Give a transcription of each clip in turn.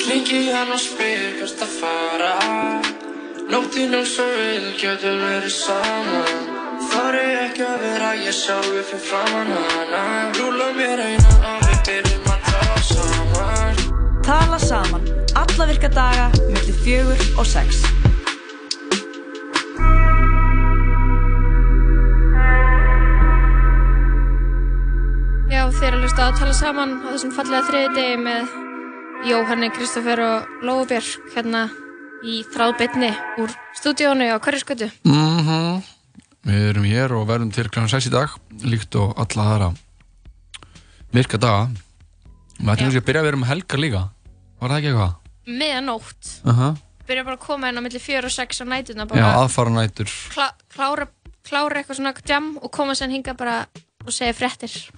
Hringi hann og spyr hvert að fara. Nóttinn eins og við getum verið saman Þar er ekki að vera ég sjálfur fyrir framann hana. Rúla mér einan og við byrjum að tala saman. Tala saman, alla virka daga, mellum fjögur og sex. Já, þeir eru að hlusta að tala saman á þessum fallega þriði degi með Jóhanni, Kristoffer og Lófubjörg hérna í þráðbytni úr stúdíónu á Hverjaskötu. Mhm. Við erum hér og verðum til kl. 6 í dag, líkt og alla aðra virka daga. Við ætlum kannski að byrja að vera um helgar líka. Var það ekki eitthvað? Meðanótt. Uh -huh. Byrja bara að koma inn á milli 4 og 6 á nætuna Já, aðfara nætur. klá, klára, klára eitthvað svona jam og koma sér hinga bara og segja fréttir.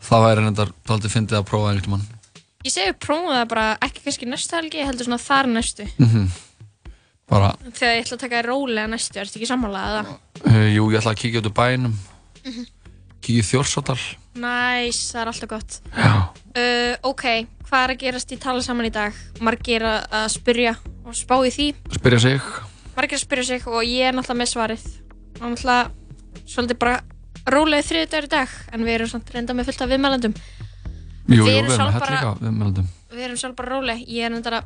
Það væri reyndar daldið fyndið að prófa einhvern mann. Ég segi prófa það bara ekki kannski næstu helgi, heldur svona þar næstu. Mm Bara, Þegar ég ætla að taka rólega næstu, ertu ekki sammálaðið það? uh, jú, ég ætla að kíkja út úr bænum. Mhm. Kíkja í Þjórsárdal. Næs, það er alltaf gott. Uh, ok, hvað er að gerast í tala saman í dag? Margir að spyrja og spá í því. Spyrja sig. Margir að spyrja sig og ég er náttúrulega með svarið. Og náttúrulega svolítið bara rólega þriði dagur í dag, en við erum samt reynda með fullt af viðmælandum. Jú, jú, Við erum erum sjálf bara- hellinga við erum sjálf bara róleg. Ég er reyndar að,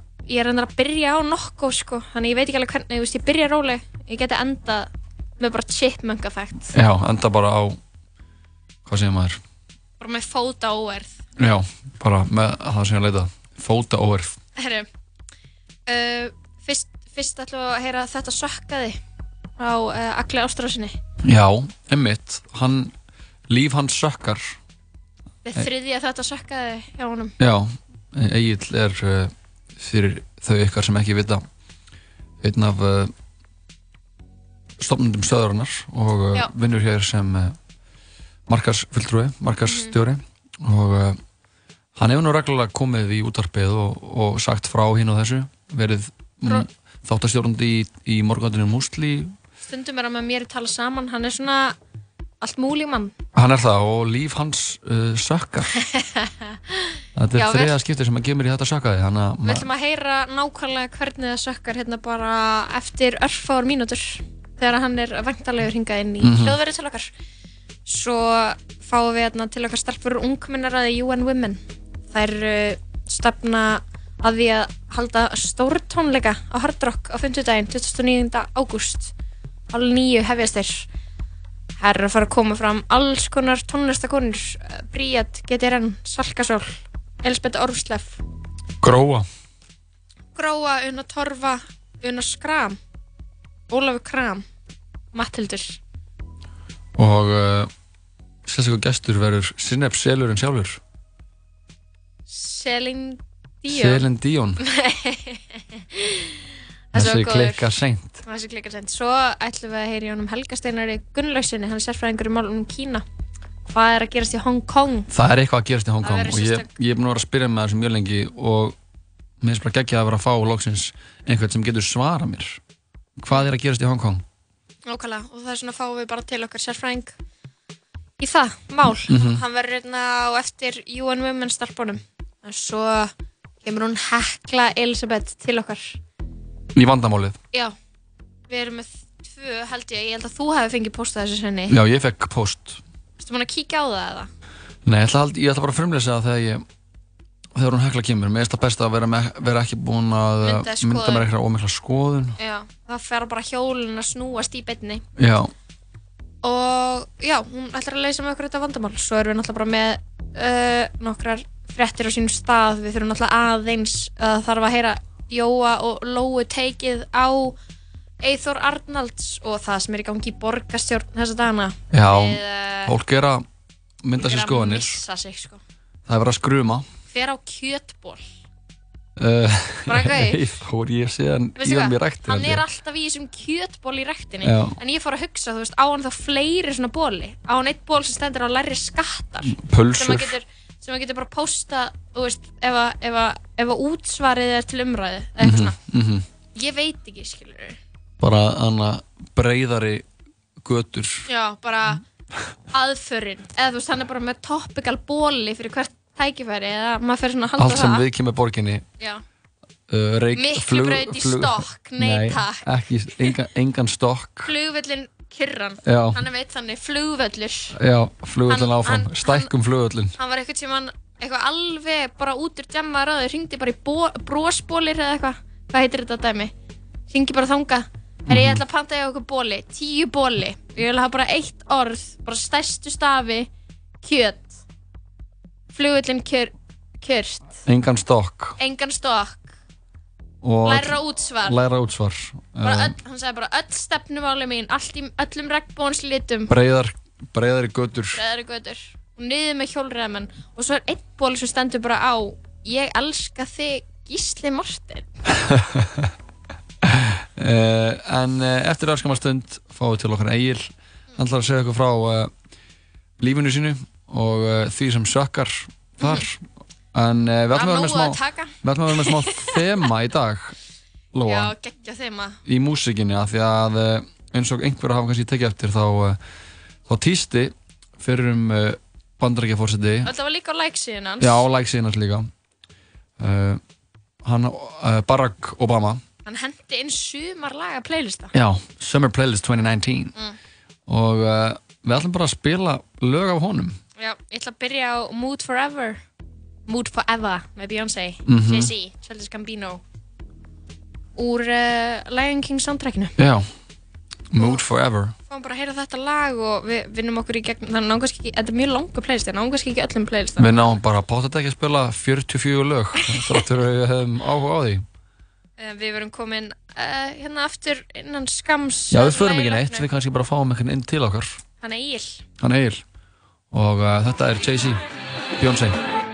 að byrja á nokkuð, sko. Þannig ég veit ekki alveg hvernig, veist, ég byrja róleg. Ég geti enda með bara chipmunk effekt. Já, enda bara á, hvað segir maður? Bara með fóta óverð. Já, bara með það sem ég leita. Fóta óverð. Herru, uh, fyrst, fyrst ætlum við að heyra þetta sökkaði á uh, Agli Ástrásinni. Já, emmitt, hann, líf hans sökkar. Við þriðja þetta sökkaði hjá honum. Já, Egil er uh, fyrir þau ykkar sem ekki vita einn af uh, stofnundum stöðurinnar og uh, Já. vinnur hér sem markarsfulltrúi, markarsstjóri og uh, hann hefur nú reglulega komið í útarpið og, og sagt frá hinn og þessu verið þáttastjórnandi í, í morgandinu Músli Stundum er hann með mér að tala saman. Hann er svona allt múli mann. hann er það og líf hans uh, sökkar þetta er við- þriða skipti sem hann gemur í þetta sökkaði að Við ætlum að heyra nákvæmlega hvernig það sökkar hérna bara eftir örfáar mínútur þegar hann er vangtalegur hingað inn í mm Mhm. hljóðverið til okkar. Svo fáum við hérna til okkar stelpur ungminnaraði UN Women. Þær uh, stefna að því að halda stórtónleika á Hard Rock á 50 daginn, 29. ágúst. Hálf nýju hefjast þeir. Það er að fara að koma fram alls konar tónlistakonur, Bríat, GTRN, Salkasól, Elisabeth Orfslef, gróa. Gróa, Una Torfa, Una Skram, Ólafur Kram, Matthildur. og uh, sérstaklega gestur verður Sinep Selurinn sjálfur. Selin Díón. Selin Díón Þessi var þessi góður. klikka seint Þessi klikkar sent. Svo ætlum við að heyra í honum Helga Steinari Gunnlausinni, hann er sérfræðingur í málunum Kína. Hvað er að gerast í Hong Kong? það er eitthvað að gerast í Hong Kong og ég, ég er búin að vera að spyrja með þessu mjög lengi og mér finnst bara geggjað að vera að fá loksins einhvern sem getur svara mér hvað er að gerast í Hong Kong Nákvæmlega, og það er svona fáum við bara til okkar sérfræðing í það, mál. Mhm. Hann verður hérna á eftir UN Women starfbónum. En svo kemur hún Hekla Elisabeth til okkar. Í vandamálið Já, við erum með tvö held ég, ég held að þú hefði fengið postað þessu senni. já ég fekk post Erstu búin að kíkja á það eða? Nei, ég ætla, hald- ég ætla bara að frumleysa það þegar ég þegar hún hekla kemur, mér finnst það best að vera, með, vera ekki búin að Mynda skoðun. mynda mér eitthvað ómikla skoðun Já, það fer bara hjólinn að snúast í beinni. já, Og já, hún ætlar að leysa með okkur þetta vandamál. Svo erum við náttúrulega bara með uh, nokkrar fréttir á sínum stað. Við þurfum náttúrulega aðeins að þarf að heyra Jóa og Lóu teikið á Eithor Arnalds og það sem er í gangi í borgastjórn þessa dagana. já Við, uh, fólk er að mynda sér skoðanir sig, sko. það er verið að skruma Hver á kjötból? uh, gauð. fór ég síðan í hvað? í ræktin hann er alltaf í þessum kjötból í rektinni Já. en ég fór að hugsa, þú veist, á hann þá fleiri svona bóli á hann eitt ból sem stendur á læri skattar sem pulsur maður getur, sem maður getur bara posta þú veist, ef að, ef að, ef að útsvarið er til umræðu eða eitthvað svona, mm ég veit ekki, skilur bara hana breyðari götur. Já, bara aðförin, eða þú veist, hann er bara með topical bóli fyrir hvert tækifæri eða maður fer svona að halda allt sem það. við kemur borginni. Já, uh, reik, Miklubraut í stokk, nei, takk. ekki, engan, engan stokk. Flugvöllin Kyrran, Já. hann er veit þannig, flugvöllur. já, flugvöllin Hann- áfram, stækkum flugvöllin Hann var eitthvað sem hann, eitthvað alveg bara út úr djamma ráður, hringdi bara í brosbólir eða eitthvað, hvað heitir þetta dæmi? Hringi bara þangað, herri ég ætla að panta ég okkur bóli, tíu bóli, ég vil hafa bara eitt orð, bara stærstu stafi, kjöt, flugvöllin kyr, kyrt, engan stokk. Engan stokk, læra útsvar. læra útsvar. Um, öll, hann sagði bara öll stefnumáli mín allt í öllum regnbónslitum breiðar, breiðari götur. Breðari götur. Og niður með hjólreðamenn og svo er einn ból sem stendur bara á ég elska þig Gísli Martin uh, en uh, eftir örskamar stund fáum við til okkar Egil. Hann ætlar að segja okkur frá uh, lífinu sínu og uh, því sem sökkar þar en uh, við ætlum að að vera með smá þema í dag Lóa, já, geggja þeima í músikinni af því að uh, eins og einhver hafa kannski tekið eftir þá, uh, þá týsti fyrir um bandarækjafórseti þetta var líka á læksíðin hans. Já, læksíðinans líka. Uh, hann, uh, Barack Obama. Hann hendi inn sumar laga playlista. Já, Summer Playlist 2019 Mm. og við ætlum bara að spila lög af honum. Já, ég ætla að byrja á Mood Forever Mood Forever með Beyoncé Mhm. Jay-Z, Childish Gambino úr uh, Lion King soundtrackinu. Já, Mood Forever. Fáum bara að heyra þetta lag og við vinnum okkur í gegn þannig að náum kannski ekki, þetta er mjög langa playlist en náum kannski ekki öllum playlist. Við náum bara að pátta ekki að spila 44 lög þráttur að við hefum áhuga á því. Við verum komin uh, hérna aftur innan skams Já, við förum ekki neitt, við kannski bara fáum einhvern inn til okkar. Hann er Egil. Hann Egil. Og uh, þetta er Jay-Z, Beyoncé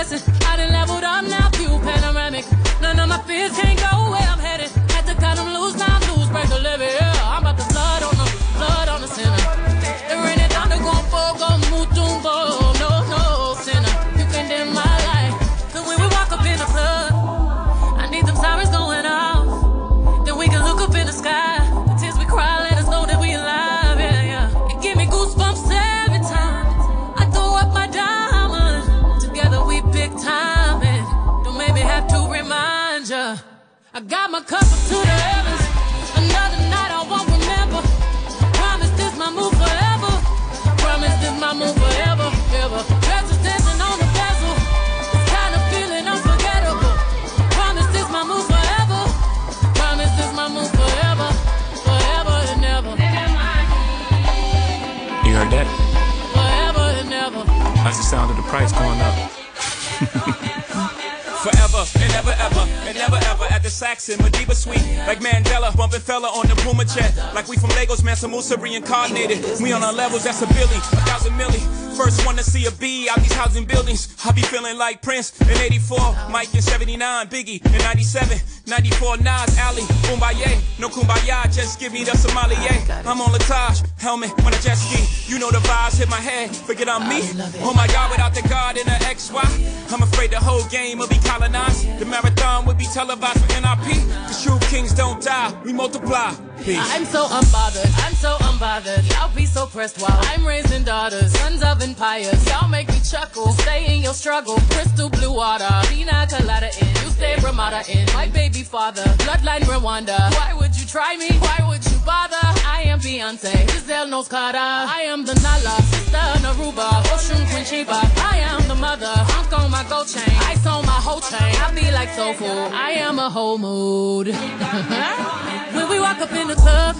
blessing. I done leveled up now, view panoramic. None of my fears can't Saxon, Madiba Suite. Like Mandela, bumping fella on the Puma jet. Like we from Lagos, Mansa Musa reincarnated. We on our levels, that's a Billy, a thousand milli. First one to see a B out these housing buildings. I be feeling like Prince in 84, Mike in 79, Biggie in 97, 94, Nas, Ali, Kumbaya. No Kumbaya, just give me the Somalia. I'm on Latage, helmet on a jet ski. You know the vibes hit my head, forget I'm me. Oh my God, without the God and the XY. I'm afraid the whole game will be colonized. The marathon will be televised for NIP. The true kings don't die, we multiply. Peace. I'm so unbothered, I'm so unbothered. Y'all be so pressed while I'm raising daughters, sons of empires. Y'all make me chuckle, stay in your struggle. Crystal blue water, pina colada in. Stay Ramada in. My baby father, bloodline Rwanda. Why would you try me? Why would you bother? I am Beyonce, Giselle knows. I am the Nala, sister Naruba, Ocean Queen Sheba. I am the mother, Hunk on my gold chain. Ice on my whole chain. I be like so cool. I am a whole mood. when we walk up in the club,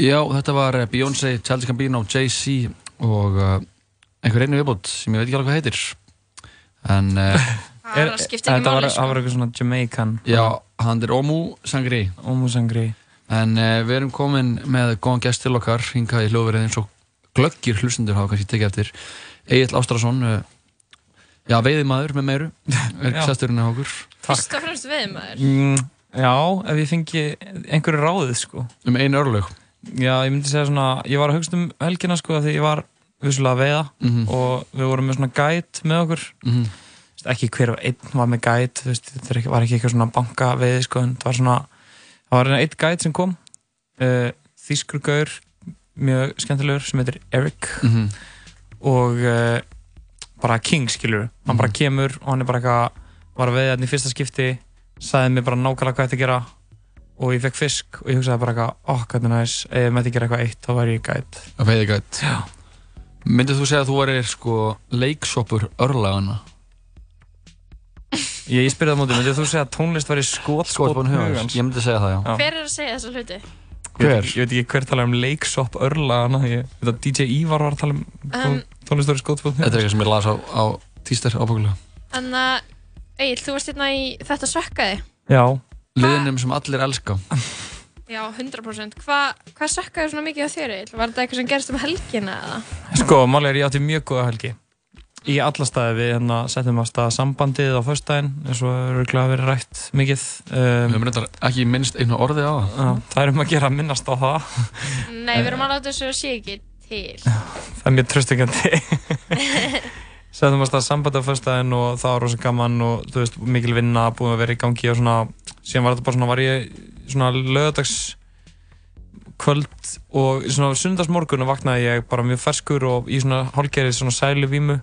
Já, þetta var eh, Beyoncé, Childish Gambino, Jay-Z og uh, einhver einu viðbútt sem ég veit ekki alveg hvað heitir. En uh, Það ekki Þetta var, það sko. var eitthvað svona Jamaican. Já, hann er Omu Sangri. Omu Sangri. En uh, við erum komin með góðan gest til okkar hingað í hljóðverið eins og glöggir hlustundur hafa kannski tekið eftir. Egil Ástrásson uh, já, veiðimaður með meiru er sesturinn af okkur. Fyrst og fremst við maður mm, Já, ef ég fengi einhverju ráðið sko. Um einu örlög Já, ég myndi segja svona, ég var að hugsa um helgina sko því ég var vissulega að veiða Mhm. og við vorum með svona guide með okkur Mhm. Þú veist, ekki hver og einn var með veist, þetta var ekki eitthvað svona banka veiði sko en það var svona, það var einn guide sem kom uh, þýskur gaur mjög skemmtilegur sem heitir Eric Mhm. og uh, bara king skilur hann Mhm. bara kemur og hann er bara eitthvað var að veiða hann í fyrsta skipti sagði mér bara nákvæmlega hvað þetta gera og ég fekk fisk og ég hugsaði bara eitthvað oh, hvað er næs, ef ég mætti gera eitthvað eitt þá væri ég gæt. Að veiðigætt myndið þú segja að þú væri sko leiksoppur örlagana ég, ég spyrði það móti, myndið þú segja að tónlist væri skot Skotspónn hugans, ég myndi segja það já. Hver er að segja þessa hluti? Ég veit, ég veit ekki hver tala um leiksopp örlaðana ég veit að DJ Ívar var að tala um Um, tónlist væri skotspótt Þetta er eitthvað sem ég las á, á tíster ábúkulega En að Egil, þú varst hérna í þetta sökkaði. Já Liðinum sem allir elska. Já, 100% Hva, Hvað sökkaði svona mikið á þér Egil? Var þetta eitthvað sem gerist um helgina eða? Sko, máli er ég átti mjög góða helgi. Í alla staði við hérna settum að staða sambandið á föstudaginn eins og örgulega verið rætt mikið Við um, höfum reyndar ekki minnst einu orði á það. Já, Það er um að gera að minnast á það. Nei, við erum að láta þessu að sé ekki til. Það er mjög tröstingandi Settum að staða sambandið á föstudaginn og það var rosa gaman og þú veist, mikil vinna búin að vera í gangi og svona síðan var þetta bara svona, var ég svona lögadags kvöld og svona sundagsmorgun vaknaði ég bara mjög ferskur og í svona hálgerið svona sælu vímu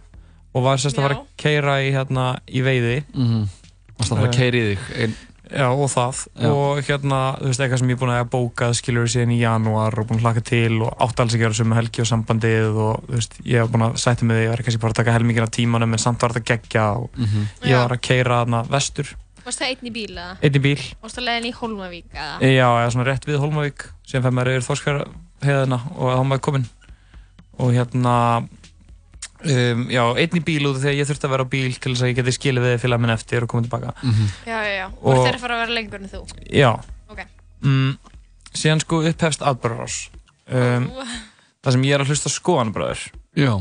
og var sérst að fara að keira í hérna í veiði. Mhm. Varstu að fara að keyra í þig ein... Já, og það Já. og hérna, þú veist, eitthvað sem ég er búin að bókað skilur síðan í janúar og búin að hlaka til og átti alls ekki að vera sem helgi og sambandið og þú veist, ég hef búin að sætti með því ég var kannski bara að taka helmingin af tímanum en samt var þetta geggja og Mhm. ég Já. var að keira þarna vestur Varst það einn í bíl eða? einn í bíl, Varst það leiðin í Hólmavík eða? já, eða svona rétt við Holmavík síðan fær maður yfir Þorskjörðina um, já, einn í bíl út af því að ég þurfti að vera á bíl til þess að ég geti skilið við félag minn eftir og komið tilbaka. Já, já, já. Og- Og þeir að fara að vera lengur en þú? Já. Ok. mm, Síðan sko upphefst atbyrðarás um, Það sem ég er að hlusta á skoðanbröður Já.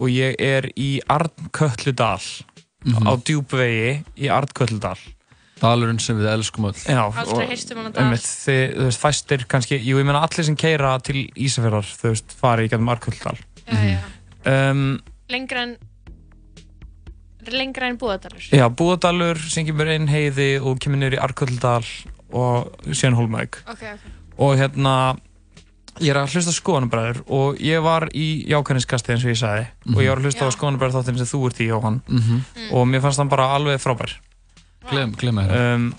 Og ég er í Arnkölludal Mhm. Á djúpvegi í Arnkölludal Dalurinn sem við elskum öll. Já, Aldrei og- heyrt um hana dal. einmitt, þið, þú veist, fæstir kannski Jú, ég meina allir sem keira til Ísafjörðar Þú veist, fari í gætum Arnkölludal Já, já. Um, Lengra en Lengra en Búðardalur. Já, Búðadalur sem kemur inn heiði og kemur niður í Arnkölludal og síðan Hólmæk Ok, ok. Og hérna ég er að hlusta skoðanabræður og ég var í jákvæðniskasti eins og ég sagði. Og ég var að hlusta á skoðanabræður þáttin sem þú ert í Jóhann. Mhm. og mér fannst hann bara alveg frábær. Glem, glem að um,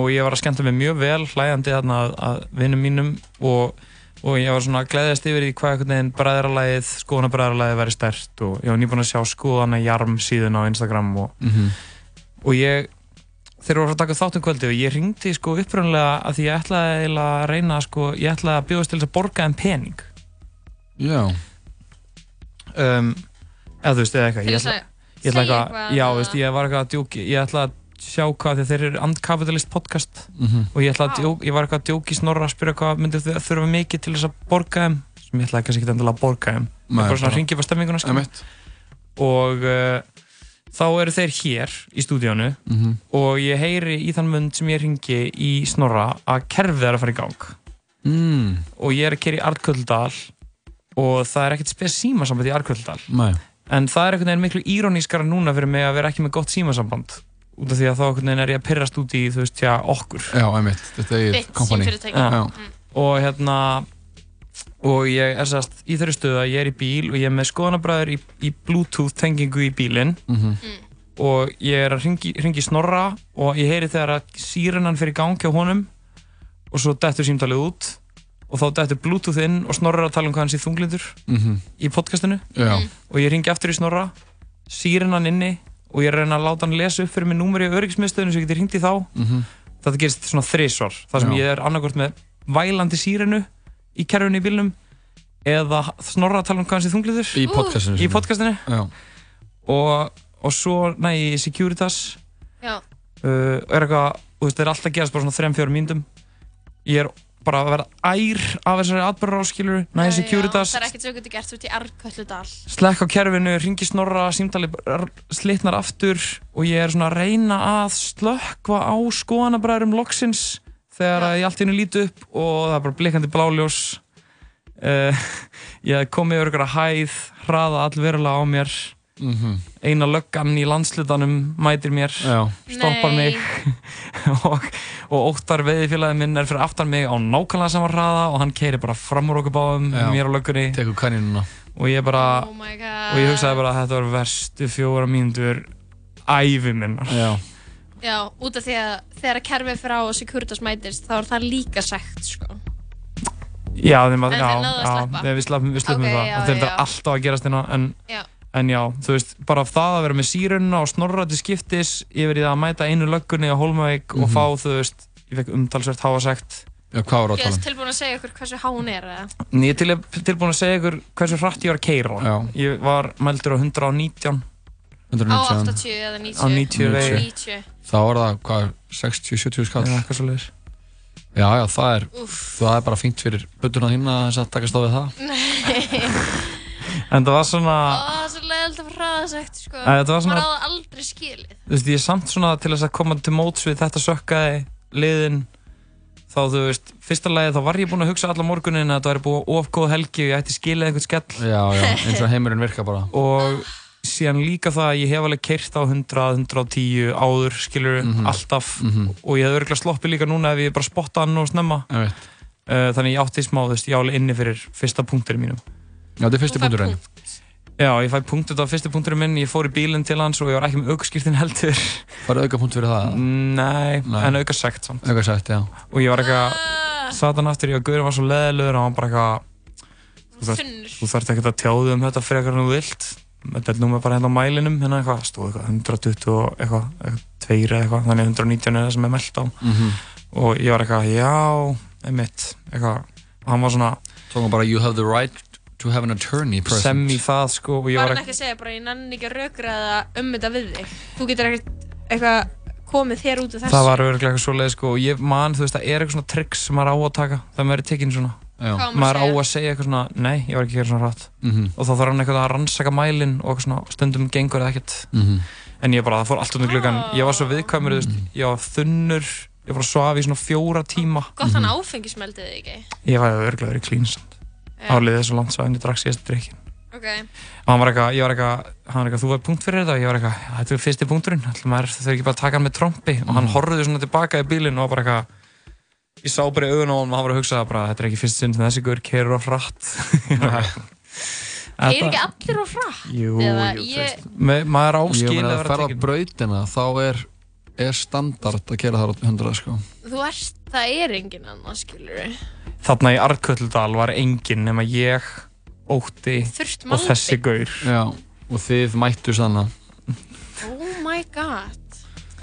og ég var að skemmta mig mjög vel hlæjandi þarna að, að vinnum mínum og, og ég var svona að gleðjast yfir í hvað einhvern veginn bræðralæðið, skoðanabræðralæðið væri stert og ég var nýbúin að sjá skoðanajarm síðan á Instagram og, Mhm. og ég þeir voru að taka þáttum kvöldi og ég ringdi sko upprunlega að því ég ætlaði að reyna sko, ég ætlaði að bjóðast til þess að borga þeim pening Já um, eða þú veist, eða eitthvað ég þess ætla, að ég ætla segja eitthvað, já, eða- veist, ég var eitthvað að djóki ég ætla að sjá hvað, að þeir eru andkapitalist podcast Mhm. og ég ætla að djók, ég var eitthvað að djóki snorra að spyrja hvað myndi þau þurfa mikið til þess að borga þeim sem ég ætlaði kannski ekki endilega að borga þeim Nei, bara svona bara- ringi upp á stemminguna sko. Og uh, þá eru þeir hér í stúdíónu Mhm. og ég heyri í þann mund sem ég ringi í snorra að kerfið er að fara í gang mm. og ég er að kera í Arnköldal og það er ekkert spes símasamband í Arnköldal Nei en það er einhvern veginn miklu írónískara núna fyrir mig að vera ekki með gott símasamband út af því að þá veginn er ég að pyrrast út í þú veist, já, okkur Já, einmitt, þetta er Þitt kompani. Mm. og hérna og ég er sérst í þeirri stöðu að ég er í bíl og ég er með skoðanabræður í, í bluetooth tengingu í bílinn Mhm. og ég er að ringi, ringi snorra og ég heyri þegar að sírenan fyrir gang hjá honum og svo dettur símtalið út og þá dettur bluetooth inn og snorra er að tala um hvað hann sé þunglindur Mhm. í podcastinu Já. og ég ringi aftur í snorra sírenan inni og ég reyna að láta hann lesa upp fyrir mig númeri á öryggismiðstöðinu sem ég geti ringt í þá Mhm. þetta gerist svona þrisvar þar sem Já. ég er annarkort með vælandi sírenu í kerfinu í bílnum eða snorra að tala um hvað hann sé þungliður Í podcastinu í podcastinu Já. og, og svo næ ég í Securitas Já. uh, er eitthvað, þú veist, það er alltaf að gerast bara svona 3-4 mínútum ég er bara að vera ær af þessari atbyrður áskilur næ í Securitas, Það er ekkert svo getur gert út í Arkölludal. slekk á kerfinu, ringi snorra, símtali slitnar aftur og ég er svona að reyna að slökkva á skoðanabræðurum loksins þegar ég allt í hennu líti upp og það er bara blikandi bláljós. Uh, ég komið yfir ykkur að hæð hraða allverulega á mér Mhm. eina löggan í landslutanum mætir mér Já. stoppar Nei. mig og, og óttar veiðifélagi minn er fyrir aftan mig á nákvæmlega sama hraða og hann keiri bara fram úr okkur báðum Já. mér á löggunni Tekur kannínuna og ég bara Oh my god. og ég hugsaði bara að þetta var verstu fjóra mínútur ævi minnar Já. Já, út af því að þegar að kerfið fyrir á og Securitas mætist þá er það líka sagt, sko. já, þeim að, En já, þeir náðu að já, sleppa? við sleppum, við sleppum Ok, það já, þetta er já. alltaf að gerast hérna en, Já. En já, þú veist, bara það að vera með sírunna og snorra til skiptis yfir í það að mæta einu löggunni á Hólmavík og Mhm. fá, þú veist, ég fekk umtalsvert háasegt Já, hvað var Ég er tilbúin að segja ykkur hversu há hún er, eða? Ég er til, tilbúin að segja ykkur hversu hratt ég var að keira Já. Ég var mældur á 119 Á 80 eða 90? Á 90 vegi. 90. Þá var það, hvað, 60-70 skall Já, eitthvað svo leiðis Já, já, það er, það er bara fínt fyrir budduna þína þess að takast á við það Nei. En það var svona það er fara hraðasegt, sko. Þetta var svona- Maður á það aldrei skilið. Þú veist, ég er samt svona til þess að koma til móts við þetta sökkaði liðin þá þú veist, fyrsta lagi þá var ég búinn að hugsa allan morgunin að það væri búið ofgóð helgi og ég ætti skilið einhvern skell Já, já, eins og heimurinn virka bara og síðan líka það að ég hef alveg keirt á 100, 110 áður skilur Mhm. alltaf Mhm. og ég hef örgulega sloppið líka núna ef ég bara spotta hann og snemma uh, þannig ég átti smá, þú veist, ég á alveg inni fyrir fyrsta punkturinn mínum Já, þetta er fær punkturinn punkt. Já, ég fæ punkt þetta á fyrsti punkturinn minn, ég fór í bílinn til hans og ég var ekki með aukskýrtin heldur. Farið auka punkt fyrir það? Nei, Nei. en auka sekt samt. Auka sætt, já. Og ég var eitthvað, satan aftur ég og Guðurinn var svo leðilegur og hann bara eitthvað þú þú þarft ekkert að tjáðu um þetta frekar en þú vilt. Þetta er númer bara hérna á mælinum hérna eitthvað, stóð eitthvað 120 og eitthvað, eitthvað tveir eða eitthvað, þannig 119 er það sem er meldt á. Mhm. og ég var eitthvað, já, einmitt eitthvað, og hann var svona Tókum bara, you have the right to have an attorney present sem í það sko Var hann ekki að segja bara, ég nenni ekki að rökraða um þetta við þig. Þú getur ekkert eitthvað komið þér út af þessu. það var örglega eitthvað svoleið sko og ég man, þú veist, það er eitthvað svona tricks sem maður á að taka það maður er tekinn svona á maður á að segja eitthvað svona, nei, ég var ekki að gera svona hratt Mhm. og þá þarf hann eitthvað að rannsaka mælinn og svona, stundum gengur eða ekkert Mhm. en ég bara, það fór allt undir gluggan ég var svo viðkvæmur, þú veist, ég var þunnur ég var að svafa í svona fjóra tíma Gott hann áfengismeldið þig ekki. ég var örglega verið klínsand. Álið þessu langt svo en ég drakk síðast drikkin Ok. og hann var eitthvað, ég var eitthvað, hann var eitthvað þú var punkt fyrir þetta? Og ég var eitthvað, þetta er fyrsti punkturinn. Maður, þau ekki bara að taka hann með trompi. Og hann horfði svona tilbaka í bílinn og var bara eitthvað ég sá bara í augun á hann og hann var að hugsa bara, þetta er ekki fyrst sinn sem þessi guður kerur á hratt. Þeir ekki allir á hratt? Jú, Eða jú, ég- veist, me- maður Ég áskil meina að að vera ferða á brautina þá er, er standard að gera það á 100 sko. Þú ert, það er engin annar, skilur við. Þarna í Arköldal var enginn nema ég, Ótti og þessi gaur. Já, og þið mættu sanna. Oh my god.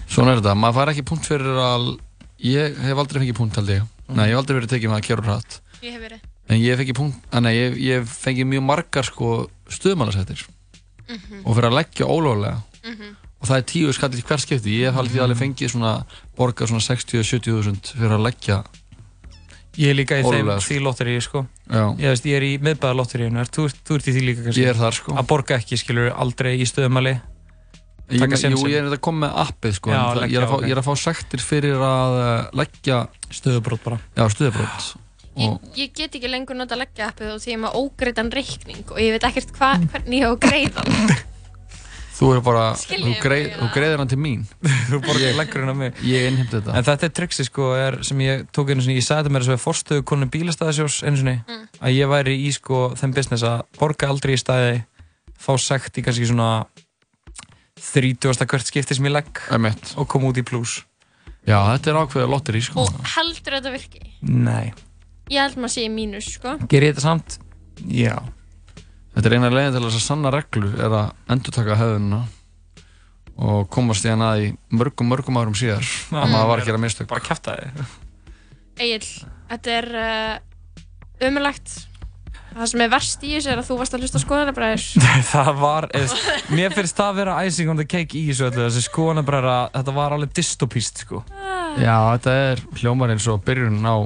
Svona er þetta, maður fær ekki punkt fyrir að ég hef aldrei fengið punkt held ég. Nei, ég hef aldrei verið tekið með að kjörur hratt Ég hef verið. En ég hef fengið punkt, að nei, ég, ég hef fengið mjög margar sko stöðmálasættir og fyrir að leggja ólögulega og það er tíu skall í hver skipti. Ég hef haldið alveg fengið svona borgað svona 60-70 þúsund fyrir að leggja Ég er líka í þeim Ólega, sko. því lotteríi, sko. Já, Ég veist, ég er í miðbæðalotteríinu, þú, ert- þú ert í því líka kannski. ég er þar sko Að borga ekki, skilur, aldrei í stöðumali. Ég, taka jú, sénsinn. ég er þetta að koma með appið sko Já, það, ég, leggja, er að fá, ok. ég er að fá sektir fyrir að uh, leggja Stöðubrót bara. já, stuðabrót Ég, og ég get ekki lengur nota leggja appið og því ég er með ógreitan reikning og ég veit ekkert hva, hvernig ég á að greiða hann. Þú er bara, þú, greið, þú greiðir hann til mín. Þú bara leggur hérna mig. Ég innheimti þetta. En þetta er triksi sko, er, sem ég tók einu sinni, ég sagði þetta mér þess að forstöðu konu bílastæðasjós einu sinni, Mm. að ég væri í sko þeim business að borga aldrei í stæði, fá sekt í kannski svona 30. hvert skipti sem ég legg Emitt. og koma út í pluss. Já, þetta er ákveðið lotteri, sko. Og heldur þetta virki? Nei. Ég held maður sé í mínus, sko. Ger ég þetta samt? Já. Þetta er eina leginn til þess að sanna reglu er að endurtaka hefðununa og komast í hann að í mörgum, mörgum árum síðar að maður var að gera mistök. Bara kæfta þig. Egil, þetta er uh, umulagt. Það sem er verst í þessu er að þú varst að hlusta á skoðanabræður. það var, eða, mér finnst það að vera icing on the cake í þessu öllu, þessi skoðanabræðra, þetta var alveg dystopíst sko. Já, þetta er hljómar eins og byrjun á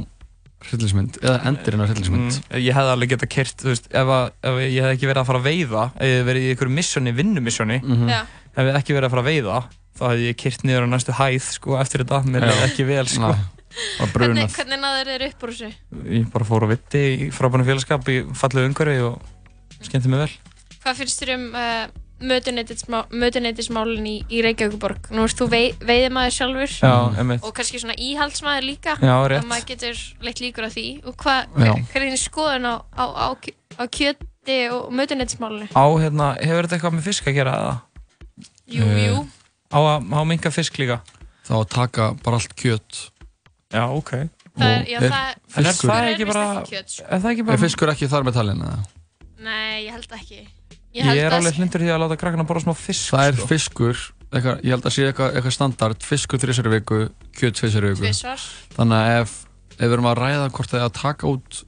hryllismynd, eða endurinn á hryllismynd. Mm, ég hefði alveg getað kert, þú veist, ef, að, ef ég hef ekki verið að fara að veiða, ef ég hef verið í einhverju missjoni, vinnumissjoni, Mhm. Já. ef ég ekki verið að fara að veiða, þá hefði ég kert niður á næstu hæð, sko, eftir þetta, mér hefði ekki vel, sko. Hvernig, brunað. hvernig náður þér upp úr þessu? Ég bara fór á vitti í frábæna félagskap í fallegu umhverfi og skemmti mig vel. Hvað finnst þér um uh, mötuneytismálinn í, í Reykjavíkuborg? Nú veist þú vei, veiðimaður sjálfur Já, og kannski svona íhaldsmaður líka. Já, rétt. Og maður getur leitt líkur á því. Og hvað, er þín skoðun á, á, á, á kjöti og mötuneytismálinu? Á, hérna, hefur þetta eitthvað með fisk að gera eða? Jú, jú. Á að, minka fisk líka? Þá að taka bara allt kjöt. Já, ok. Það er, já, það, En er fiskur- það er bara, ekki kjöt, sko. er það ekki bara... Er fiskur ekki þar með talin eða? Nei, ég held ekki. Ég, held er alveg hlindur því að láta krakkana borða smá fisk, Það er sko. fiskur, eitthvað, ég held að sé eitthvað, eitthvað standard, fiskur þrísar í viku, kjöt í viku. Tvisvar. Þannig að ef, ef við erum að ræða hvort það er að taka út,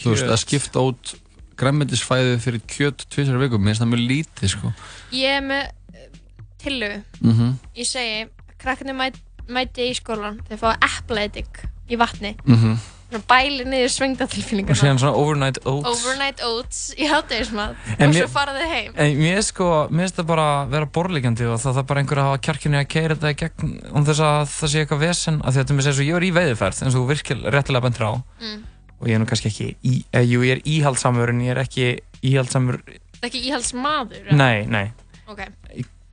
þú veist, Kjöt. að skipta út græmmendisfæði fyrir kjöt í viku, minnst það mjög lítið, sko. Ég er með uh, tillögu. Mhm. Ég segi, krakkarnir mæt, mæti í skólan, þeir fá eplaedik í vatni. Mhm. Svona bæli niður svengdatilfinninguna. Og síðan svona overnight oats. Overnight oats í hátægismat En og mér- svo fara þau heim. En mér er sko, mér finnst það bara að vera borlíkjandi og það þarf bara einhver að hafa kjarkinni að keira þetta í gegn um þess að það sé eitthvað vesen af því að þetta er svo, ég er í veiðiferð eins og þú virkil réttilega bentur á Mm. og ég er nú kannski ekki, í, eh, jú ég er íhaldsamur en ég er ekki íhaldsamur, Það er ekki íhaldsmaður? nei, nei, Ok.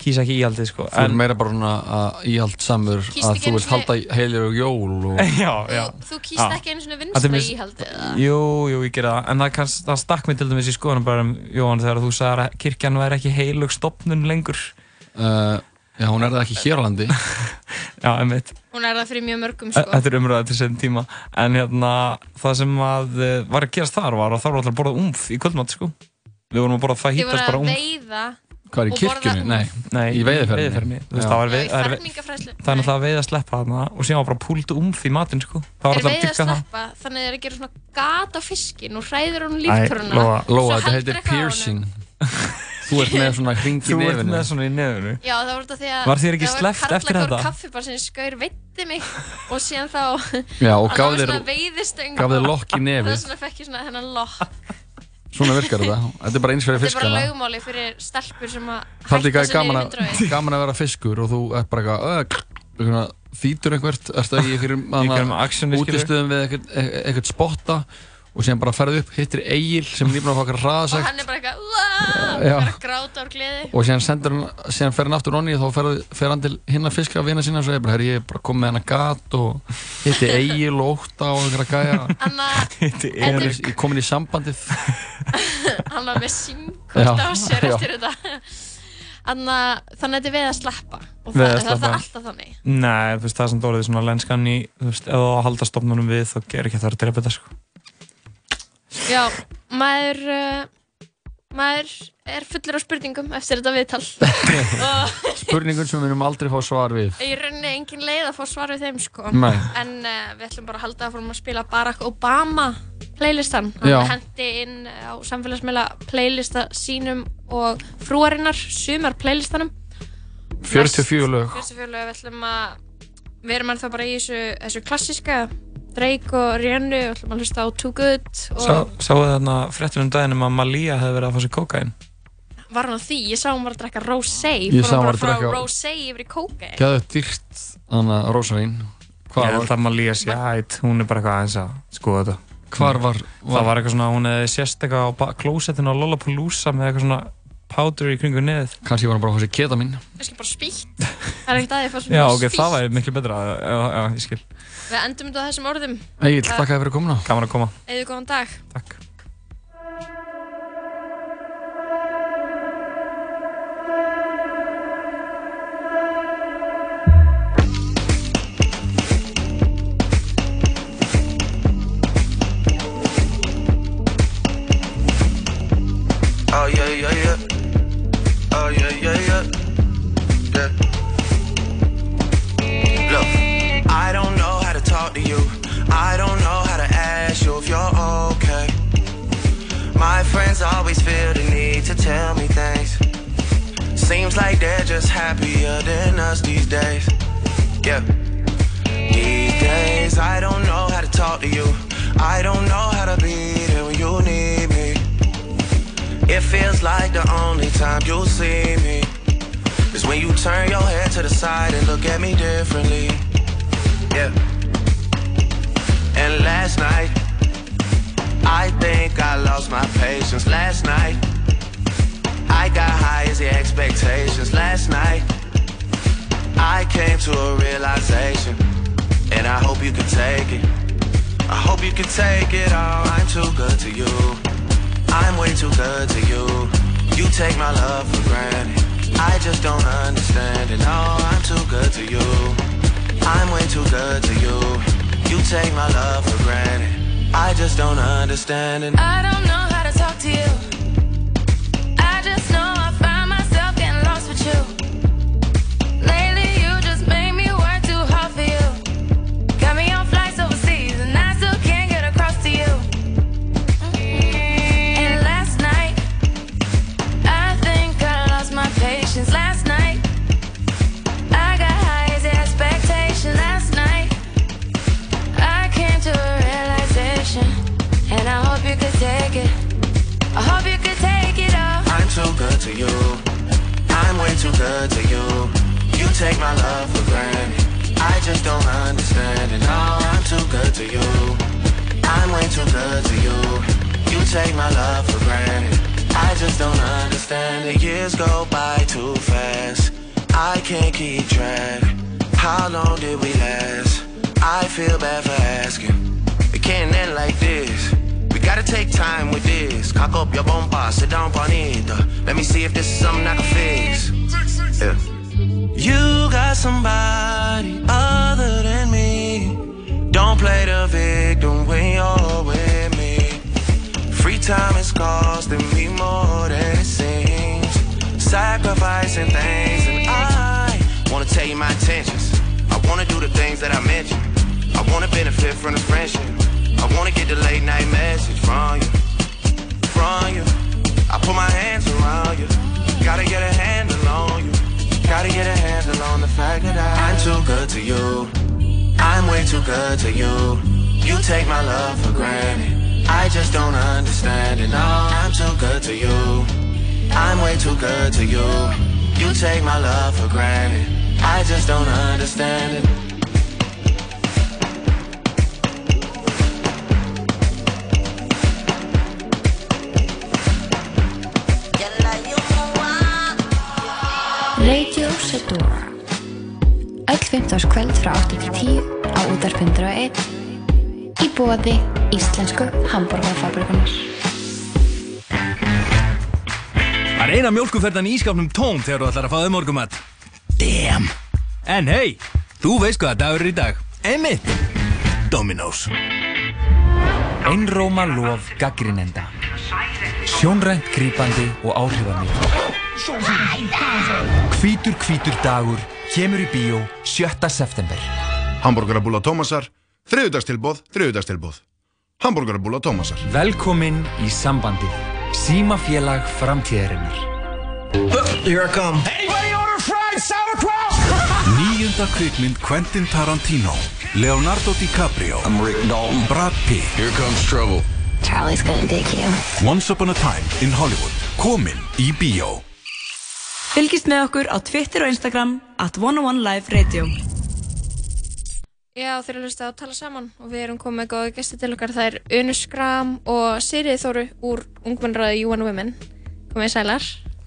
Kýsa ekki íhaldið sko. Þú er meira bara svona að íhald samur að þú vilt halda heilir og jól og... já, já. Þú kýst Já. ekki einu svona vinstra íhaldið, eða? Jú, jú, ég gera það, en það, kann, það stakk mér til dæmis í skoðanum bara um Jóhann þegar þú sagði að kirkjan væri ekki heilug stopnun lengur. Uh, já, hún er það ekki hér á landi. já, einmitt. Hún er það fyrir mjög mörgum, sko. Þetta er umræðið til sem tíma En hérna, það sem að eh, var að gerast þar var að það var alltaf að borða umf í kvöldmatt sko Við vorum að borða Þið fajitas voru bara að umf veiða Hvað er í kirkjunni? Nei, Nei, í Já. það var veið, það er veið- fermingafræðslu. það er náttúrulega veið að sleppa þarna og síðan var bara púlt umf í matinn sko. Það var Er alltaf að veið að dykka það. sleppa, þannig að það er að gera svona gat á fiskin og hræðir hún Æ, líftöruna. Lóa, Lóa, Svo þetta heitir piercing. Þú ert með svona hring í Þú ert með svona í nefinu. Já, það var þetta því að Var þér ekki það sleppt eftir þetta? Kór kaffibar sem skaur veitti mig og síðan þá Já, og hann gaf var þér, svona veiðistöng svona virkar þetta. Þetta er bara eins fyrir Þetta er bara fiskana. lögmáli fyrir stelpur sem að Það er hætta gaman, niður í að- vindröði gaman að vera fiskur og þú ert bara eitthvað þýtur einhvert, ertu ekki skilur. útistöðum við eitthvað, eitthvað spotta og síðan bara ferðu upp, hittir Egil sem er nýbúin að fá okkar og hraðasegt hann er bara eitthvað og er að gráta úr gleði. Og síðan sendur hann, síðan fer hann aftur onni og þá fer, fer hann til hinn að fiska vina sína og segir bara, herri, ég er bara komið með hann að gat og hitti Egil og Óta og einhverja gæja. Er- Ég er komin í sambandið. Hann var með Já, á sér já. eftir þetta. Anna, þannig að þetta er við að sleppa. Og það, að það er það alltaf þannig. Nei, þú veist, það er sem dórið svona lenskan í, þú veist, ef þú á að halda stopnunum við þá ger ekki að það er að drepa þetta sko Já, maður uh, maður er fullur af spurningum eftir þetta viðtal. Og Spurningun sem við munum aldrei fá svar við. Í rauninni engin leið að fá svar við þeim sko. Nei. en uh, við ætlum bara að halda að fórum að spila Barack Obama playlistan. Já. hann hendi inn á samfélagsmiðla playlista sínum og frúarinnar sumar playlistanum. 44 lög. 44 lög, við ætlum að við erum ennþá bara í þessu, þessu klassíska Drake og Rihanna og ætlum að hlusta á Too Good og Sá, Sáu þarna fréttur um daginn um að Malia hefði verið að fá sér kókain var hann á því, ég sá hann var að drekka rosé. Ég sá hann var að drekka- rosé yfir í kókain Gæðu dýrt, þannig að Rósarín Ég Hvað held var, að Malia sé hætt, hún er bara eitthvað aðeins að skoða þetta. Hvar var, Það var eitthvað svona, hún hefði sérst eitthvað á klósettinu á Lollapalooza með eitthvað svona powder í kringu neðið. Kanski var hann bara að fá sér keta mín. Það er skil bara spýtt. Það er ekkert aðeins að fá sér mjög spýtt. Já, ok, það væri miklu betra. Já, já, ég skil. Við endum þetta á þessum orðum. Egil, þakk að þið fyrir að koma. Gaman að koma. Egil, góðan dag. Takk. er eina mjölkuferðan í ískapnum tóm þegar þú ætlar að faða morgumat. Damn! En hei, þú veist hvað dagur er í dag. Einmitt! Dominós. Einróma lof gaggrinenda. Sjónrænt grýpandi og áhrifamíl. Hvítur hvítur dagur kemur í bíó 7. september. Hamburgerabúla Tómasar. Þriðudagstilbóð, þriðudagstilbóð. Hamburgerabúla Tómasar. Velkomin í sambandið. Símafélag framtíðarinnar. Uh, here I come. Anybody order fried sauerkraut? Nýjunda kvikmynd Quentin Tarantino Leonardo DiCaprio I'm Rick Dalton. Brad Pitt. Here comes trouble. Charlie's gonna dig you. Once upon a time in Hollywood. Komin í B.O. Fylgist með okkur á Twitter og Instagram at 101 Live Radio. Já, þeir eru hlustið að tala saman og við erum komið með góða gæsti til okkar. Það er Unus Gram og Sirið Þóru úr ungmennraði UN Women. Komið í sælar.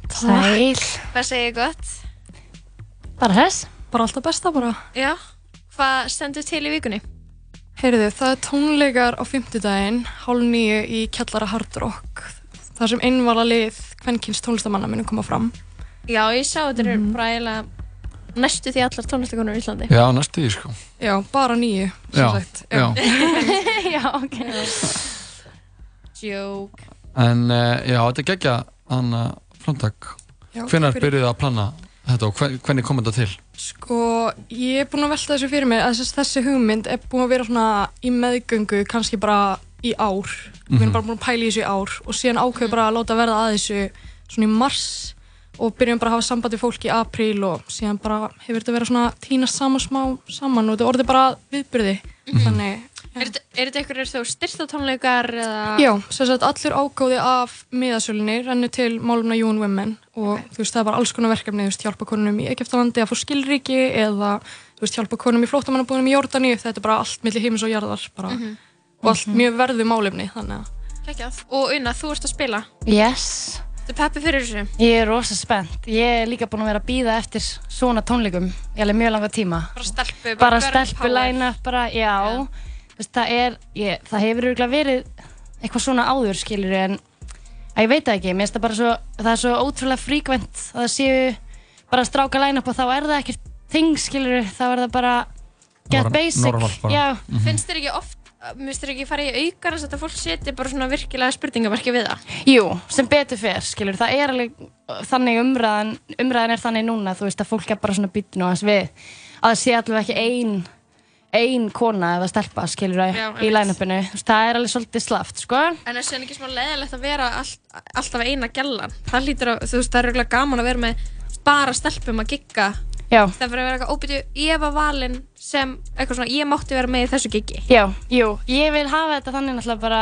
Sæl. Hvað segir ég gott? Bara þess. Bara alltaf besta bara. Já. Hvað stendur til í vikunni? Heyrðu, það er tónleikar á fymtudaginn, hálf nýju í Kjallara Hard Rock. Það sem einvala lið hvennkynst tónlistamanna muni koma fram. Já, ég sá þetta mm -hmm. er mhm. bara eiginlega næstu því allar tónlistakonur í Íslandi. Já, næstu því sko. Já, bara nýju, sem Já, sagt. já. já, ok. Joke. En uh, já, þetta geggja Anna framtak. Fyrir. byrjuðu að plana þetta og hvernig kom þetta til? Sko, ég er búin að velta þessu fyrir mig að þessi, þessi hugmynd er búin að vera svona í meðgöngu kannski bara í ár. Við Mhm. erum bara búin að pæla í þessu í ár og síðan ákveðu bara að láta verða að þessu svona í mars og byrjum bara að hafa samband við fólk í apríl og síðan bara hefur þetta verið svona tínast saman smá saman og þetta orðið bara viðbyrði. Þannig, Er þetta- er þetta einhverjir þú styrsta tónleikar eða? Já, sem sagt allur ágóði af miðasölinni rennur til málumna UN Women og þú veist það er bara alls konar verkefni, þú veist hjálpa konunum í Egeftalandi að fá skilríki eða þú veist hjálpa konunum í flóttamannabúðunum í Jordani þetta er bara allt milli heimis og jarðar bara Mhm. og allt mjög verðu málefni þannig að Kekjað. Og Una, þú ert að spila. Yes. Þú peppi fyrir þessu. Ég er rosa spennt. Ég er líka búin að vera að býða eftir svona tónleikum í alveg mjög langa tíma. Bara stelpu, Bara girl stelpu line-up, bara, já. Þú Veist, það er, ég, það hefur örugglega verið eitthvað svona áður, skilur en að ég veit það ekki, mér finnst það bara svo, það er svo ótrúlega fríkvæmt að það séu bara stráka line-up og þá er það ekkert þing, skilur, þá er það bara get Norm- basic. bara. Já. Finnst þér ekki oft, þér ekki fara í aukar að þetta fólk seti bara svona virkilega spurningamarki við það? Jú, sem betur fer, skilur, það er alveg þannig umræðan, umræðan er þannig núna, þú veist að fólk er bara svona og hans við, að það sé allavega ekki ein, ein kona eða stelpa, skilur, Já, í line-upinu, þú veist, það er alveg svolítið slaft, sko. En er sér ekki smá leðilegt að vera all, alltaf eina gellan? Það hlýtur að, þú veist, það er reglulega gaman að vera með bara stelpum að gigga. Já. Það fyrir að vera eitthvað óbyrju, ég var valinn sem eitthvað svona, ég mátti vera með í þessu giggi. Já, jú, ég vil hafa þetta þannig náttúrulega bara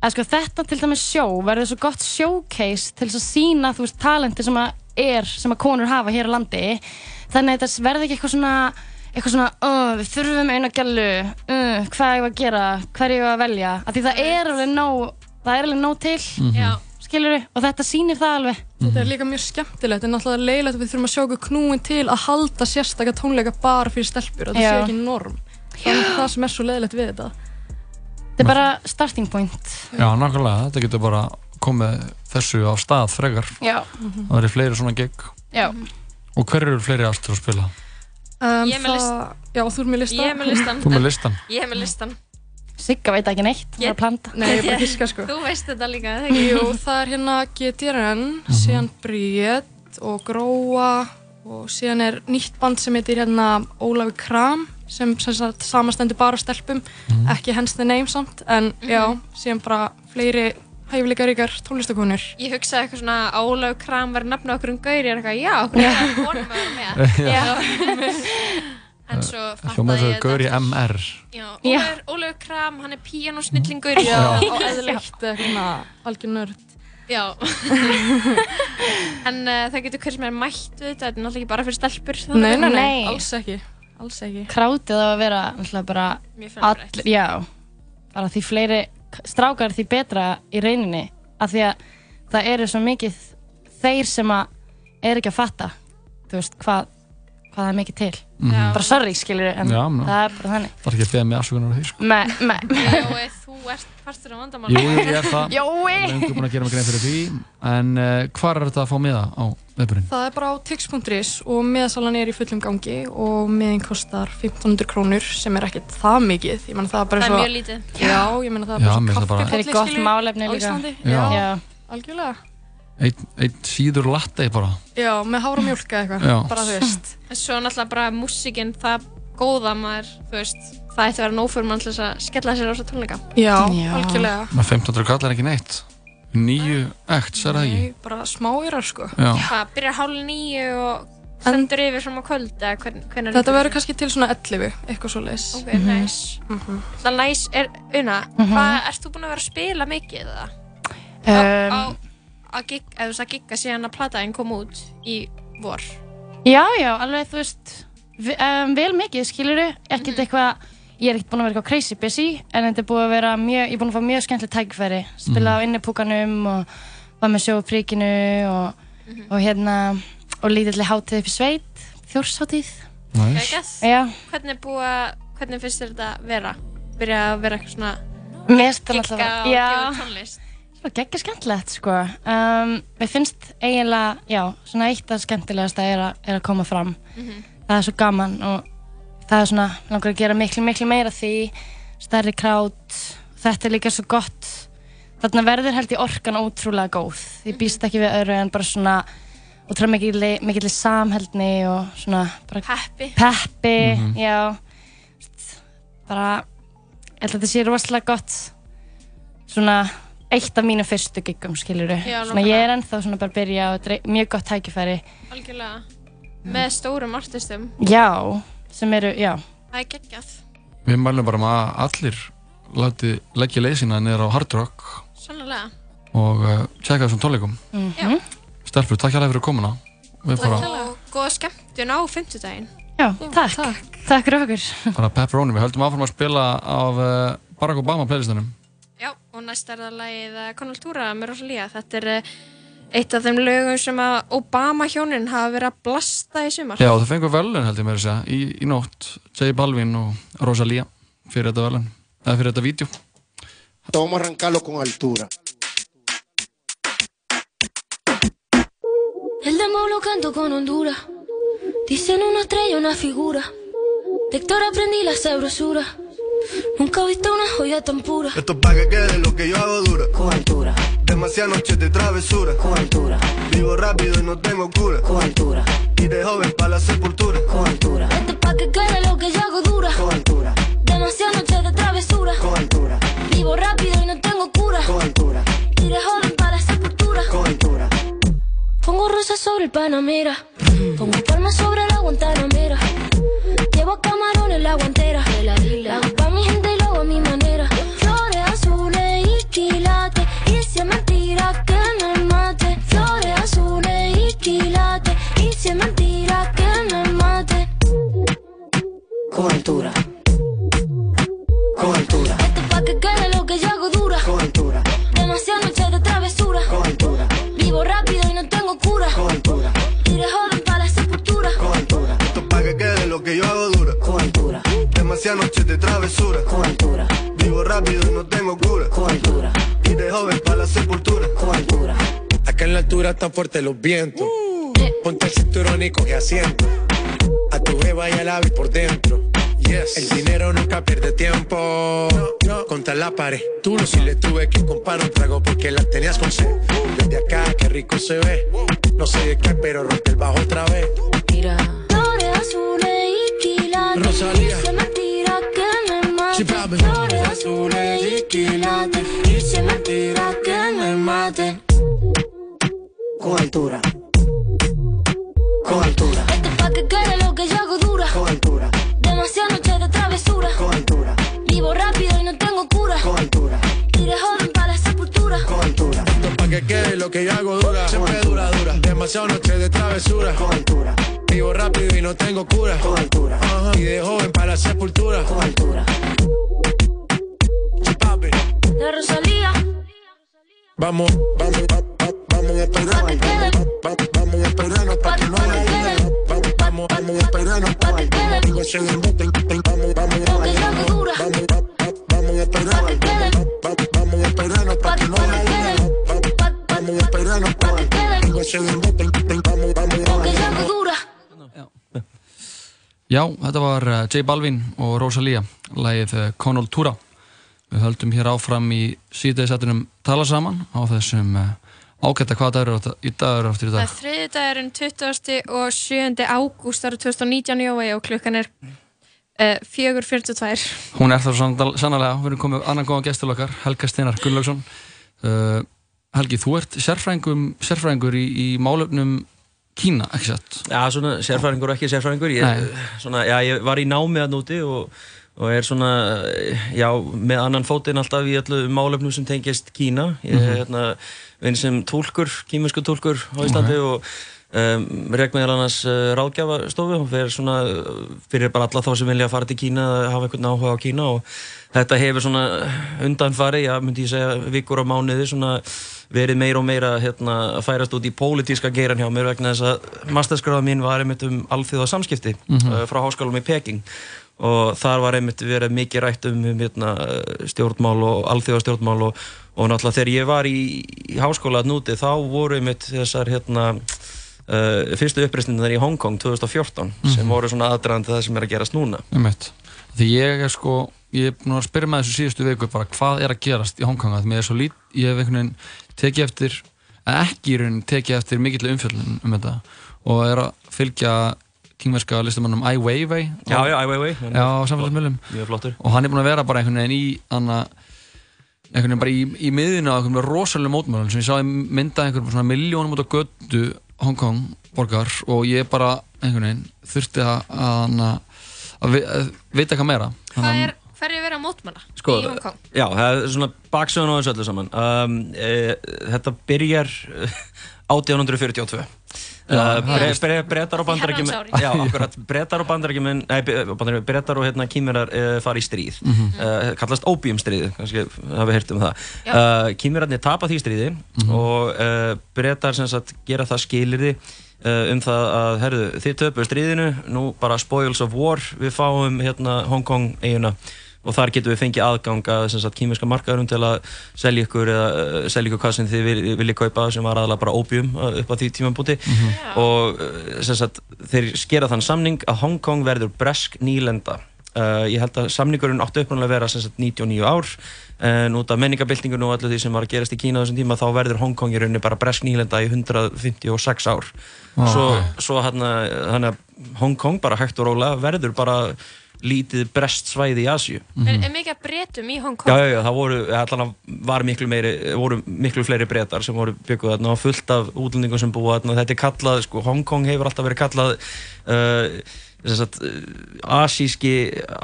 að sko þetta til dæmis sjó verður svo gott showcase til þess að sína þú veist talenti sem að er, sem að konur hafa hér á landi þannig að þetta verður ekki eitthvað svona eitthvað svona, uh, við þurfum eina gælu uh, hvað ég var að gera, hvað ég var að velja af því það er alveg nóg það er alveg nóg til Mhm. Já. Skilur og þetta sýnir það alveg Þetta er líka mjög skemmtilegt en náttúrulega leiðilegt að við þurfum að sjá okkur knúin til að halda sérstakka tónleika bara fyrir stelpur og það Já. sé ekki norm. Það er það sem er svo leiðilegt við þetta. þetta er bara starting point Já, nákvæmlega, þetta getur bara komið þessu á stað frekar. Já. Það verður fleiri svona gig. Já. Og hver eru fleiri ástur að spila? Um, Ég er með það- Já, þú er með listan. Ég er með listan. Þú með listan? Ég er með listan. Sigga veit ekki neitt, hún er að planta Nei, ég er bara að giska sko. Þú veist þetta líka, eða ekki? Jú, það er hérna GTRN, síðan Bríett og Gróa og síðan er nýtt band sem heitir hérna Ólafi Kram sem, sem sagt, samastendur bara af stelpum, ekki hens the name samt, en já, síðan bara fleiri hæfileika ríkar tónlistakonur. Ég hugsaði eitthvað svona Ólaug Kram verið nafna okkur um gauri, ég er eitthvað, já, okkur er það konum að vera með. Já. En svo fattaði ég gaur í MR. Ólaug Kram, hann er Já. og eðlilegt eitthvað svona algjör nörd. Já. en uh, það getur hver sem er mætt við þetta, þetta er náttúrulega ekki bara fyrir stelpur. Nei, nei, nei, alls ekki. Alls ekki. krátið á að vera náttúrulega bara Mjög all, já, bara því fleiri strákar því betra í reyninni af því að það eru svo mikið þeir sem að er ekki að fatta þú veist hvað hvað það er mikið til Já. bara sorry skilur en Já, ná. það er bara þannig Það er ekki að beða mig afsökunar á því, sko. me, me. Jói, þú ert partur á vandamáli. Jú, ég er það. Jói! Lengur búin að gera mig grein fyrir því. En uh, hvar er þetta að fá miða á vefurinn? Það er bara á tix.is og miðasalan er í fullum gangi og miðin kostar 1500 krónur sem er ekkert það mikið. Ég menna það er bara Það er svo... mjög lítið. Já, ég menna það er Já, bara svo skilur, málefni á líka. Íslandi. Já. algjörlega. Einn ein síður latte bara. Já, með hára mjölk eða eitthvað, bara þú veist. En svo náttúrulega bara músikinn, það góða maður, þú veist, það ætti að vera nóg fyrir mann til þess að skella sér á þessu tónleika. Já, algjörlega. Með 1500 kall er ekki neitt. Nýju ekt, sér það ekki? Nei, bara smáirar sko. Já. Það byrjar hálf nýju og stendur yfir á kvöld, eða hvern, hvernig Þetta verður kannski til svona 11, eitthvað svo leis. Ok, næs. Það næs er, Una, Mhm. hvað, ert þú búin að vera að spila mikið eða? Um, á, að gig, eða þú veist að gigga síðan að plataðin kom út í vor. já, já, alveg þú veist um, vel mikið skilur ekkert eitthvað ég er ekkert búin að vera eitthvað crazy busy en þetta er búin að vera mjög, ég er búin að fá mjög skemmtileg tækifæri spila á innipúkanum og var með sjó príkinu og og hérna og lítilli hátíð upp í sveit þjórshátíð Geggjað. Já. Hvernig er búið að, hvernig finnst þér þetta vera? Byrja að vera eitthvað svona gigga og Já. gefa tónlist. Svona geggja skemmtilegt sko. Um, Mér finnst eiginlega, já, svona eitt af skemmtilegasta er, að- er að koma fram. Mhm. Það er svo gaman og það er svona, langar að gera miklu, miklu meira því. Stærri krát þetta er líka svo gott. Þarna verður held ég orkan ótrúlega góð. Ég býst ekki við öðru en bara svona ótrúlega mikilli, mikilli samheldni og svona bara peppi, peppi Mhm. já. Veist, bara, ég held að þetta sé rosalega gott. Svona eitt af mínum fyrstu giggum skilur Já, svona ég er ennþá svona bara að byrja og er mjög gott tækifæri Algjörlega. Með stórum artistum. já, sem eru, já Það er geggjað. Við mælum bara með að allir láti leggja leysina niður á Hard Rock Sannlega. og uh, tjekka þessum tónleikum. Mhm. Stelfur, takk hérlega fyrir komuna. Við bara, Og góða skemmtun á fimmtudaginn. Já, takk. takk. Takk fyrir okkur. bara pepperoni. Við höldum áfram að spila af uh, Barack Obama playlistanum. Og næst er það lagið eh, Konaltúra með Rosalía. Þetta er eh, eitt af þeim lögum sem að Obama hjónin hafa verið að blasta í sumar. Já, það fengur velun held ég með þess að í, í nótt. J Balvin og Rosalía fyrir þetta velun. Eða fyrir þetta vídeo. Vamos a arrancarlo con altura. El demo lo canto con Honduras. Dicen una estrella, una figura. De Héctor aprendí la sabrosura. Nunca he visto una joya tan pura. Esto es pa' que quede lo que yo hago dura. Con altura. Demasiadas noches de travesura. Con altura. Vivo rápido y no tengo cura. Con altura. Y de joven para la sepultura. Con altura. Esto es pa' que quede lo que yo hago dura. Con altura. Demasiadas noches de travesura. Con altura. Vivo rápido y no tengo cura. Con altura. Y de joven para la sepultura. Con altura. Pongo rosas sobre el Panamera. Pongo palmas sobre la Guantanamera. Llevo camarones en la guantera. La hago Con altura. Con altura. Esto es pa' que quede lo que yo hago dura. Con altura. Demasiadas noches de travesura. Con altura. Vivo rápido y no tengo cura. Con altura. Y de joven para la sepultura. Con altura. Esto es pa' que quede lo que yo hago dura. Con altura. Demasiadas noches de travesura. Con altura. Vivo rápido y no tengo cura. Con altura. Y de joven para la sepultura. Con altura. Acá en la altura están fuertes los vientos. Ponte el cinturón y coge asiento. A tu beba y al ave por dentro. Yes. El dinero nunca pierde tiempo. Contra la pared. Tú no si le tuve que comprar un trago porque la tenías con sed. Desde acá, qué rico se ve. No sé de qué, pero rompe el bajo otra vez. Mira. Flores azules y quilates. Rosalía. Y si es mentira que me mate. Flores azules y quilates. Y si es mentira que me mate. Con altura. Con altura. Que quede lo que yo hago dura. Con altura. Demasiadas noches de travesura. Con altura. Vivo rápido y no tengo cura. Con altura. Y de joven para la sepultura. Con altura. Esto es pa' que quede lo que yo hago dura. Siempre dura, dura. Demasiadas noches de travesura. Con altura. Vivo rápido y no tengo cura. Con altura. Y de joven para la sepultura. Con altura. De Rosalía. Vamos, vamos, va- va- vamos a esperarnos. Va- Vamos a esperarnos para que no haya. Vamos, vamos, vamos a esperarnos. Digo, se bote, Vamos, vamos, vamos, va- va- vamos a esperarnos. Va- Vamos esperarnos para que no dinero. Va- Vamos esperarnos. Digo, se bote, Vamos, vamos, dura. Já, þetta var uh, J Balvin og Rosalía, lagið uh, Konoltúra. Við höldum hér áfram í síðdegisættunum tala saman á þessum uh, ágætta hvað dagur er þetta- í dagur áttur í Það dag. er þriði dagurinn 20. og 7. ágúst árið 2019 Jói og klukkan er uh, 4.42. Hún er það sannal- sannarlega, við erum komið annan góðan gestur okkar, Helga Steinar Gunnlaugsson. Uh, Helgi, þú ert sérfræðingur, í, í málefnum Kína, ekki satt? Já, svona sérfræðingur og ekki sérfræðingur ég, svona, já, ég var í námi að núti og, og er svona já, með annan fótinn alltaf í öllu málefnum sem tengist Kína ég er Mhm. hérna, vinn sem tólkur, kímensku tólkur á Íslandi Ok. og um, rek meðal annars uh, ráðgjafastofu og fyrir svona fyrir bara alla þá sem vilja fara til Kína eða hafa einhvern áhuga á Kína og þetta hefur svona undanfari, já, myndi ég segja vikur á mánuði svona verið meira og meira hérna, að færast út í pólitíska geiran hjá mér vegna þess að masterskráða mín var einmitt um alþjóða samskipti Mhm. uh, frá háskólum í Peking og þar var einmitt verið mikið rætt um, um hérna, stjórnmál og alþjóða stjórnmál og, og náttúrulega þegar ég var í, í háskóla að núti þá voru einmitt þessar hérna uh, fyrstu uppreisninnar í Hongkong 2014 sem Mhm. voru svona aðdraðandi það sem er að gerast núna Einmitt. Því ég er sko, ég er búin að spyrja með þessu síðustu viku bara hvað er að gerast í Hongkonga því mér er svo lít, ég hef einhvern veginn tekið eftir, ekki í raunin tekið eftir mikill umfjöldin um þetta og er að fylgja kingverska listamannum Ai Weiwei Já, já, Ai Weiwei. Já, á samfélagsmiðlum Mjög flottur. og hann er búin að vera bara einhvern veginn í anna, einhvern veginn bara í, í miðinu á einhvern veginn rosalega mótmælum sem ég sá í mynda einhvern svona miljónum út á götu Hongkong borgar og ég bara einhvern veginn þurfti að, að, að, að vita eitthvað meira Hvað er, hver er verið að mótmanna Sko, í Hong Kong? já, það er svona baksögun á þessu öllu saman um, e, Þetta byrjar eh, 1842 Já, Uh, það bre, er- bre, Bretar og bandarækjumenn Bretar og og hérna kýmirar uh, fara í stríð. Mhm. uh, Kallast opiumstríð Kannski hafi heyrt um það. Uh, Kýmirarnir tapa því stríði Og uh, Bretar sem sagt gera það skilirði um það að, herðu, þið töpuðu stríðinu nú bara spoils of war við fáum hérna Hong Kong eiguna og þar getum við fengið aðgang að sem sagt kýmiska markaðurum til að selja ykkur eða uh, selja ykkur hvað sem þið vil, viljið kaupa sem var aðalega bara opium uh, upp á því tímambúti og uh, sem sagt þeir skera þann samning að Hong Kong verður bresk nýlenda. Uh, ég held að samningurinn átti uppnáðulega að vera sem sagt 99 ár. En út af menningabildingun og allir því sem var að gerast í Kína á þessum tíma þá verður Hong Kong í rauninni bara bresk nýlenda í 156 ár. Vá, svo, ok. svo þannig að Hong Kong bara hægt og rólega verður bara lítið brest svæði í Asju Er, er mikið að breytum í Hong Kong? Já, já, já, það voru, allan var miklu meiri, voru miklu fleiri breytar sem voru bygguð þarna og fullt af útlendingum sem búa þarna. Þetta er kallað, sko, Hong Kong hefur alltaf verið kallað uh, þess að asíski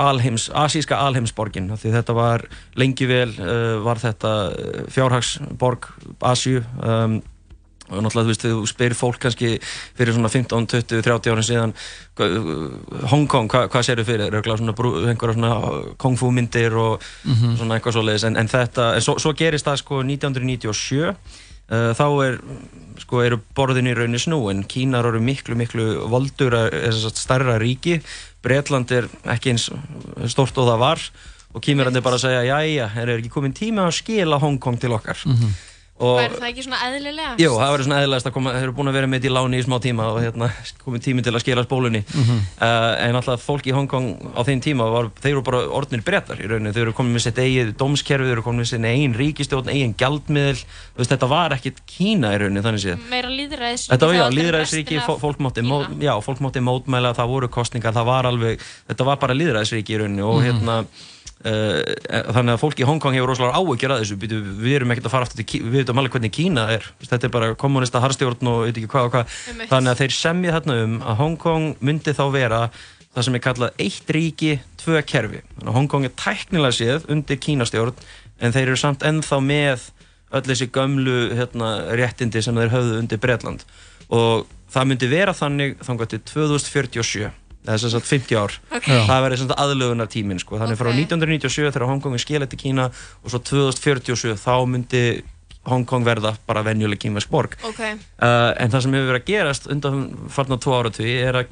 alheims, asíska alheimsborgin af því þetta var lengi vel uh, var þetta fjárhagsborg Asju um, og náttúrulega þú veist, þú spyrir fólk kannski fyrir svona 15, 20, 30 árin síðan hva- Hong Kong, hva, hvað sér þau fyrir? Röglega svona brú, einhverja svona kung fu myndir og Mhm. svona eitthvað svoleiðis. En, en þetta, svo, svo gerist það sko 1997 uh, þá er sko eru borðin í rauninni snúin. Kínar eru miklu miklu voldur stærra ríki. Bretland er ekki eins stórt og það var. Og kýmurandi bara að segja jæja, er ekki komin tíma að skila Hong Kong til okkar og Væri það ekki svona eðlilega? Jú, það verður svona eðlægast að koma, þeir eru búin að vera með þetta í láni í smá tíma og hérna komið tími til að skila spólunni Mhm. uh, en alltaf fólk í Hongkong á þeim tíma var, þeir eru bara orðnir brettar í rauninni, þeir eru komin með sitt eigið dómskerfi, þeir eru komin með sitt eigin ríkistjórn, eigin veist, þetta var ekkit Kína í rauninni þannig séð Meira líðræðisríki Þetta var, já, líðræðisríki, fólk mátti, mó, já, fólk mátti mótmæla, það voru kostningar, það var alveg, þetta var bara líðræðisríki í rauninni og Mhm. hérna, uh, þannig að fólk í Hongkong hefur rosalega áhyggjur að þessu, Býtu, við erum ekkert að fara aftur til Kína, við veitum alveg hvernig Kína er, þetta er bara kommunista harstjórn og veit ekki hvað og hvað, þannig að þeir semja þarna um að Hongkong myndi þá vera það sem er kallað eitt ríki, tvö kerfi, þannig að Hongkong er tæknilega séð undir Kínastjórn, en þeir eru samt ennþá með öll þessi gömlu hérna, réttindi sem þeir höfðu undir Bretland. Og það myndi vera þannig þangað til 2047 eða sem sagt 50 ár Ok. Já. það verði svona aðlögunar tíminn sko. þannig frá 1997 þegar Hongkong er skilað til Kína og svo 2047 þá myndi Hongkong verða bara venjuleg kínversk borg Ok. Uh, en það sem hefur verið að gerast undan farna tvo áratví er að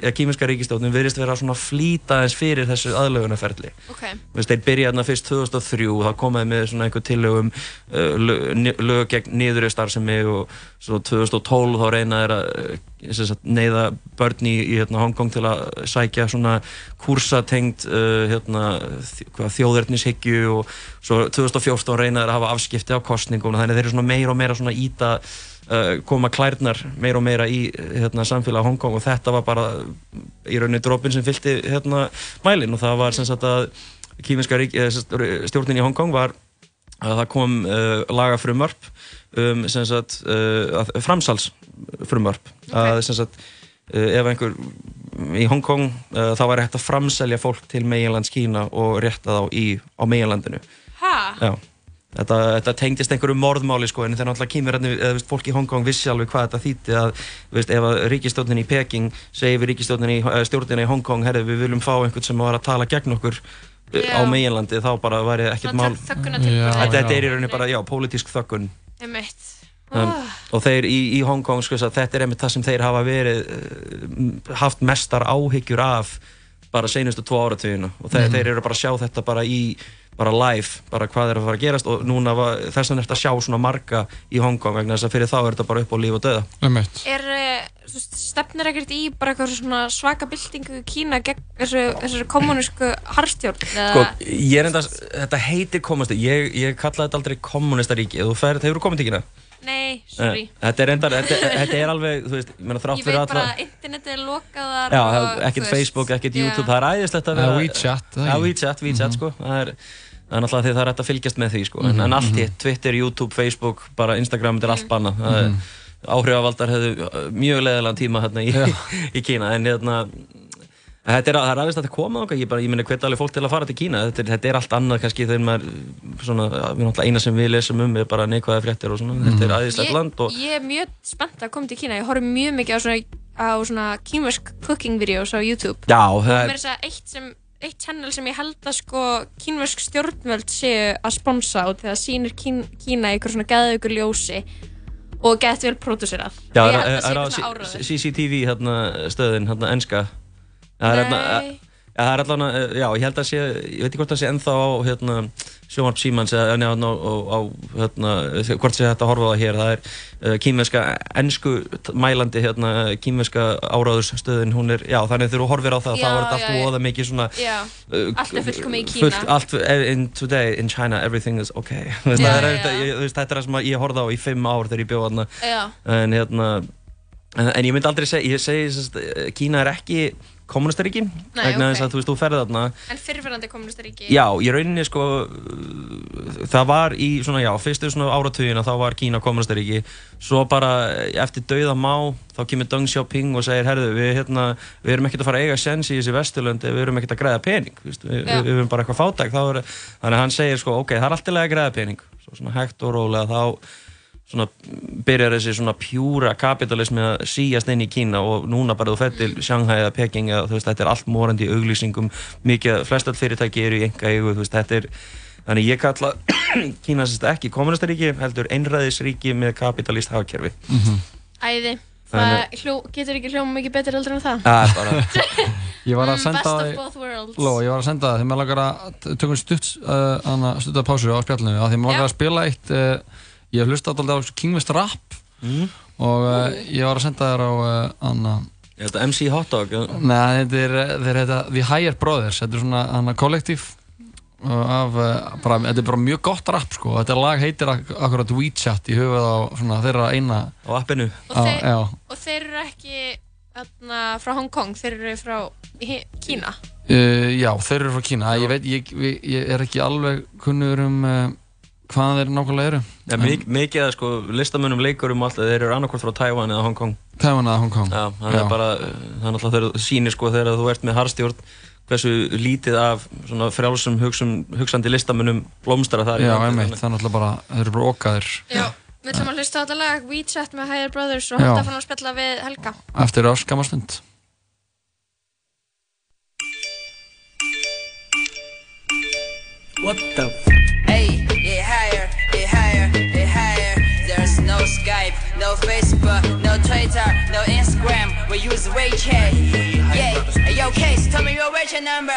eh, kínverska ríkistjóðnum verðist vera svona flýta eins fyrir þessu veist, þeir byrja þarna fyrst 2003 þá komaði með svona einhver tillögum uh, lög, ni- lög gegn niðurri starfsemi og svo 2012 þá reyna þeir að sem sagt, neyða börn í, í hérna, Hongkong til að sækja svona kursatengt uh, hérna, þ- hvað, þjóðernishyggju og svo 2014 reyna þeir að hafa afskipti af kostningum þannig þeir eru svona meira og meira svona íta uh, koma klærnar meira og meira í hérna, samfélag Hongkong og þetta var bara í rauninni dropin sem fylgti hérna, mælin og það var sem sagt að sagt, stjórnin í Hongkong var að það kom uh, lagafrumvarp um sem sagt, uh, framsalsfrumvarp að sem sagt uh, ef einhver í Hongkong uh, þá væri hægt að framselja fólk til meginlands Kína og rétta þá í, á meginlandinu? Já. Þetta, þetta tengdist einhverju morðmáli sko en þegar náttúrulega kýmur hérna, eða, veist, fólk í Hongkong vissi alveg hvað þetta þýtti að veist, ef að ríkistjórnin í Peking segir við ríkistjórnin í, eh, Hongkong herri við viljum fá einhvern sem var að tala gegn okkur uh, á Já. meginlandi þá bara væri ekkert mál. Já, þetta, já. er í rauninni bara, já, pólitísk þöggun Einmitt. Um, og þeir í, í Hong Kong sko, þetta er einmitt það sem þeir hafa verið uh, haft mestar áhyggjur af bara seinustu tvo áratugina og þeir, Mhm. þeir eru bara að sjá þetta bara í bara live, bara hvað er að fara að gerast og núna var, þess vegna er þetta að sjá svona marga í Hong Kong vegna þess að fyrir þá er þetta bara upp á líf og döða Einmitt. Er, eh, stefnir ekkert í bara eitthvað svona svaka byltingu í Kína gegn þessu, þessu kommunísku harstjórn? Sko, ég er enda, þetta heitir komast ég, ég kalla þetta aldrei kommunistaríki þú fer, hefur komið til Kína? Nei, sorry. Eh, Þetta er enda, þetta, þetta er alveg, þú veist, ég meina þrátt Ég fyrir veit bara alla að internetið er lokaðar Já, og, ekkert þú veist, Facebook, ekkert já. YouTube, það er æðislegt að vera WeChat, það Já, ekki? WeChat, WeChat, sko Það er, það er náttúrulega því það er hægt að fylgjast með því, sko En, Mhm, en allt mhm. hitt, Twitter, YouTube, Facebook, bara Instagram, þetta er Mm. allt bannað Það er- Mhm. Áhrifavaldar hefðu mjög leðilegan tíma hérna í, í Kína En hérna Þetta er, það er aðeins að þetta koma okkar, ég, bara, ég minna hvet alveg fólk til að fara til Kína, þetta er, þetta er allt annað kannski þegar maður, svona, við náttúrulega eina sem við lesum um er bara neikvæða fréttir og svona, þetta er aðeinslegt land og Ég er mjög spennt að koma til Kína. Ég horf mjög mikið á svona, á svona kínversk cooking videos á YouTube. Já, Og það mér er þess að eitt sem eitt channel sem ég held að sko kínversk stjórnvöld séu að sponsa og þegar sýnir Kín, Kína í einhver svona geðaugur ljósi og gett vel pródúserað. Já, Og er, ég held er, að sé er á. CCTV hérna, stöðin, hérna, enska Það er hérna, Nei. það er allan að, já, ég held að sé, ég veit ekki hvort það sé ennþá á, hérna, sjónvarp Símans eða njá, á, á, hérna, hvort sé þetta að horfa á það hér, það er uh, kýmverska, ennsku mælandi, hérna, kýmverska áráðurstöðin, hún er, já, þannig þú horfir á það, Já, þá er þetta allt voða mikið svona, Já, uh, allt er fullkomið í Kína. fullt, allt, in today, in China, everything is okay, Já, það er, ég, þetta er það sem ég horfði á í fimm ár þegar ég bjóð Já. en hérna, en, en ég myndi aldrei segja, ég segi, Kína er ekki kommunistaríki, vegna þess að þú veist, þú ferði þarna, En fyrirferðandi kommunistaríki? Já, í rauninni sko það var í svona já, fyrstu svona áratugina þá var Kína kommunistaríki svo bara eftir dauða má þá kemur Deng Xiaoping og segir herðu, við, hérna, við erum ekkert að fara að eiga sens í þessi vesturlönd ef við erum ekkert að græða pening við, við, við erum bara eitthvað fátæk er, þannig að hann segir sko, ok, það er alltaf að græða pening. Svo svona hægt og rólega þá svona byrjar þessi svona pjúra kapitalismi að síjast inn í Kína og núna bara þú fættir Shanghai eða Peking eða þú veist þetta er allt morandi í auglýsingum mikið, flestat fyrirtæki eru í enga eigu þú veist þetta er þannig ég kalla Kína sérst ekki kommunistaríki heldur einræðisríki með kapitalist hagkerfi Æði. Það hljó, getur ekki hljóma mikið betur heldur en það. Það er bara Ég var að Mm, senda best of það í- both worlds. Ló, ég var að senda það þegar maður langar að tökum stutt, uh, stutta pásu á spjallinu að því maður langar að spila eitt uh, ég hef hlustað alltaf á Kingvist Rap Mm. og uh, ég var að senda þér á uh, anna. Er þetta MC Hotdog? Nei, þetta er, þeir heita The Higher Brothers. Þetta er svona anna kollektív af, uh, bara, þetta er bara mjög gott rap sko, þetta lag heitir ak akkurat WeChat í höfuð á svona þeirra eina. Á appinu. Og þeir, já, og þeir eru ekki þarna, frá Hong Kong, þeir eru frá Kína. uh, já, þeir eru frá Kína. Ég veit, ég, ég, ég er ekki alveg kunnur um hvaðan þeir nákvæmlega eru? Ja, mik mikið að sko listamönnum leikurum og allt þeir eru annarkvort frá Taiwan eða Hong Kong. Taiwan eða Hong Kong. Já, það Já. er bara, það er náttúrulega þegar þú sýnir sko þegar þú ert með harstjórn hversu lítið af svona frjálsum hugsum, hugsandi listamönnum blómstara þar í Já, einmitt, það er náttúrulega bara, þeir eru bara okkaðir Já, við ætlum að hlusta á þetta lag WeChat með Higher Brothers og Já. halda fann að spjalla við Helga. eftir áskamma stund. What the no Facebook, no Twitter, no Instagram. We use WeChat. Yeah, hey, yo, Case, tell me your WeChat number.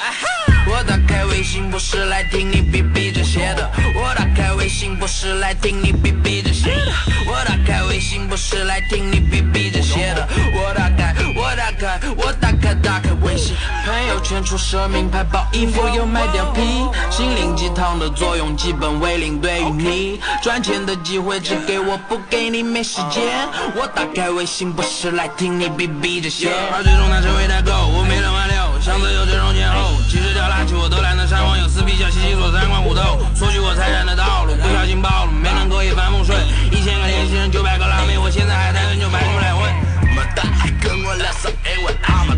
Aha! 我打开微信不是来听你逼逼这些的，我打开微信不是来听你逼逼这些的，我打开微信不是来听你逼逼这些的，我打开我打开我打开 打开微信，朋友圈出奢名牌包衣服又买貂皮，心灵鸡汤的作用基本为零，对于你。赚钱的机会只给我不给你没时间，我打开微信不是来听你逼逼这些，而最终他成为代购，我没人挽留，箱子有这种前后，其实掉垃圾我都懒得删网友撕逼笑，洗洗锁三观五斗，索取我财产的道路，不小心暴露，没能够一帆风顺，一千个年轻人九百个辣妹，我现在还单身就白出来混。么大跟我聊上英文，阿玛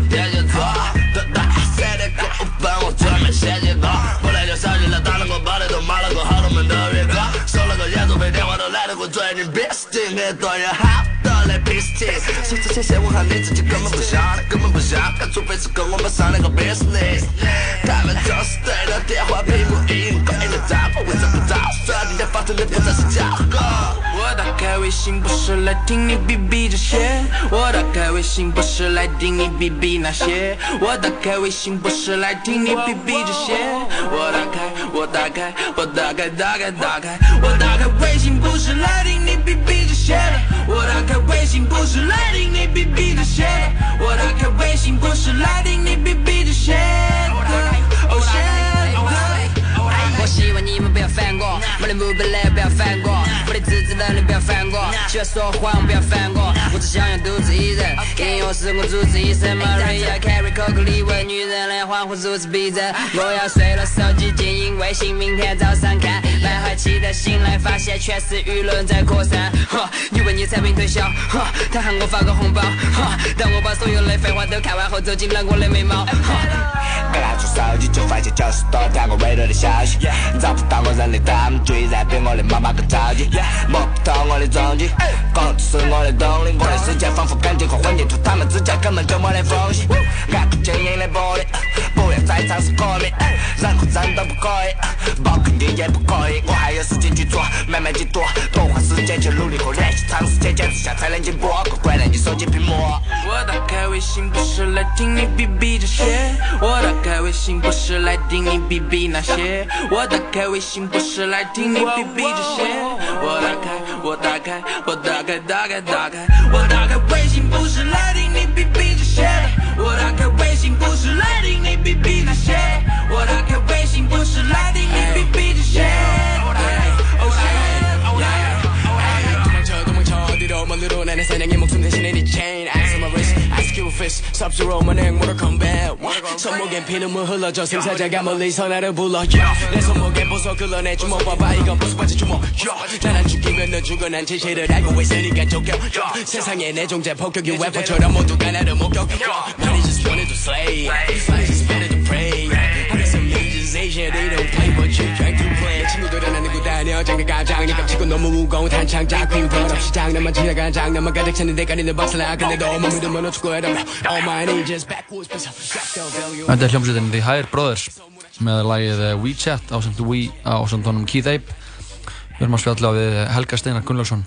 大大写的歌我帮我准备写一个本来就小鸡了打了个包的都买了个好东门的月哥收了个演唱会电话都懒得过嘴。你多有好多的 business 说这些闲话你自己根本不想根本不想除非是跟我们商量个 business 他们就是对着电话屏幕一个一个找咋呼为啥不咋说人家发生的不再是假话开微信不是来听你逼逼这些，我打开微信不是来听你逼逼那些，我打开微信不是来听你逼逼这些，我打开，我打开，我打开，打开，打开，我打开微信不是来听你逼逼这些。的，我打开微信不是来听你逼逼这些。的，我打开微信不是来听你逼逼这些。的。Oh shit，我希望你们不要犯过，我的目标来不要犯过，我的自制能力不要烦我，喜欢说谎不要烦我，我只想要独自一人，音乐是我主治医生，Maria Carey 口口里问女人的欢呼如此逼真，我要睡了，手机静音微信，明天早上看，满怀期待醒来发现全是舆论在扩散，哈，你为你产品推销，哈，他喊我发个红包，哈，当我把所有的废话都看完后，走进了我的眉毛，刚拿出手机就发现九十多条我未读的消息，找不到我人的他们居然比我的妈妈更着急，摸不透我的踪迹，工作是我的动力，我的世界仿佛感情和混凝土，他们之间根本就没得缝隙，按不坚硬的玻璃，不要再尝试革命，任何人都不可以，包肯定也不可以，我还有时间去做，慢慢去做，多花时间去努力和练习，长时间坚持下才能进步，乖乖的你手机屏幕。我打开微信不是来听你逼逼这些，信不是来听你哔哔那些，我打开微信不是来听你哔哔这些，我打开，我打开，我打开，打开，打开，我打开微信不是来 ice cube fist Sub-Zero 만행 Mortal Kombat 손목엔 피눈물 흘러져 생사자가 멀리서 나를 불러 yeah. 내 손목에 보석 흘러내 주먹 봐봐 이건 보석받지 주먹 yeah. 난안 죽이면 넌 죽어 난 진실을 알고 있으니까 쫓겨 yeah. 세상에 내 존재 폭격이 웨퍼처럼 모두가 나를 목격 yeah. Money just wanted to slay Money just wanted to pray I got some ninjas Asian they don't play but you try to play 친구들은 안 들고 다녀 장갑 가장 네 깜찍고 너무 무거운 탄창 자꾸 이별 없이 장난만 지나간 장난만 가득 차는 데까리는 박살나 근데 너무 믿으면 어쩌고 해라 All my ninjas backwards but drop down value Þetta er hljómsveitin The Higher Brothers með lagið eh, WeChat ásand We ásand honum Keith Ape Við erum að spjalla við Helga Steinar Gunnlaugsson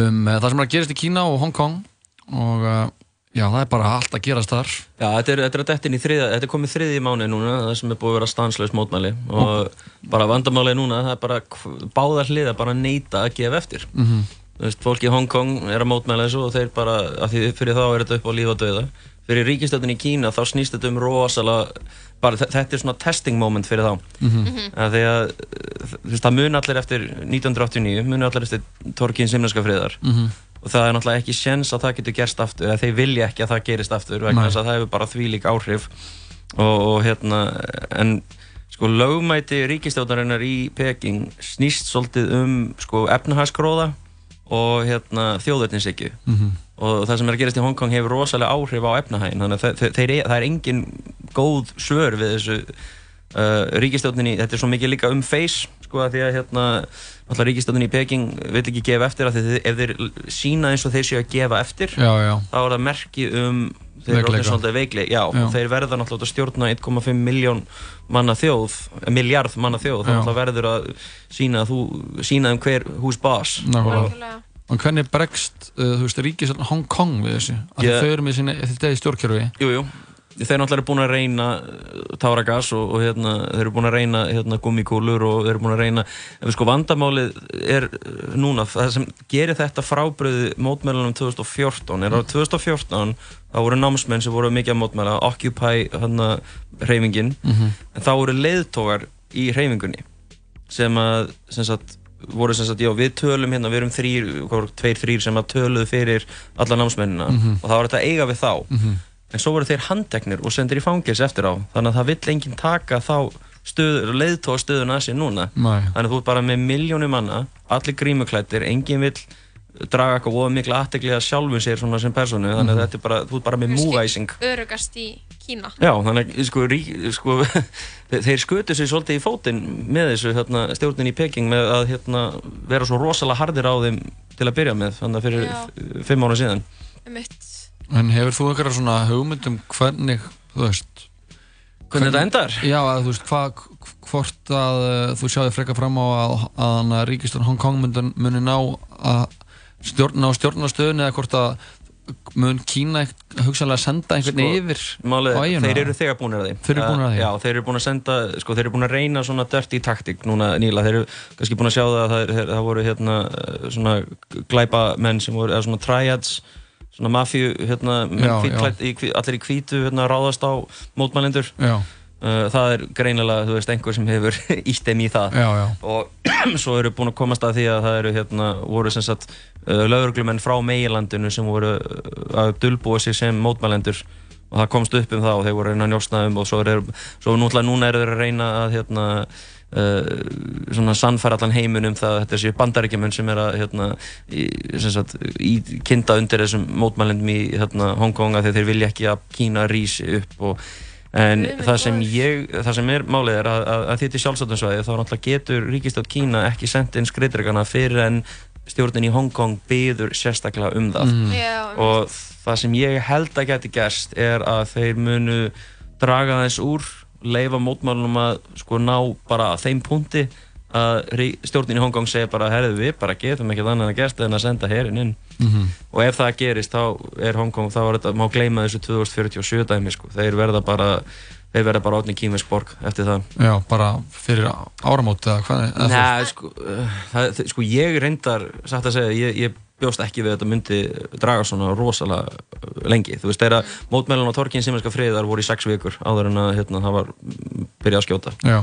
um eh, það sem er að gerast í Kína og Hong Kong og eh, já, það er bara allt að gerast þar Já, þetta er, þetta er að í þriða, þetta er komið þriði mánu núna, það sem er búið að vera stanslaus mótmæli og bara vandamálið núna, það er bara báðar hliða bara að neita að gefa eftir. Mhm. Þú veist, fólk í Hong Kong er að mótmæla þessu og þeir bara, af því fyrir þá er þetta upp á líf og döða. Fyrir ríkistöldin í Kína þá snýst þetta um rosalega, bara þe- þetta er svona testing moment fyrir þá. Mhm. Af því að, þú veist, það mun allir eftir 1989, mun allir eftir Torkin Simneska friðar Mhm. Og það er náttúrulega ekki séns að það getur gerst aftur eða þeir vilja ekki að það gerist aftur vegna þess að það hefur bara þvílík áhrif. Og, og hérna en sko lögmæti ríkistjóðarinnar í Peking snýst svolítið um sko efnahagsgróða og hérna þjóðverðninsykju Mhm. og það sem er að gerast í Hongkong hefur rosalega áhrif á efnahægin þannig að þe- þe- þeir, það er engin góð svör við þessu uh, ríkistjóðninni, þetta er svo mikið líka um face sko að því að hérna alltaf ríkistjóðninni í Peking vill ekki gefa eftir að þið, ef þeir sína eins og þeir séu að gefa eftir Já, já. þá er það merki um þeir orðin svolítið veikli já, Já. og þeir verða náttúrulega að stjórna 1,5 miljón manna þjóð miljard manna þjóð, þá Já. náttúrulega verður að sína að þú, sína um hver boss Nákvæmlega. Og hvernig bregst, uh, þú veist, ríkisvöld Hong Kong við þessu? Að þau eru með sinni, þetta er stjórnkjörfi Jú, jú. Þeir náttúrulega eru búin að reyna uh, táragas og, og hérna, þeir eru búin að reyna hérna, gummikúlur og þeir eru búin að reyna en sko vandamálið er uh, núna, það sem gerir þetta frábröðu mótmælunum 2014 er að 2014 þá voru námsmenn sem voru mikið að mótmæla Occupy hérna, hreyfingin Mhm. en þá voru leiðtógar í hreyfingunni sem að sem sagt, voru sem sagt, já við tölum hérna, við erum þrýr, tveir, þrýr sem að töluðu fyrir alla námsmennina Mhm. og það var þetta eiga við þá Mhm. En svo voru þeir handteknir og sendir í fangils eftir á þannig að það vill enginn taka þá stöð, leiðtóa stöðuna að sér núna Nei. þannig að þú ert bara með miljónum manna allir grímuklættir, enginn vill draga eitthvað voða mikla aðtegli að sjálfum sér svona sem personu þannig að Mhm. þetta er bara, þú ert bara með múvæsing örugast í Kína Já, þannig að sko, rík, sko, þeir skutu sig svolítið í fótinn með þessu hérna, stjórnin í Peking með að hérna, vera svo rosalega hardir á þeim til að byrja með þannig að fyrir Já. fimm ára síðan Einmitt. En hefur þú eitthvað svona hugmyndum hvernig, þú veist Hvernig þetta endar? Já, að þú veist, hvað, hvort að uh, þú sjáði frekar fram á að, að, ríkistjórn Hong Kong muni, muni ná að stjórna á stjórnastöðun eða hvort að mun Kína hugsanlega senda einhvern yfir Málið, á eiguna? þeir eru þegar búinir að því Þeir eru búnir að því? Já, þeir eru búin að senda, sko, þeir eru búin að reyna svona dirty taktik núna nýla, þeir eru kannski búin að sjá það að það, það, voru hérna eh, svona glæpa menn sem voru, eða svona triads svona mafíu, hérna, Já, hvítklædd í, allir í hvítu, hérna, ráðast á mótmælendur. Uh, það er greinilega, þú veist, einhver sem hefur ítt þeim í það Já, já. og svo eru búin að komast að því að það eru hérna, voru sem sagt uh, lauruglumenn frá meilandinu sem voru uh, að dulbúa sig sem mótmælendur og það komst upp um það og þeir voru að reyna að njósna um og svo, er, svo núna, eru þeir að reyna að hérna Uh, svona sannfæra allan heimun um það að þetta séu bandaríkjumenn sem er að hérna, í, sem sagt, í kinda undir þessum mótmælendum í hérna, Hong Kong að þeir vilja ekki að Kína rísi upp og En minn það sem, ég, það sem er málið er að, að, að þetta er sjálfsáttunsvæði þá náttúrulega getur ríkistátt Kína ekki sendt inn skriðdregana fyrir en stjórnin í Hong Kong byður sérstaklega um það. Mm. Já, og það sem ég held að geti gerst er að þeir munu draga þess úr leifa mótmálunum að sko ná bara að þeim punkti að stjórnin í Hong Kong segja bara herðu við bara getum ekki þannig að gerst en að senda herin inn Mhm. og ef það gerist þá er Hong Kong, þá er þetta, má gleyma þessu 2047 dæmi sko, þeir verða bara þeir verða bara átni kýmvesk borg eftir það Já, bara fyrir áramót eða hvað? Nei, sko, uh, það, sko ég reyndar, satt að segja, ég, ég bjóst ekki við að þetta myndi draga svona rosalega lengi. Þú veist, þeirra mótmælun á Torkin Simenska friðar voru í sex vikur áður en að hérna, það var mm, byrjað að skjóta. Já.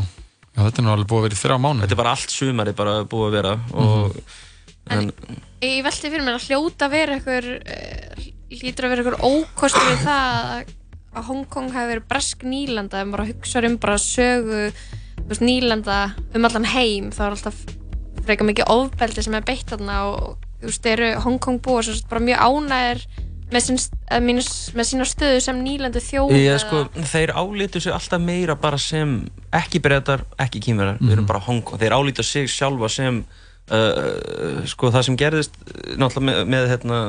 Já, þetta er nú alveg búið að vera í þrjá mánu. Þetta er bara allt sumari bara búið að vera og en, Ég velti fyrir mér að hljóta vera einhver uh, lítur að vera einhver ókostur við það að- að Hong Kong hafi verið bresk nýlanda ef maður hugsa um bara sögu veist, nýlanda um allan heim þá er alltaf frekar mikið ofbeldi sem er beitt þarna og þú veist, eru Hong Kong búið svo bara mjög ánægir með, mínus, með sína stöðu sem nýlandu þjóð ég, sko, þeir álítu sig alltaf meira bara sem ekki breytar, ekki kýmverar, við erum bara Hong Kong. Þeir álítu sig sjálfa sem uh, sko það sem gerðist uh, náttúrulega með, með hérna,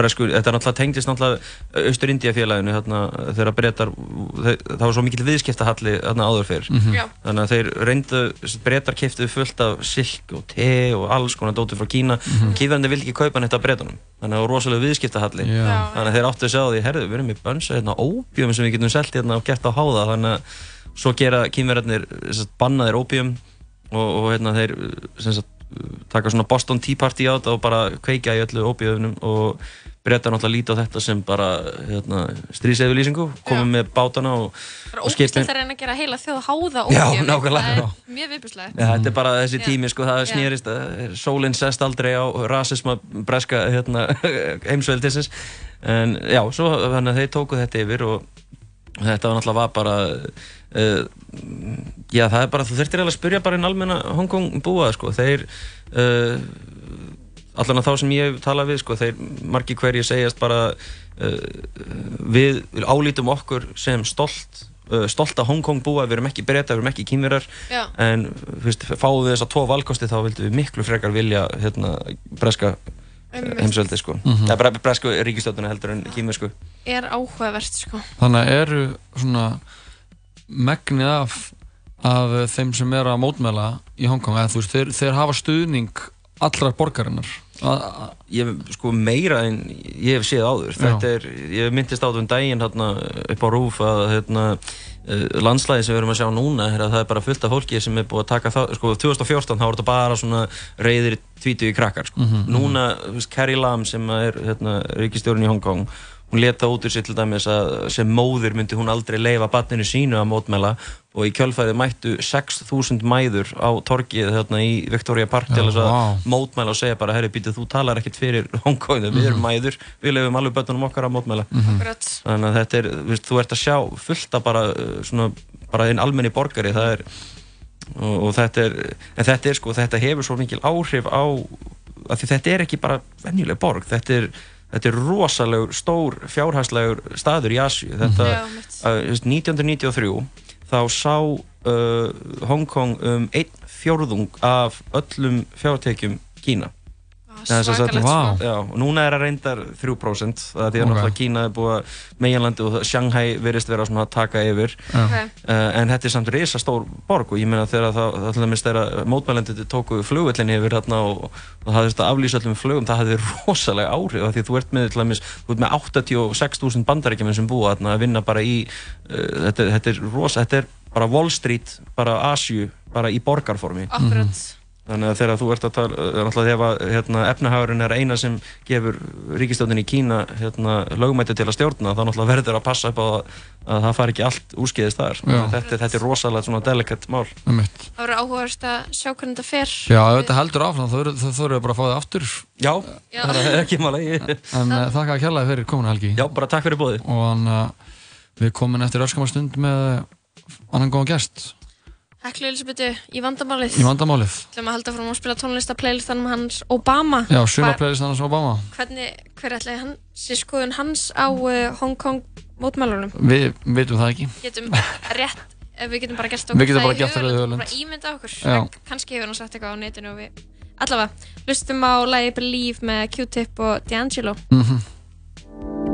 bresku, þetta náttúrulega tengdist náttúrulega Austur-India félaginu hérna, þegar breytar, það var svo mikill viðskiptahalli hérna áður fyrr Mhm. Já. þannig að þeir reyndu, breytar keftuðu fullt af silk og te og alls konar dótið frá Kína, mm Mhm. vildi ekki kaupa neitt af breytunum, þannig að það var rosalega viðskiptahalli. Já. þannig að þeir áttu að segja á því, herðu, við erum í bönsa hérna óbjum sem við getum selt hérna og gert á háða þannig að svo gera kýmverðarnir bannaðir óbjum og, og hérna þeir sagt, taka svona Boston Tea Party á þetta og bara kveika í öllu óbjöfunum og breyta náttúrulega lítið á þetta sem bara hérna, stríðsefylýsingu, komum með bátana og, og skipin ógæslega að reyna að gera heila þjóð háða Já, ógeðum. nákvæmlega. það er mjög viðbjörnslegt Ja, þetta er bara þessi Já. tími, sko, það Já. snýrist að sólinn sest aldrei á rasisma breska hérna, heimsveldisins en já, svo þannig að þeir tóku þetta yfir og þetta var náttúrulega var bara uh, já, það er bara, þú þurftir eiginlega að spyrja bara einn almenna Hong Kong búa, sko, þeir uh, allan að þá sem ég tala við, sko, þeir margi hverji segjast bara uh, við álítum okkur sem stolt uh, stolta Hong Kong búa, við erum ekki breyta, við erum ekki kýmverar Já. en fyrst, fáum við þess að tvo valkosti þá vildum við miklu frekar vilja hérna, breska heimsveldi sko. mm. -hmm. bre bresku ríkistjóðuna heldur en kýmversku er áhugavert sko Þannig að eru svona megnið af, af þeim sem eru að mótmæla í Hongkong, eða þú veist, þeir, þeir hafa stuðning allra borgarinnar. Ég sko meira en ég hef séð áður þetta er, ég myndist á þetta um daginn hérna, upp á rúf að hérna, uh, landslæði sem við erum að sjá núna er að það er bara fullt af fólki sem er búið að taka það sko 2014 þá var þetta bara svona reyðir tvítu í krakkar sko. Mhm, mhm. núna, Carrie Lam sem er hérna, ríkistjórn í Hong Kong hún leta út úr sér til dæmis að sem móðir myndi hún aldrei leifa barninu sínu að mótmæla og í kjölfæði mættu 6.000 mæður á torgið þarna í Victoria Park til þess að vá. mótmæla og segja bara, herri, býtu, þú talar ekkert fyrir Hong Kong, við erum Mhm. mæður við leifum alveg börnunum okkar að mótmæla Mhm. Akkurat. þannig að þetta er, viðst, þú ert að sjá fullt af bara, uh, svona, bara einn almenni borgari, það er og, og þetta er, en þetta er sko, þetta hefur svo mikil áhrif á að því þetta er ekki bara venjuleg borg, þetta er þetta er rosalegur, stór, fjárhæslegur staður í Asju þetta, Já, uh, 1993 þá sá uh, Hong Kong um einn fjórðung af öllum fjártekjum Kína svakalegt, þetta- sko. Já, og núna er það reyndar 3% það er því að Ok. náttúrulega Kína er búið að meginlandi og Shanghai verist vera svona að taka yfir Já. Ok. uh, en þetta er samt risa stór borg og ég meina þegar það, til dæmis þegar mótmælendið tóku flugvöllin yfir þarna og, og það hefðist að aflýsa öllum flugum það hefði rosalega áhrif af því að þú ert með, til dæmis, þú ert með 86.000 bandarækjuminn sem búa þarna að vinna bara í uh, þetta, þetta er rosa, þetta er bara Wall Street, bara Asju bara í borgarformi Akkurat. Þannig að þegar þú ert að tala, uh, náttúrulega að hérna, efnahagurinn er eina sem gefur ríkistjóðin í Kína hérna, lögmæti til að stjórna, þá náttúrulega verður að passa upp á að, að það fari ekki allt úrskeiðist þar. Þetta, þetta er rosalega svona delicate mál. Það verður áhugavert að sjá hvernig þetta fer. Já, ef þetta heldur áfram, þá þurfum við bara að fá það aftur. Já, Já. það er ekki máli. En uh, þakka að kjærlega fyrir komuna Helgi. Já, bara takk fyrir bóði. Og hann, uh, við komum eftir örskamar stund með annan góðan gest Heklu Elisabethu í vandamálið. í vandamálið. Þú ætlum að halda fram að spila tónlista playlistanum hans Obama. Já, Hva- sumarplaylistan hans Obama. Hvernig, hver ætlaði hann, sé skoðun hans á uh, Hong Kong mótmálunum? Við veitum það ekki. Getum rétt, við getum bara gert okkur Við getum það bara í gert það í hugarlund. Bara ímynda okkur. Kannski hefur hann sagt eitthvað á netinu og við... Allavega, hlustum á lagi Believe með Q-Tip og D'Angelo. Mhm. I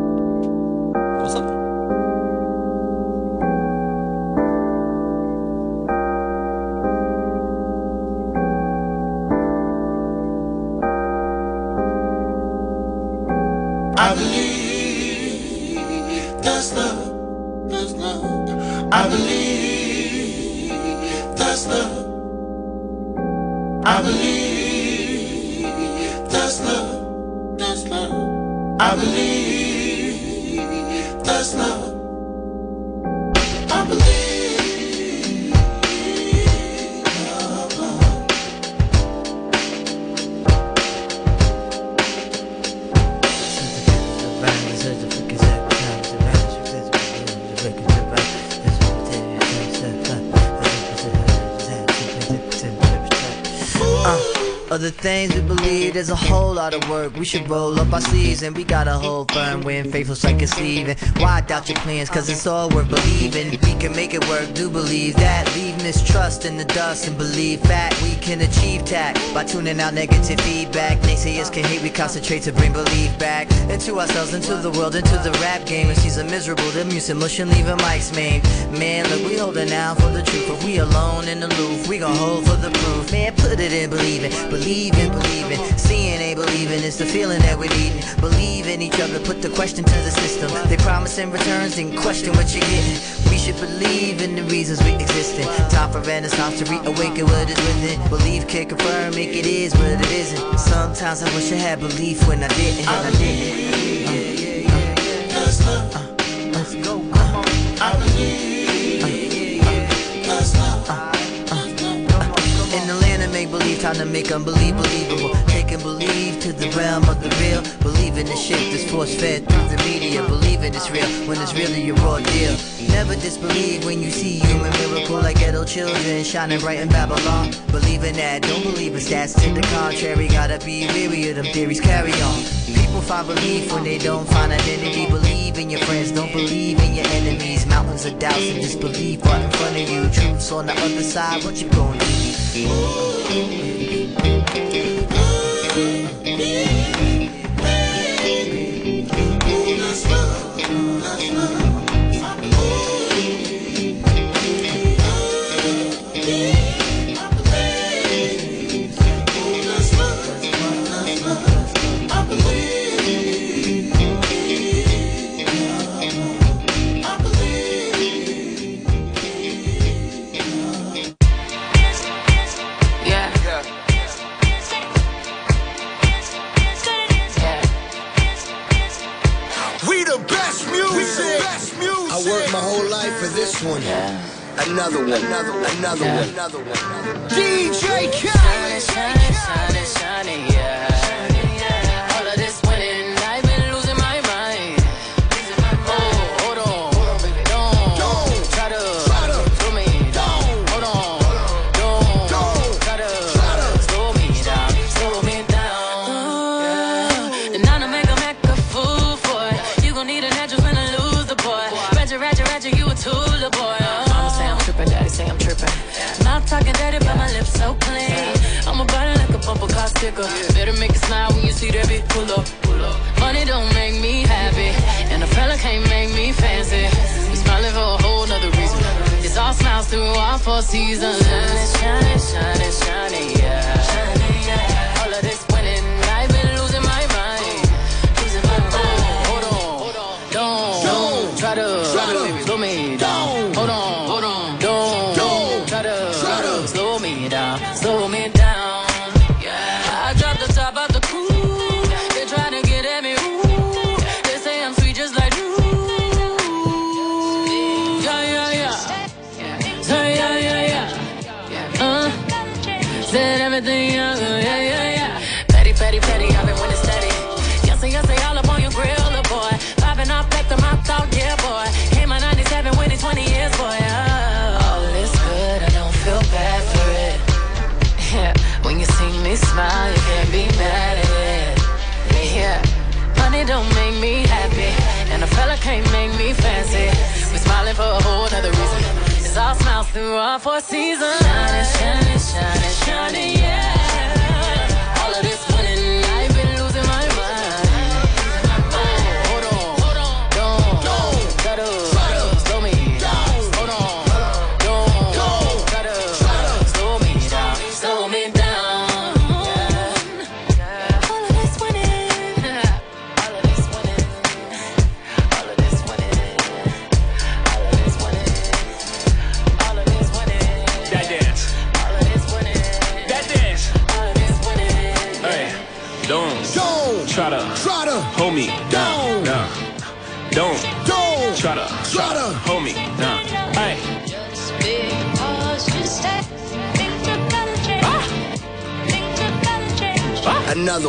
I believe that's love. I believe that's love, that's love. I believe that's love. Other things we believe there's a whole lot of work. We should roll up our sleeves and we got a whole firm when faithful's like. And why doubt your plans? Cause it's all worth believing. We can make it work, do believe that. Leave mistrust in the dust and believe that We can achieve tact by tuning out negative feedback. Naysayers can hate, we concentrate to bring belief back into ourselves, into the world, into the rap game. And she's a miserable, the music mushing, leaving mics main. Man, look, we holding out for the truth, but we alone in the loop. We gon' hold for the proof. Man, put it in believe believing, believing, believing. Seeing ain't believing, it's the feeling that we're needing. Believe in each other, put the question to the system. They promise in returns, and question what you're getting. We should believe in the reasons we exist in. Time for renaissance to reawaken what is within. Believe can confirm, make it is what it isn't. Sometimes I wish I had belief when I didn't. I didn't. Make believe, time to make unbelieve believable. Taking believe to the realm of the real. Believing the shit that's force fed through the media. Believing it's real when it's really a raw deal. Never disbelieve when you see human miracle like ghetto children shining bright in Babylon. Believing that, don't believe in stats to the contrary. Gotta be weary of them theories. Carry on. People find relief when they don't find identity. Believe in your friends, don't believe in your enemies. Mountains of doubts and disbelief right in front of you. Truths on the other side, what you gonna do? Ooh. Another one, another one, another one, another one. DJ Shining, shining, shining, shining, yeah. Pull up. Pull up. Money don't make me happy, and a fella can't make me fancy. We smiling for a whole nother reason. It's all smiles through our four seasons. Shining, shining, shining. Shining, yeah. All of this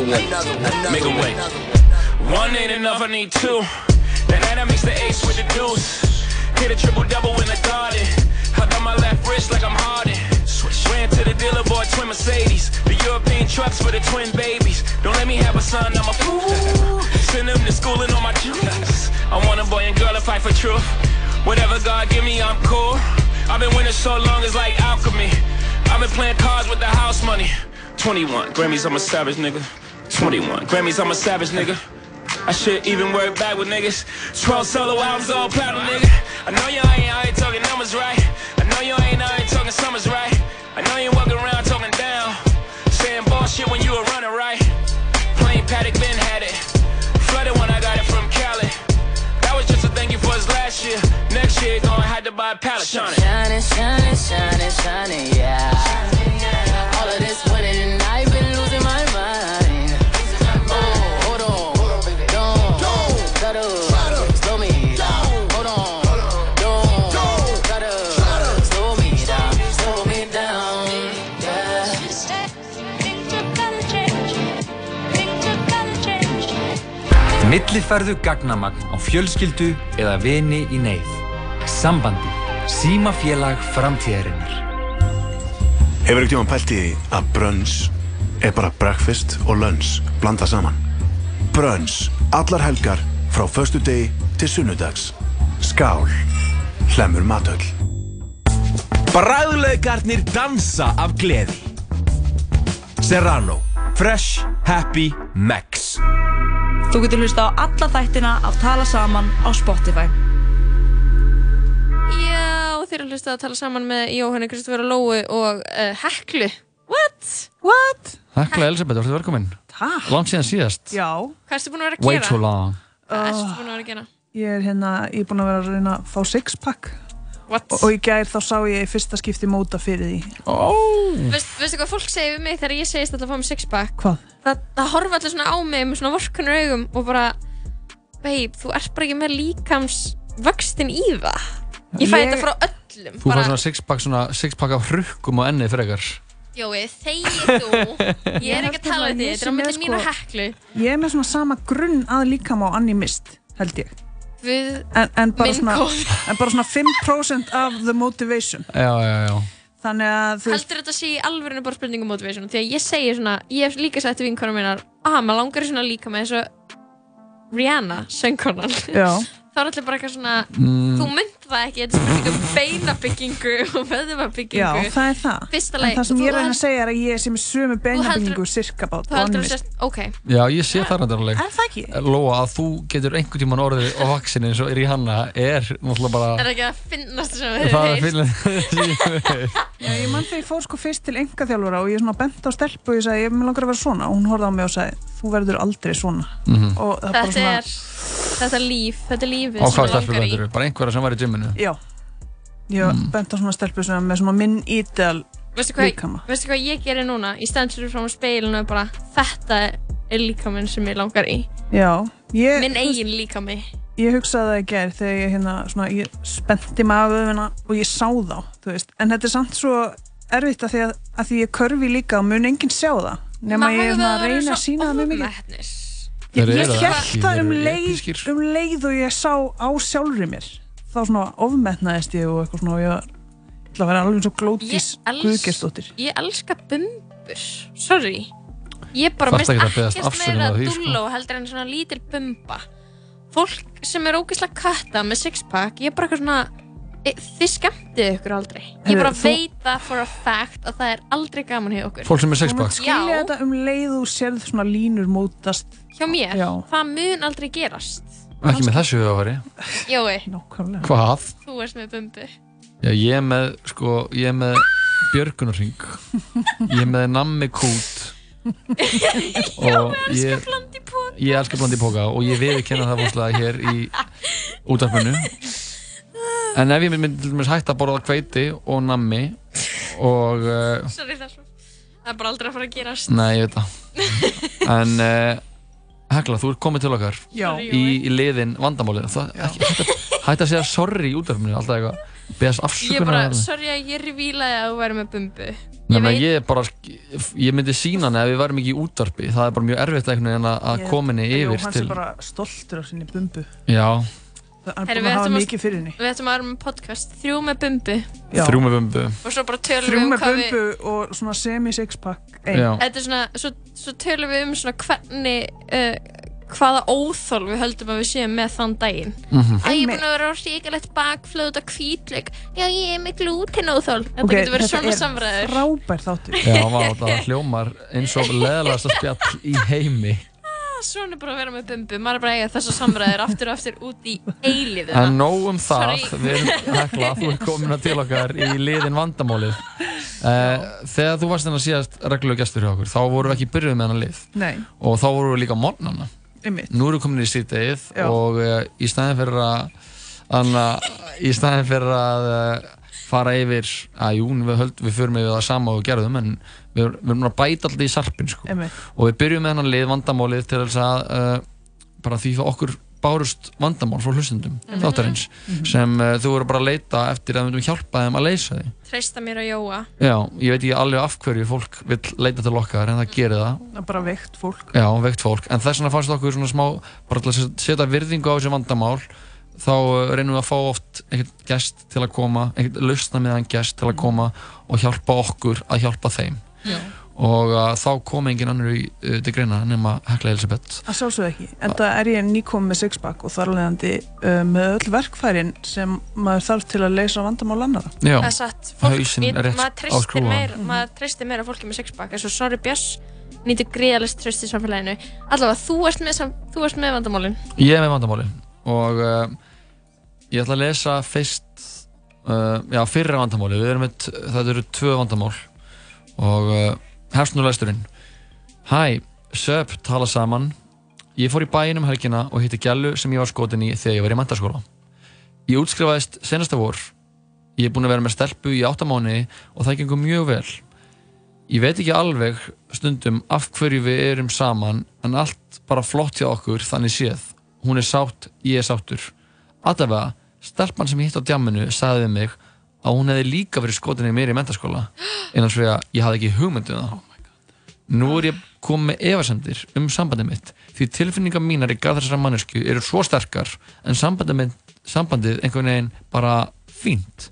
One. Make a way. One ain't enough, I need two. That night I mix the ace with the deuce. Hit a triple double in the garden. Hug on my left wrist like I'm Harden. Ran to the dealer, bought twin Mercedes. The European trucks for the twin babies. Don't let me have a son, I'm a fool. Send them to school and all my juice. I want a boy and girl to fight for truth. Whatever God give me, I'm cool. I've been winning so long, it's like alchemy. I've been playing cards with the house money. 21 Grammys, I'm a savage nigga. 21 Grammys, I'm a savage nigga. I should even work back with niggas. 12 solo albums, all platinum, nigga. I know you ain't out here talking numbers right. I know you ain't out here talking summers right. I know you walking around talking down. Saying bullshit when you were running right. Plain Paddock Ben had it. Flooded when I got it from Cali. That was just a thank you for his last year. Next year, gonna have to buy a pallet. Shining. Shining, shining, shining, shining, Millifærðu gagnamagn á fjölskyldu eða vini í neyð. Sambandi. Símafélag framtíðarinnar. Hefur ekkert tíma pælt í því að brunch er bara breakfast og lunch blanda saman? Brunch, allar helgar frá förstu degi til sunnudags. Skál, hlemur matöll. Bræðlaugarnir dansa af gleði. Serrano. Fresh, happy, max. Þú getur hlusta á alla þættina af Tala Saman á Spotify. Já, þeir eru hlustað að tala saman með Jóhanni Kristoffer Lói og uh, Heklu. What? What? Þakklega Elisabeth, þú ert velkomin. Takk. Langt síðan síðast. Já. Hvað erstu búin að vera að Way gera? too long. Hvað erstu búin að vera að gera? Ég er hérna, ég er búin að vera að reyna að fá sixpack. What? Og, í gær þá sá ég í fyrsta skipti móta fyrir því. Oh. Veist, veistu hvað fólk segir við mig þegar ég segist að það fá mig sixpack? Hvað? Það, það horfa allir svona á mig með svona vorkunar augum og bara Babe, þú ert bara ekki með líkams vöxtin í það. Ég fæ Ég- þetta frá öllum. Þú fær svona sixpack, svona sixpack af hrukkum á ennið frekar. Jói, þegið þú. Ég er ekki að tala um því, þetta er á sem milli er mín og sko- heklu. Ég er með svona sama grunn að líkam á Annie Mist, held ég. Við En, en, bara minn svona, kóð. en bara svona 5% of the motivation. Já, já, já. Þannig að þú Heldur þetta sé í alvörinu bara spurningu um motivation Því að ég segi svona, ég hef líka sagt til vinkonum minnar að maður langar í svona líka með eins og Rihanna, söngkonan Já. þá er allir bara eitthvað svona Mm. þú mynd það ekki, þetta er spurning um beinabyggingu og vöðvabyggingu. Já, það er það. Fyrsta En leið. það sem ég reyna að segja er að ég sé með sömu beinabyggingu sirka bát Þú heldur að sérst, ok. Já, ég sé það rændarlega. Er það ekki? Lóa, að þú getur einhvern tíman orðið á vaksin eins og Rihanna er náttúrulega bara... Er það ekki að finnast sem við Það er höfum finnlega Já, ég mann þegar ég fór sko fyrst til engaþjálfara og ég svona bent á stelpu og ég sagði, ég vil langar að vera svona og hún horfði á mig og sagði, þú verður aldrei svona Mhm. og það er bara Þetta svona er, þetta er líf, þetta er lífið Á sem hvað við stelpur langar í. veitur Bara einhverja sem var í gymminu Já, ég Mm. bent á svona stelpu sem er með svona minn ideal Veistu hvað, líkama veistu hvað ég gerir núna? Ég stend fyrir fram á speilinu og bara, þetta er líkaminn sem ég langar í. Já, ég, Minn eigin líkami. ég hugsaði það í gær þegar ég hérna svona, ég spennti maður og ég sá þá, þú veist en þetta er samt svo erfitt að því að, að því ég körfi líka og mun enginn sjá það nema ég er svona að reyna að sína það mjög mikið. Ég, held það um leið, um leið og ég sá á sjálfri mér þá svona ofmetnaðist ég og eitthvað svona og ég ætla að vera alveg svo glótis guðgestóttir Ég elska bumbur. Sorry. Ég bara mist ekkert að meira á því, sko. dúlló heldur en svona lítil bumba. Fólk sem er ógeðslega katta með sixpack, ég er bara eitthvað svona e, þið skemmtið ykkur aldrei. Ég bara þú- veit það for a fact að það er aldrei gaman hjá okkur. Fólk sem er sixpack? munt skilja þetta um leið og sérð svona línur mótast Hjá mér, Já. það mun aldrei gerast. Ekki með þessu hugafari Jói, Nákvæmlega. Hvað? þú ert með bumbu. Já, ég er með, sko, ég er með björgunarring Ég er með nammi kút. Og ég, blandi póka ég elskar blandi póka og ég veið kenna það fórslega hér í útvarpinu. En ef ég myndi til dæmis hægt að borða hveiti og nammi og uh, Sorry, það svo. Það er bara aldrei að fara að gerast. nei, ég veit það. En uh, Hekla, þú ert komið til okkar Já. í, í liðin vandamálið. Hægt, að, að segja sorry í útvarpinu alltaf eitthvað. Beðast Ég er afsökunar bara, á sorry að ég revílaði að þú væri með bumbu. Nei, menn, ég, bara, ég myndi sína hann ef við værum ekki í útvarpi. Það er bara mjög erfitt að- að Ég- koma henni yfir Jóhann til sé bara stoltur af sinni bumbu. Já, Það er búin að hafa mikið fyrir henni Við ættum að vera með podcast, þrjú með bumbu. Já. þrjú með bumbu Og svo bara tölum Þrjú við um með hvað við... bumbu og svona semi-sixpack. Þetta er svona, svo, svo tölum við um svona hvernig, uh, hvaða óþól við höldum að við séum með þann daginn. Mhm. Að ég er búin að vera á ríkalegt bakflöð út af kvítleik. Já, ég er með glúten óþól. Þetta Ok, getur verið þetta svona er samræður. frábær þáttur já, það hljómar eins og leðalegasta spjall í heimi Svona er bara að vera með bumbu. Maður er bara að eiga þessar samræður aftur og aftur út í eilífið. en nóg um það, Sorry. við erum hekla þú ert komin að til okkar í liðin vandamálið. Uh, þegar þú varst þennan síðast reglulegu gestur hjá okkur þá vorum við ekki byrjuð með hennar lið. Nei, og þá vorum við líka morgnana. Einmitt. Nú erum við komin í síðdegið og uh, í staðin fyrir að anna, í staðin fyrir að uh, fara yfir að jú, við, höld, við förum yfir það sama og við gerðum en við, við erum að bæta alltaf í sarpin sko. Og við byrjum með hennan lið vandamálið til þess að uh, bara því fyrir okkur bárust vandamál frá hlustundum Mhm. þáttarins Mhm. sem uh, þú verður bara að leita eftir að við myndum hjálpa þeim að leysa því Treysta mér að jóa. Já, ég veit ekki alveg af hverju fólk vil leita til okkar en það gerir það er bara veikt fólk Já, veikt fólk, en þess vegna fannst okkur svona smá bara til að setja virðingu á þessi vandamál þá uh, reynum við að fá oft einhvern gest til að koma, einhvern lausna meðan gest til að koma og hjálpa okkur að hjálpa þeim. Já. og uh, þá kom engin annar í uh, til greina nema Hekla Elisabeth. Að sjálfsögðu ekki, en það er ég nýkom með sixpack og þar alvegandi uh, með öll verkfærin sem maður þarf til að leysa vandamál annara Já, Það er satt, er maður á treystir meira, fólki með sixpack. Eins og Sorry Björns nýtur greiðalist tröst í samfélaginu. Allavega þú ert með, sam, þú ert með vandamálin. Ég er með vandamálin og uh, ég ætla að lesa fyrst uh, já, fyrra vandamáli við erum með, þetta eru tvö vandamál. Og uh, hefst nú lesturinn Hæ, söp, tala saman. Ég fór í bæinn um helgina og hitti gælu sem ég var skotin í þegar ég var í mentaskóla Ég útskrifaðist senasta vor. Ég er búinn að vera með stelpu í áttamáni og það gengur mjög vel. Ég veit ekki alveg stundum af hverju við erum saman en allt bara flott hjá okkur þannig séð. Hún er sátt, ég er sáttur. Allavega, stelpan sem ég hitt á djamminu sagði við mig að hún hefði líka verið skotin í mér í mentaskóla svo að ég hafði ekki hugmyndu það. Nú er ég komið með efasendir um sambandið mitt því tilfinningar mínar í garð þessara mannesku eru svo sterkar en sambandið, mitt, sambandið einhvern veginn bara fínt.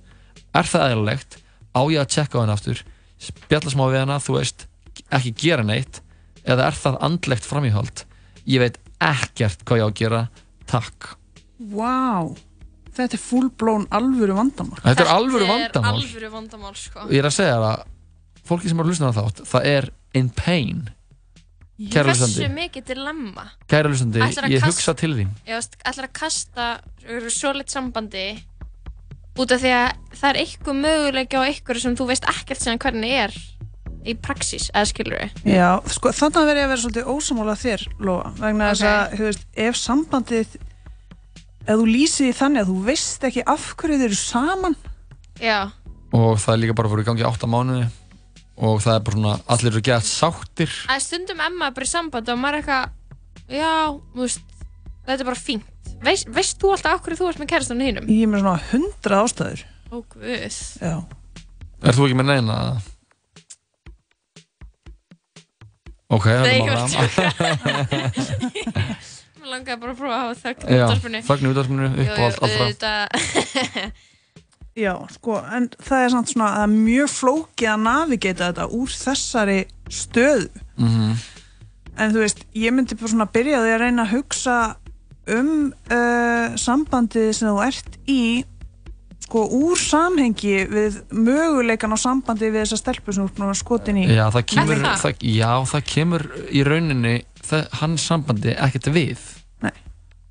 Er það eðlilegt? Á ég að tjekka á henni aftur? Spjalla smá við hana, þú veist, ekki gera neitt? Eða er það andlegt framíhald? Ég veit ekkert hvað ég á að gera. Takk. Vá, þetta er full-blown alvöru vandamál Þetta er alvöru vandamál. Þetta er alvöru vandamál, sko. Ég er að segja það að fólki sem er að hlusta á þátt, það er in pain. Kæra Hversu mikið dilemma? kæra að ég kasta- hugsa til þín. Veist, ætlar að kasta svo lit sambandi út af því að það er eitthvað möguleika á eitthvað sem þú veist ekkert sem hvernig er í praxis, eða skilur við Já, sko, þannig verður ég að vera svolítið ósamála þér, Lóa, vegna þess að, þú veist, ef sambandið, ef þú lýsið þannig að þú veist ekki af hverju þeir eru saman, Já, Og það er líka bara fyrir í gangi átta mánuði og það er bara svona, allir eru gett sáttir. að stundum Emma er bara í sambandi og maður er eitthvað já, þú veist, þetta er bara fínt Veist, veist þú alltaf af hverju þú ert með kærastanum þínum? ég er með svona hundra ástæður. Ó, guð Já. Er þú ekki með neina? Ok, það er var mála. Mér langaði bara að prófa að hafa þögn í Já, útvarpinu. þögn í útvarpinu, upp og allt- frá Já, sko, en það er samt svona að það er mjög flókið að navigata þetta úr þessari stöðu. Mhm. En þú veist, ég myndi bara svona byrja á því að reyna að hugsa um uh, sambandið sem þú ert í sko úr samhengi við möguleikan á sambandi við þessa stelpu sem þú ert búin að vera skotin í. Já, það kemur, það? það, já, það kemur í rauninni það, hans sambandi ekkert við.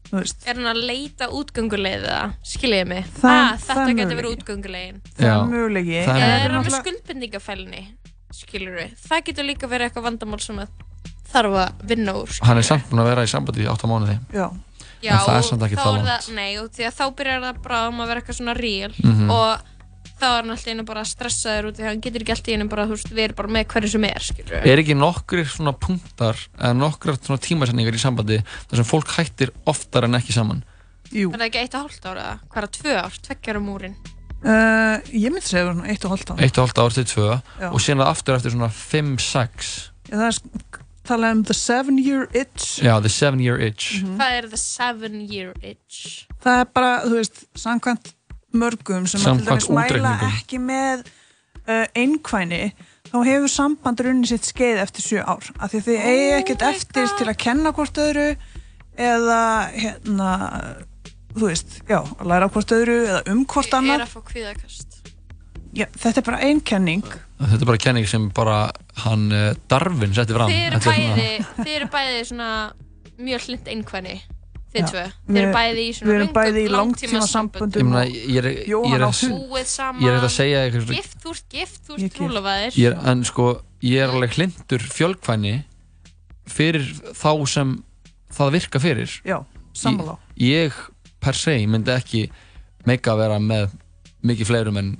Þú veist. Er hann að leita útgönguleiða, skiljiði mig? Það- ah, þetta getur verið útgönguleiðin. Það er Já. möguleiki. Það er Eða er hann með Náttúrulega- skuldbindingafælni, skilur við? Það getur líka verið eitthvað vandamál sem þarf að vinna úr. skilurðu. Hann er samt búin að vera í sambandi í átta mánuði. Já. Já, en það er samt ekki það langt. það, nei, því að þá byrjar það bara um að vera eitthvað svona real Mhm. og þá er hann alltaf einu bara stressaður út því að hann getur ekki alltaf einu bara, þú veist, við erum bara með hverju sem er, skilur við. Er ekki nokkrir svona punktar eða nokkrar svona tímasendingar í sambandi þar sem fólk hættir oftar en ekki saman? Jú. Er það ekki eitt og hálft ára eða? Hvað er það, tvö ár, tveggjar um múrin? Uh, ég myndi segja svona eitt og hálft á. Eitt og hálft ár til tvö Já. og síðan aftur eftir svona 5-6 Já, það er talað um the seven year itch. Já, the 7 year itch Hvað er the seven year itch? Það er bara, þú veist, samkvæmt mörgum sem að til dæmis mæla ekki með uh, einkvæni þá hefur samband runni sitt skeið eftir sjö ár af því þið eigi ekkert eftir til að kenna hvort öðru eða hérna þú veist, já, að læra hvort öðru eða um hvort Ég er annar að fá kvíðakast. Já, þetta er bara ein kenning Þetta er bara kenning sem bara hann uh, Darwin setti fram Þið eru Þetta er svona- bæði, þið eru bæði svona mjög hlind þið Já. tvö. Þið Við- eru bæði í við svona erum bæði í langtímasamböndum. Ég meina, ég er, ég er, Jóhann á að- hund. Búið saman, ég er ekkert að segja eitthvað gift, þú ert gift, þú Ég ert gift. trúlofaðir. ég er, en sko, ég er alveg hlindur fjölkvæni fyrir þá sem það virka fyrir Já, sammála. ég, ég per se myndi ekki meika að vera með mikið fleirum en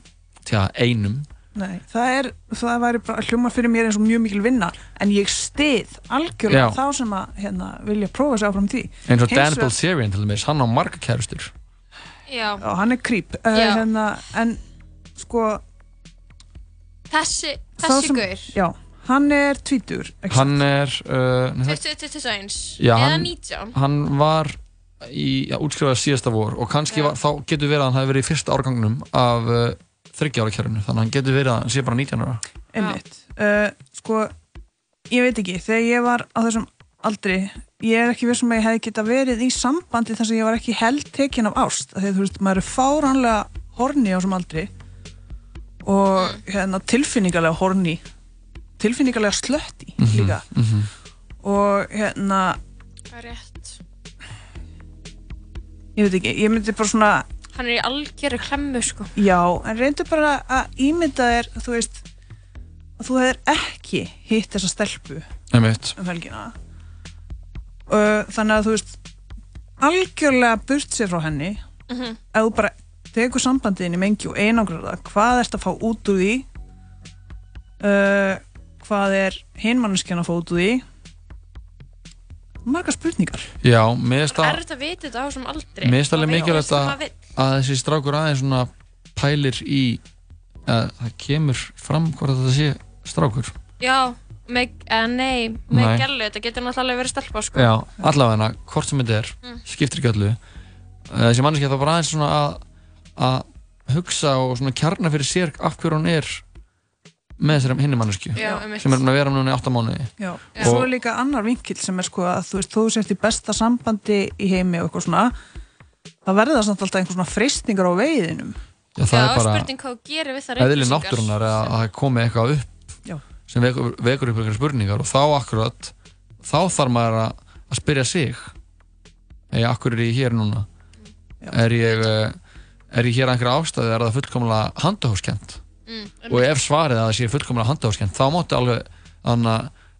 tja, einum Nei, það er, það væri bara hljómar fyrir mér eins og mjög mikil vinna en ég stið algjörlega Já. þá sem að hérna, vilja prófa sig áfram því eins og Dan Bilzerian til dæmis, hann á marga kærustur Já. Já, hann er creep uh, Já. hérna, en sko Þessi, sá þessi sem- gaur, Já, hann er tvítur hann er uh, nei, það- 2021, Já, eða hann, 19. hann var í já, útskrifaði síðasta vor og kannski var, þá getur verið að hann hafi verið í fyrsta árgangnum af uh, þryggjára kjærunu þannig að hann getur verið að hann sé bara 19 ára einmitt uh, sko, ég veit ekki þegar ég var á þessum aldri ég er ekki vissum að ég hef geta verið í sambandi þar sem ég var ekki held tekin af ást af því að þú veist, maður er fáránlega horni á þessum aldri og hérna tilfinningarlega horni tilfinningarlega slötti líka Mhm. og hérna rétt. ég veit ekki, ég myndi bara svona Hann er í algjöru klemmu, sko. já, en reyndu bara að ímynda þér þú veist að þú hefur ekki hitt þessa stelpu Einmitt. um helgina uh, þannig að þú veist algjörlega burt sér frá henni Mhm. ef þú bara tekur sambandiðin í mengi og einangrar það hvað ert að fá út úr því uh, hvað er hinmanneskjan að fá út úr því marga spurningar já, mér finnst Það er það þetta að vita þetta á þessum aldri. mér finnst alveg Maður veit mikilvægt að, að þessi strákur aðeins svona pælir í að það kemur fram hvort þetta sé strákur Já, með, eða nei, með Nei. gælu, þetta getur náttúrulega verið stelpa, sko. já, allavega hvort sem þetta er Mm. skiptir ekki öllu Uh, þessi manneski þá bara aðeins svona að að hugsa og svona kjarna fyrir sér af hverju hún er með þessari hinni mannesku sem er búin að vera núna í 8 mánuði. Já, Og- svo er líka annar vinkil sem er sko að þú veist, þú sért í besta sambandi í heimi og eitthvað svona það verður það samt alltaf einhver svona freystingar á veiðinum. Já, það Já, er bara spurning hvað þú gerir við þar eðli náttúrunar að að það komi eitthvað upp Já. sem vekur, vekur upp einhverja spurningar og þá akkurat þá þarf maður að, að spyrja sig. Eða akkur er ég hér núna? Er ég eh, er ég hér að einhverja ástæði er það fullkomlega handahóskent Mm, og ef svarið að það sé fullkomlega handahóskent þá máttu alveg anna,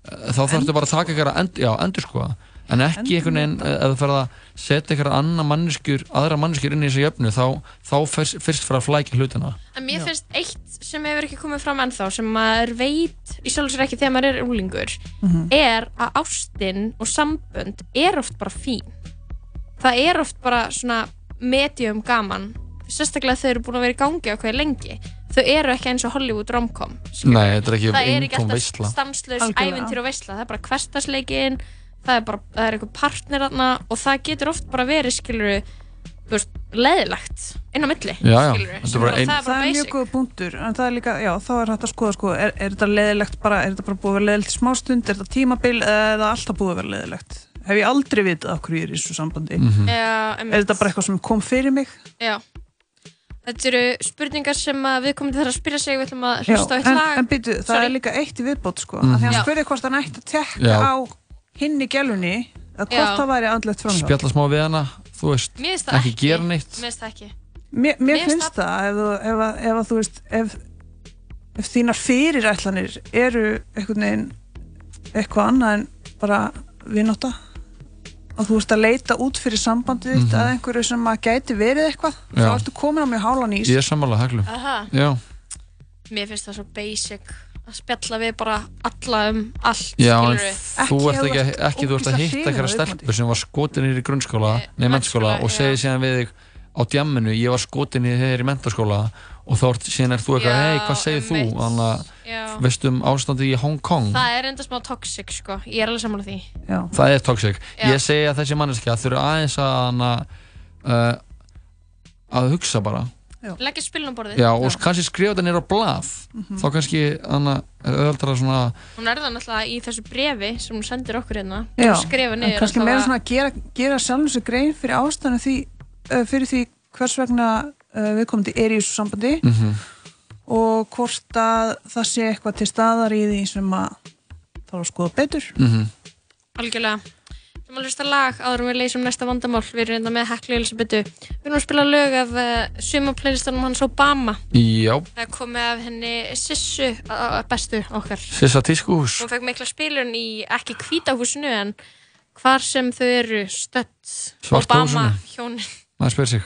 þá þarftu bara að taka einhverja end, já, endur sko en ekki einhvern veginn eh, ef þú ferð að setja einhverja annar manneskjur aðra manneskjur inn í þessu jöfnu þá, þá fyrst, fyrst fyrir að flækja hlutina. En mér finnst eitt sem hefur ekki komið fram ennþá sem maður veit í sjálf sér ekki þegar maður er úlingur Mhm. er að ástin og sambönd er oft bara fín. Það er oft bara svona medium gaman sérstaklega þau eru búin að vera í gangi á hverju lengi þau eru ekki eins og Hollywood romcom Nei, þetta er ekki það er ekki alltaf Algjörlega. ævintýr og veisla það er bara hverstasleikin það er bara, það er eitthvað partner þarna og það getur oft bara verið skiluru þú veist, leðilegt inn á milli er bara bara- ein- það er það er mjög góð punktur en það er líka, já, þá er hægt að skoða sko, er, er þetta leðilegt bara, er þetta bara búið að vera leðilegt í smástund, er þetta tímabil eða er það alltaf búið að vera leðilegt hef ég aldrei vitað af hverju ég er í þessu sambandi? Mhm. Já, er þetta bara eitthvað sem kom fyrir mig? Já. Þetta eru spurningar sem að við komum til þar að spyrja sig við ætlum að hlusta á eitt en, lag. en býtu, það Sorry. er líka eitt í viðbót sko, mm. því hann Já. spurði hvort hann ætti að tekka á hinni gælunni að hvort Já. það væri andlegt framhjá spjalla smá við hana þú veist, það ekki ekki. gera neitt. Mér finnst það ekki. Mér, mér Mér finnst það ef, ef, að- ef að þú veist ef, ef þínar fyrirætlanir eru eitthvað annað en bara vináta og þú veist að leita út fyrir sambandið þitt Mhm. að einhverju sem að gæti verið eitthvað þá Já. ertu komin á mjög hálan ís ég er sammála haglu Aha. já, Mér finnst það svo basic að spjalla við bara alla um allt já þú ert ekki, ert ekki þú ert að hitta viðkomandi. stelpur sem var skotin í grunnskóla nei, mennskóla og segir síðan við þig á djamminu, ég var skotin í þeir í mentaskóla og þá síðan er þú eitthvað, hei, hvað segir þú þannig að. Veistu um ástandi í Hong Kong? Það er enda smá toxic sko. Ég er alveg sammála því. Já. það er toxic. Já. ég segi að þessi manneskja þurfa aðeins að hana, uh, að hugsa bara. Leggja spilin á borðið. Já, og kannski skrifa þetta nýra á blað. Mhm. þá kannski hana, er auðvitað svona Hún er það náttúrulega í þessu brefi sem hún sendir okkur hérna. Já, Hún skrifa en niður kannski meira svona að gera, gera sjálfum sig grein fyrir ástæðan því, uh, fyrir því hvers vegna uh, viðkomandi er í þessu sambandi. Mhm. Og hvort að það sé eitthvað til staðar í því sem að þá að skoða betur. Mhm. Algjörlega. Við erum að hlusta lag áður en við leysum næsta vandamál. Við erum reynda með Heklu Elisabethu. Við erum að spila lög af uh, sumaplaylistanum hans Obama. Já, Það er komið af henni Sissu bestu okkar. Sissa tískuhús. Hún fekk mikla spilun í ekki hvítahúsinu en hvar sem þau eru stött. Svarta Obama húsinu. hjónin maður spyr sig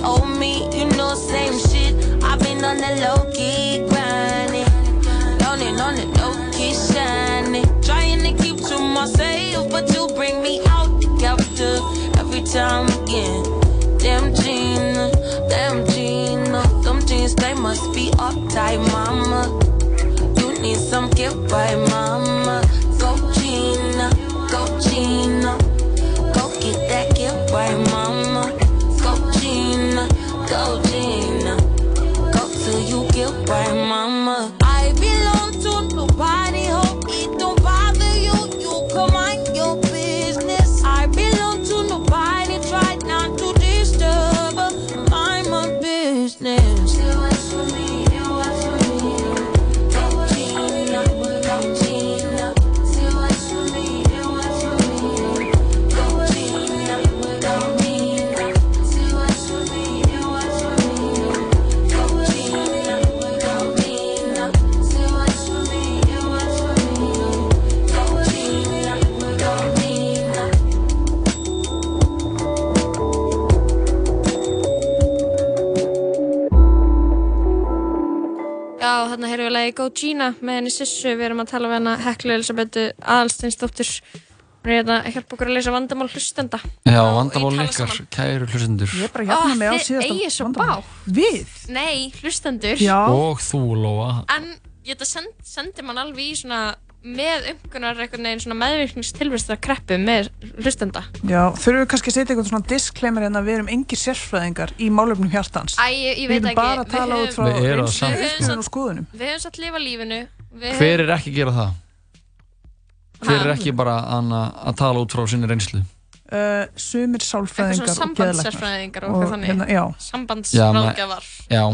old me, you know, same shit. I've been on the low key grinding, learning on the low key shining, trying to keep to myself, but you bring me out character every time again. Damn Gina, damn Gina, them jeans they must be uptight, mama. You need some get right, mama. Go Gina, go Gina. Go get that get right, mama. You lagi Go Gina með henni Sissu, við erum að tala við hana Heklu Elisabethu Aðalsteinsdóttur hún er hérna að hjálpa okkur að leysa vandamál hlustenda Já, vandamálin ykkar, kæru hlustendur. Ég er bara hérna með á svo vandamál. Við? Nei, hlustendur Og þú, Lóa. En ég þetta send, sendi mann alveg í svona með umkunar einhvern veginn svona meðvirkningstilvistar kreppu með hlustenda Já, þurfum við kannski að setja eitthvað svona disclaimer en að við erum engir sérfræðingar í málefnum hjartans. Æ, ég, ég Við veit erum ekki bara að tala út frá Við erum og skoðunum. Við höfum satt lifa lífinu við Hver höfum- er ekki að gera það? Hver er ekki bara anna, að tala út frá sinni reynslu? Uh, sumir eitthvað sálfræðingar og geðlæknar. og eitthvað þannig hérna, já. Sambandsráðgjafar Já,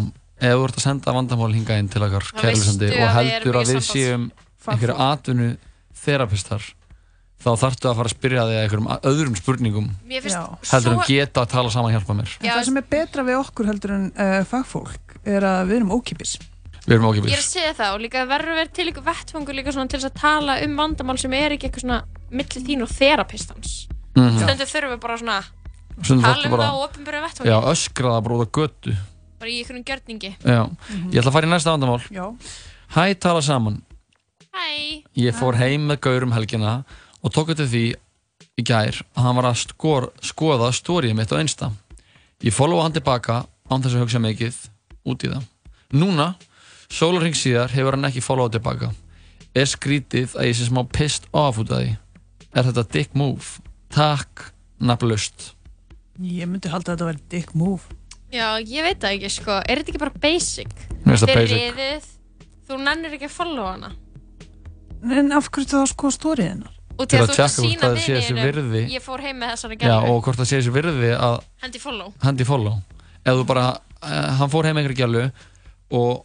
ef þú ert að senda vandamál hingað inn til okkar veistu og að við heldur erum að við séum einhverju atvinnu þerapistar þá þarftu að fara að spyrja þig einhverjum a- öðrum spurningum Mér finnst heldur en svo- geta að tala saman hjálpa mér. En það sem er betra við okkur heldur en uh, fagfólk er að við erum ókipis. Við erum Ég er ókipis að segja það og líka verður verið til ykkur vettfangur líka svona til þess að tala um vandamál sem er ekki eitthvað svona milli þín og þerapistans Mhm. Stundum þurfum við bara svona tala um bara- það á opinbera vettfangi Já, öskraða bara út á götu. Bara í einhverjum gjörningi. Já, ég ætla að fara í næsta vandamál. Já. Hæ, tala saman Hæ Ég fór heim með Gaurum helgina og tók eftir því í gær að hann var að skor, skoða stórið mitt á Insta. Ég followa hann tilbaka án þess að hugsa mikið út í það. Núna, sólarring síðar, hefur hann ekki followað tilbaka. Er skrítið að ég sé smá pissed off út af því? Er þetta dick move? Takk, nafnlaust. Ég myndi halda að þetta væri dick move. Já, ég veit það ekki sko, er þetta ekki bara basic? Mér finnst það Þið basic. riðið, þú nennir ekki að followa hana En af hverju það sko stórið hennar? og Til að að þú að sína það sé þessi vinninum virði. ég fór heim með þessari Já, gælu og hvort það sé þessi virði að hendi follow. Hendi follow. Ef þú bara, uh, hann fór heim einhverju gælu og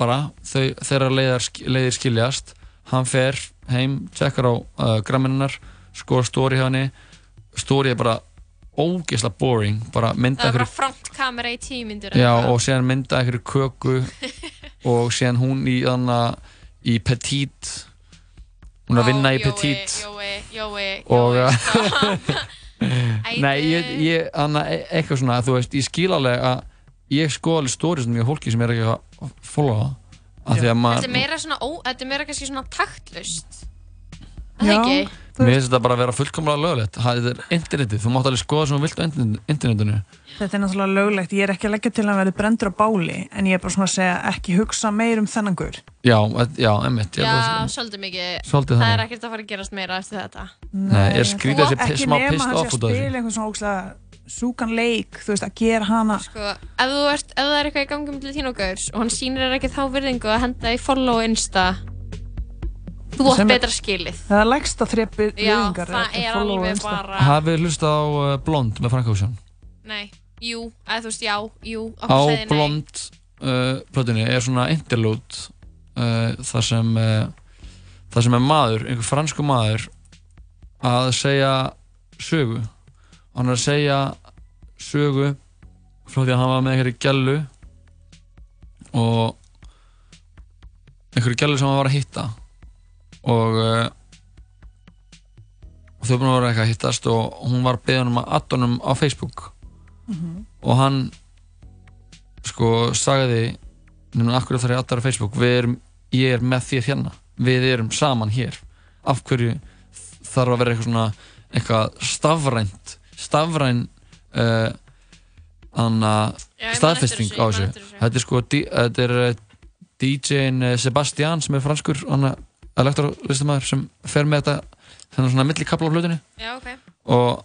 bara þau, þeirra leiðar, leiðir skiljast. Hann fer heim, tjekkar á uh, gramminnar, skoður stóri hjá henni. Stóri er bara ógeðslega boring, bara mynda það er bara einhverju front kamera í tímyndur já, og síðan mynda einhverju köku og síðan hún í þannig í petit. Hún er að vinna í petit. Jói, Jói, og Jói, Nei, ég, ég anna, e- eitthvað svona, þú veist, ég skil alveg að ég skoða alveg stóri sem ég fólki sem er ekki að followa af því að Þetta er meira svona, ó, þetta er meira kannski svona taktlust. Það er ekki mér finnst þetta bara að vera fullkomlega löglegt, það er internetið, þú mátt alveg skoða sem þú vilt á internet- internetinu. Þetta er náttúrulega löglegt. Ég er ekki að leggja til að hann verði brendur á báli en ég er bara svona að segja ekki hugsa meir um þennan gaur. Já, já, emmitt Já, svolítið mikið. Svolítið Það er ekkert að fara að gerast meira eftir þetta. Nei, er skrítið þessi Ekki smá nema sé off að út af þessu spila einhvern svona ógslag súkan leik, þú veist, að gera hana Sko, ef þú ert, ef það er eitthvað í gangi með þín og gaurs og hann sýnir þér ekki þá virðingu að henda í follow á Insta Þú átt betra skilið. Það er lægsta þreppi Já, viðingar það er alveg bara Hafið þið hlustað á uh, Blond með Frank Ocean? Nei, jú, eða þú veist, já, jú á. Blond uh, plötunni er svona interlude uh, þar sem uh, þar sem er maður, einhver fransku maður að segja sögu. Hann er að segja sögu frá því að hann var með einhverju gælu og einhverju gælu sem hann var að hitta og uh, þau búin að vera eitthvað að hittast og hún var beðin um að addonum á Facebook. Og hann sko sagði núna akkur þarf ég addar á Facebook? Við erum, ég er með þér hérna. Við erum saman hér. Af hverju þarf að vera eitthvað svona eitthvað stafrænt stafræn uh, staðfesting á þessu, þetta er sko þetta er uh, DJ-in uh, Sebastian sem er franskur hann elektralistamæður sem fer með þetta þennan svona milli kapla á hlutinu Já, ok. Og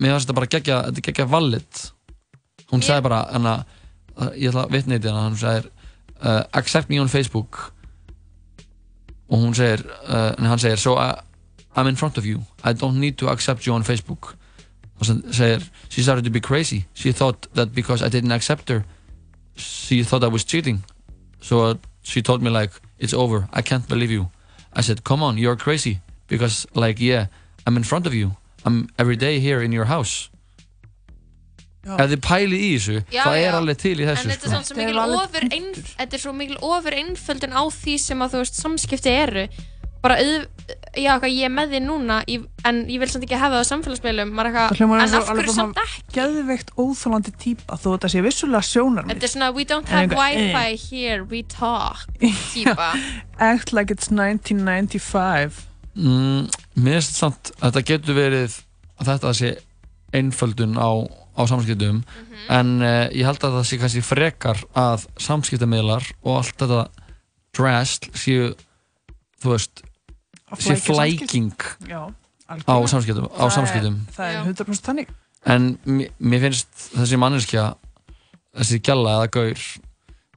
mér finnst þetta bara geggja, þetta er geggja valid hún sagði bara hana, ég ætla að vitna í þetta hún sagði uh, accept me on Facebook. Og hún segir uh, en hann segir so I, I'm in front of you. I don't need to accept you on Facebook. Og sem segir she started to be crazy. She thought that because I didn't accept her she thought I was cheating. So she told me like it's over. I can't believe you. I said come on you're crazy. Because like yeah I'm in front of you. I'm every day here in your house. Já. ef þið pælið í þessu? Já, það já. er alveg til í þessu En þetta er sko. er svo mikil ofur einföldin á því sem að þú veist samskipti eru bara já, hvað ég er með þig núna í, en ég vil samt ekki hafa það á samfélagsmiðlum en af hverju samt svona geðveikt óþólandi típa þó þetta sé vissulega sjónarmið. Þetta er svona, we don't have eitthvað, wifi eh. here, we talk típa Act like it's 1995. Mm, mér finnst samt að þetta getur verið að þetta sé einföldun á, á samskiptum en uh, ég held að það sé kannski frekar að samskiptamiðlar og allt þetta dressl séu þú veist flækja flæking Já, á samskiptum, á Það er- samskiptum. Það er 100% þannig. en mér, finnst þessi manneskja þessi gjalla eða gaur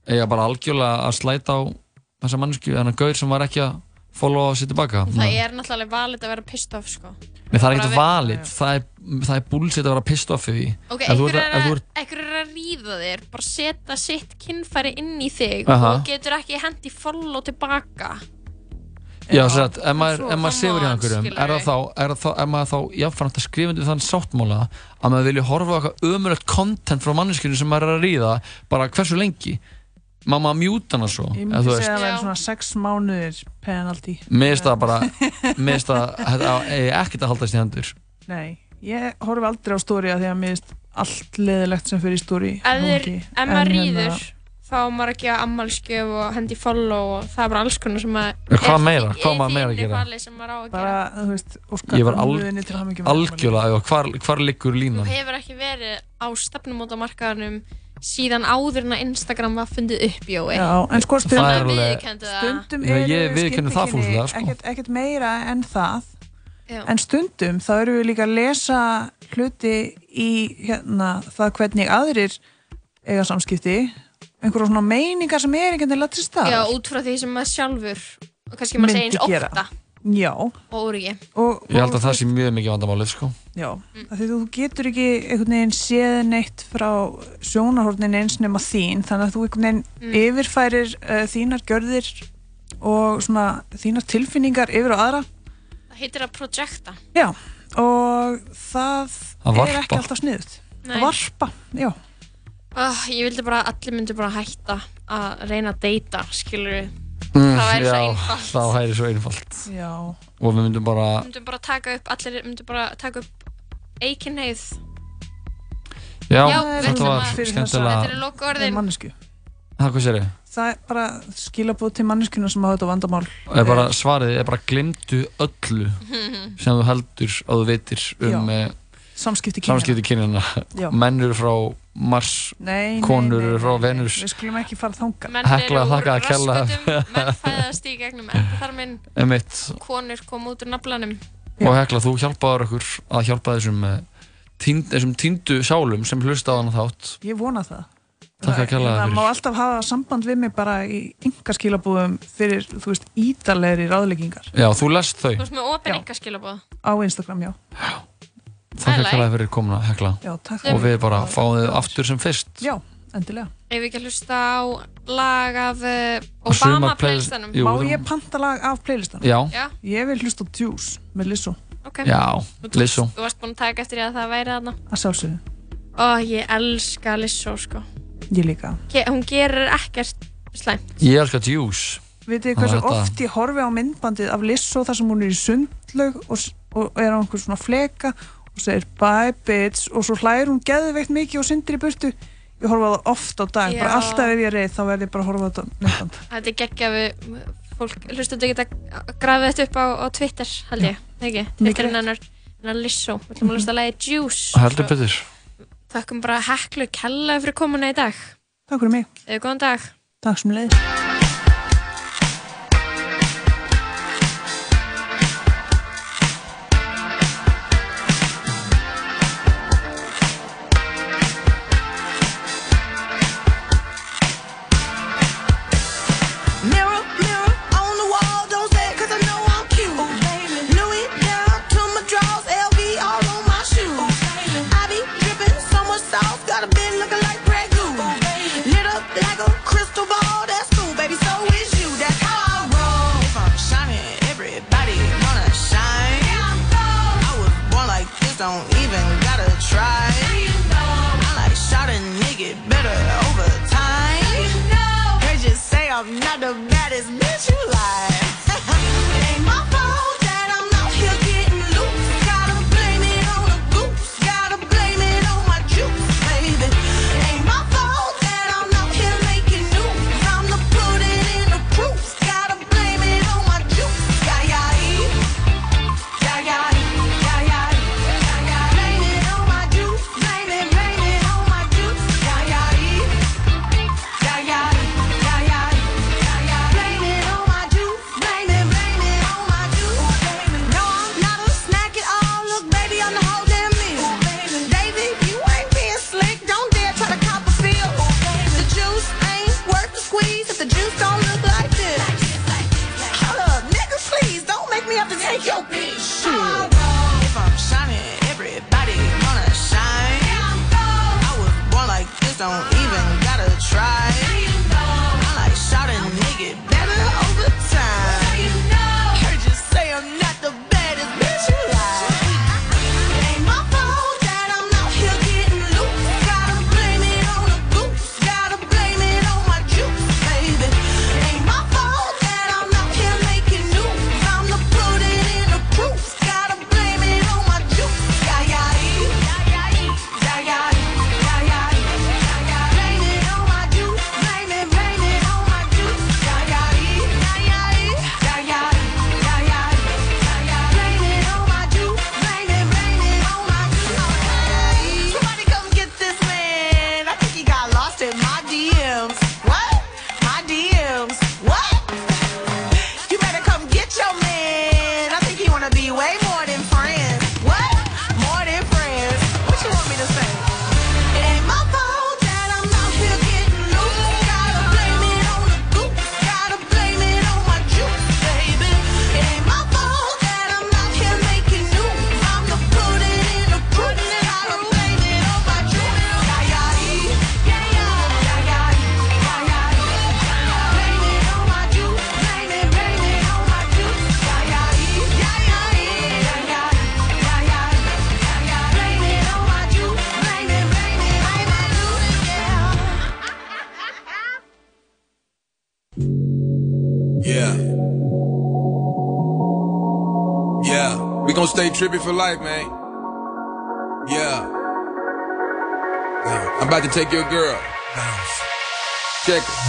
eiga bara algjörlega að slæta á þessa mannesku en að gaur sem var ekki að followa sér tilbaka Það er náttúrulega valið að vera pissed off sko. Nei, það er ekkert valið, það er, það er bullshit að vera pissed off við því. Ok, Ef þú einhver ert- er, einhver er að ríða þér bara setja sitt kynfæri inn í þig Aha. og getur ekki hendi follow tilbaka Já, sem sagt, ef maður, ef sefur hjá einhverjum er það þá, er það þá, er maður þá jáfnframt að skrifa undir þann sáttmála að maður vilja horfa á eitthvað ömulegt content frá manneskinu sem maður er að ríða bara hversu lengi maður mjúta hana svo Ég eða myndi þú segja að það veist, væri svona 6 mánuðir penalty. mér finnst það bara mér finnst það, þetta eigi ekkert að haldast í hendur Nei, ég horfi aldrei á stóri að því að mér finnst allt leðilegt sem fyrir stóri. Ef ef maður hérna- ríður þá á maður ekki að ammálskjöf og hendi follow og það er bara alls konar sem að hvað meira? Hvað maður meira að gera? að Bara, þú veist, óskar ég var algjörlega, hvar, hvar liggur Þú línan hefur ekki verið á stefnumótamarkaðanum síðan áður en að Instagram var fundið upp, Jói Já, en sko er stundum, stundum eru fúslega, sko. ekkert, ekkert meira en það Já. en stundum þá erum við líka að lesa hluti í hérna, það hvernig aðrir eiga samskipti einhverjum svona meiningar sem er einhvern veginn til staðar. Já, út frá því sem maður sjálfur og kannski maður segja eins gera. ofta Já, og úriki og, ég held að það sé mjög mikið vandamálið sko. Já, af því þú getur ekki einhvern veginn séð neitt frá sjónarhornin eins nema þín þannig að þú einhvern veginn Mm. yfirfærir uh, þínar gjörðir og svona þínar tilfinningar yfir á aðra. Það heitir að projekta. Já, og það Að er ekki alltaf sniðut Nei. að varpa, já oh, Ég vildi bara að allir myndu bara hætta að reyna að deyta, skilur við Mm, Það væri svo já, einfalt. það væri svo einfalt. Já. Og við myndum bara Við myndum bara taka upp, allir myndu bara taka upp eikinheið já, Já, þetta var að- Þetta skemmtilega eru lokaorðin mannesku það hvað sér ég Það er bara skilabóð til manneskuna sem hafa þetta vandamál. Er bara, svarið er bara glimtu öllu sem þú heldur að þú veitir um Já. Samskipti kynjanna. samskipti kynjana Já. menn eru frá Mars Nei, konur nei, eru frá nei, nei. Venus. Við skulum ekki fara þanga Menn Hekla, eru úr raskatum, menn fæðast í gegnum Einmitt. Konur kom út úr naflanum. Og Hekla, þú hjálpaður okkur að hjálpa þessum eh, tínd, þessum tíndu sálum sem hlusta á hana þátt. Ég vona það. Takk að kella Það það má alltaf hafa samband við mig bara í ynga skilabúðum fyrir, þú veist, ídalegri ráðleggingar. Já, þú lest þau. Þú veist með opin enga skilabóð á Instagram, já Takk að like. kella fyrir komuna Hekla Já, takk og fyrir. við bara fáum þið aftur sem fyrst Já, endilega Ef við ekki að hlusta á lag af sumar Obama play- playlistanum Má ég panta lag af playlistan? Já. Já. Ég vil hlusta á Juice með Lizzo Ok. Já, Lizzo. Þú varst búin að taka eftir því að það væri þarna að sjálfsögðu Ó, ég elska Lizzo sko Ég líka Ke Hún gerir ekkert slæmt Ég elskar Juice Vitið þið hversu oft ég horfi á myndbandið af Lizzo þar sem hún er í sundlaug og, og er á einhver svona fleka og segir bye bitch. Og svo hlæður hún geðveikt mikið og syndir í burtu. Ég horfa það oft á dag, bara Já. alltaf ef ég er reið þá verð ég bara að horfa á þetta myndband Þetta er geggja við fólk hlustum þetta geta grafið þetta upp á, á Twitter held ég, ekki? Twitter rétt. hennar hennar Lizzo. Við ætlum að hlusta að lagi Juice. Heldur betur. Þakkum bara heklu kella fyrir komuna í dag. Takk fyrir mig. Eða góðan dag. Takk sem leið don't even gotta try. I like shot a nigga better over time. You say I'm not the baddest bitch you like. don't. Trippy for life, man. Yeah. I'm about to take your girl. Check it.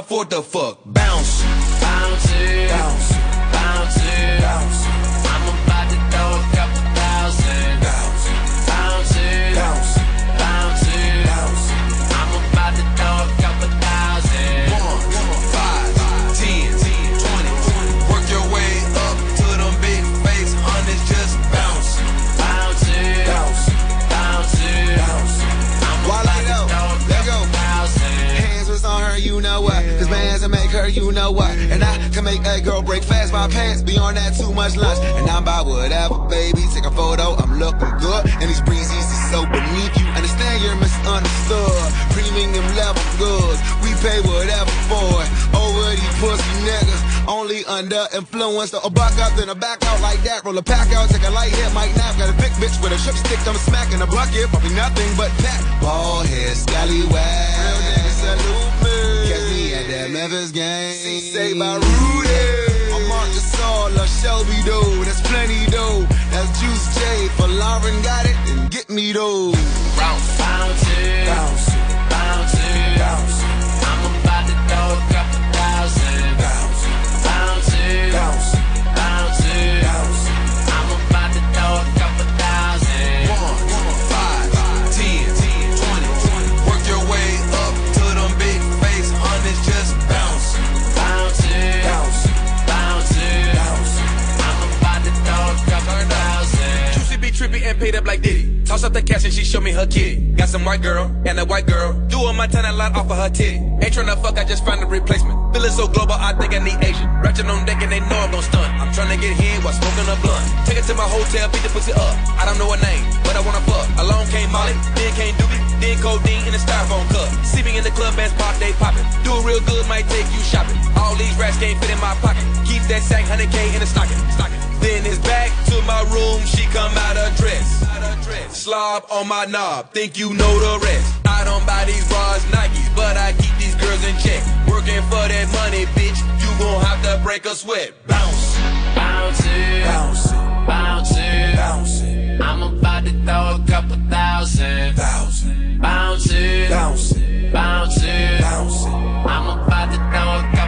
Bad you can't afford to fuck. Bounce. Bouncing, bouncing, bouncing, break fast my pants beyond that too much lunch. And I'm by whatever, baby. Take a photo, I'm looking good. And these breezes is so beneath you. Understand you're misunderstood. Premium level goods, we pay whatever for it. Over these pussy niggas, only under influence. So a buck up, then a back out like that. Roll a pack out, take a light hit, might nap. Got a big bitch with a sugar stick, I'm smacking a bucket. Probably nothing but pat. Ball head, scallywag. Real niggas salute me. Catch me at that Memphis game. Say by Rudy. Gasol, or Shelby though. That's plenty though. That's Juice J. For Lauren got it, then get me those. Tryna fuck, I just found a replacement. Feeling so global, I think I need Asian. Ratchet on deck and they know I'm gon' stun. I'm tryna get hit while smoking a blunt. Take it to my hotel, beat the pussy up. I don't know her name, but I wanna fuck. Alone came Molly, then came Doobie, then codeine in a styrofoam cup. See me in the club, bands pop, they poppin'. Do it real good, might take you shopping. All these rats can't fit in my pocket. Keep that sack, 100k in the stocking. stocking. Then it's back to my room, she come out of. Slob on my knob, think you know the rest. I don't buy these bras, Nikes, but I keep these girls in check. Working for that money, bitch, you gon' have to break a sweat. Bounce, Bouncing, bouncing, bouncing, bouncing. I'm about to throw a couple thousand. Thousand. Bouncing, bouncing, bouncing, bouncing. I'm about to throw a couple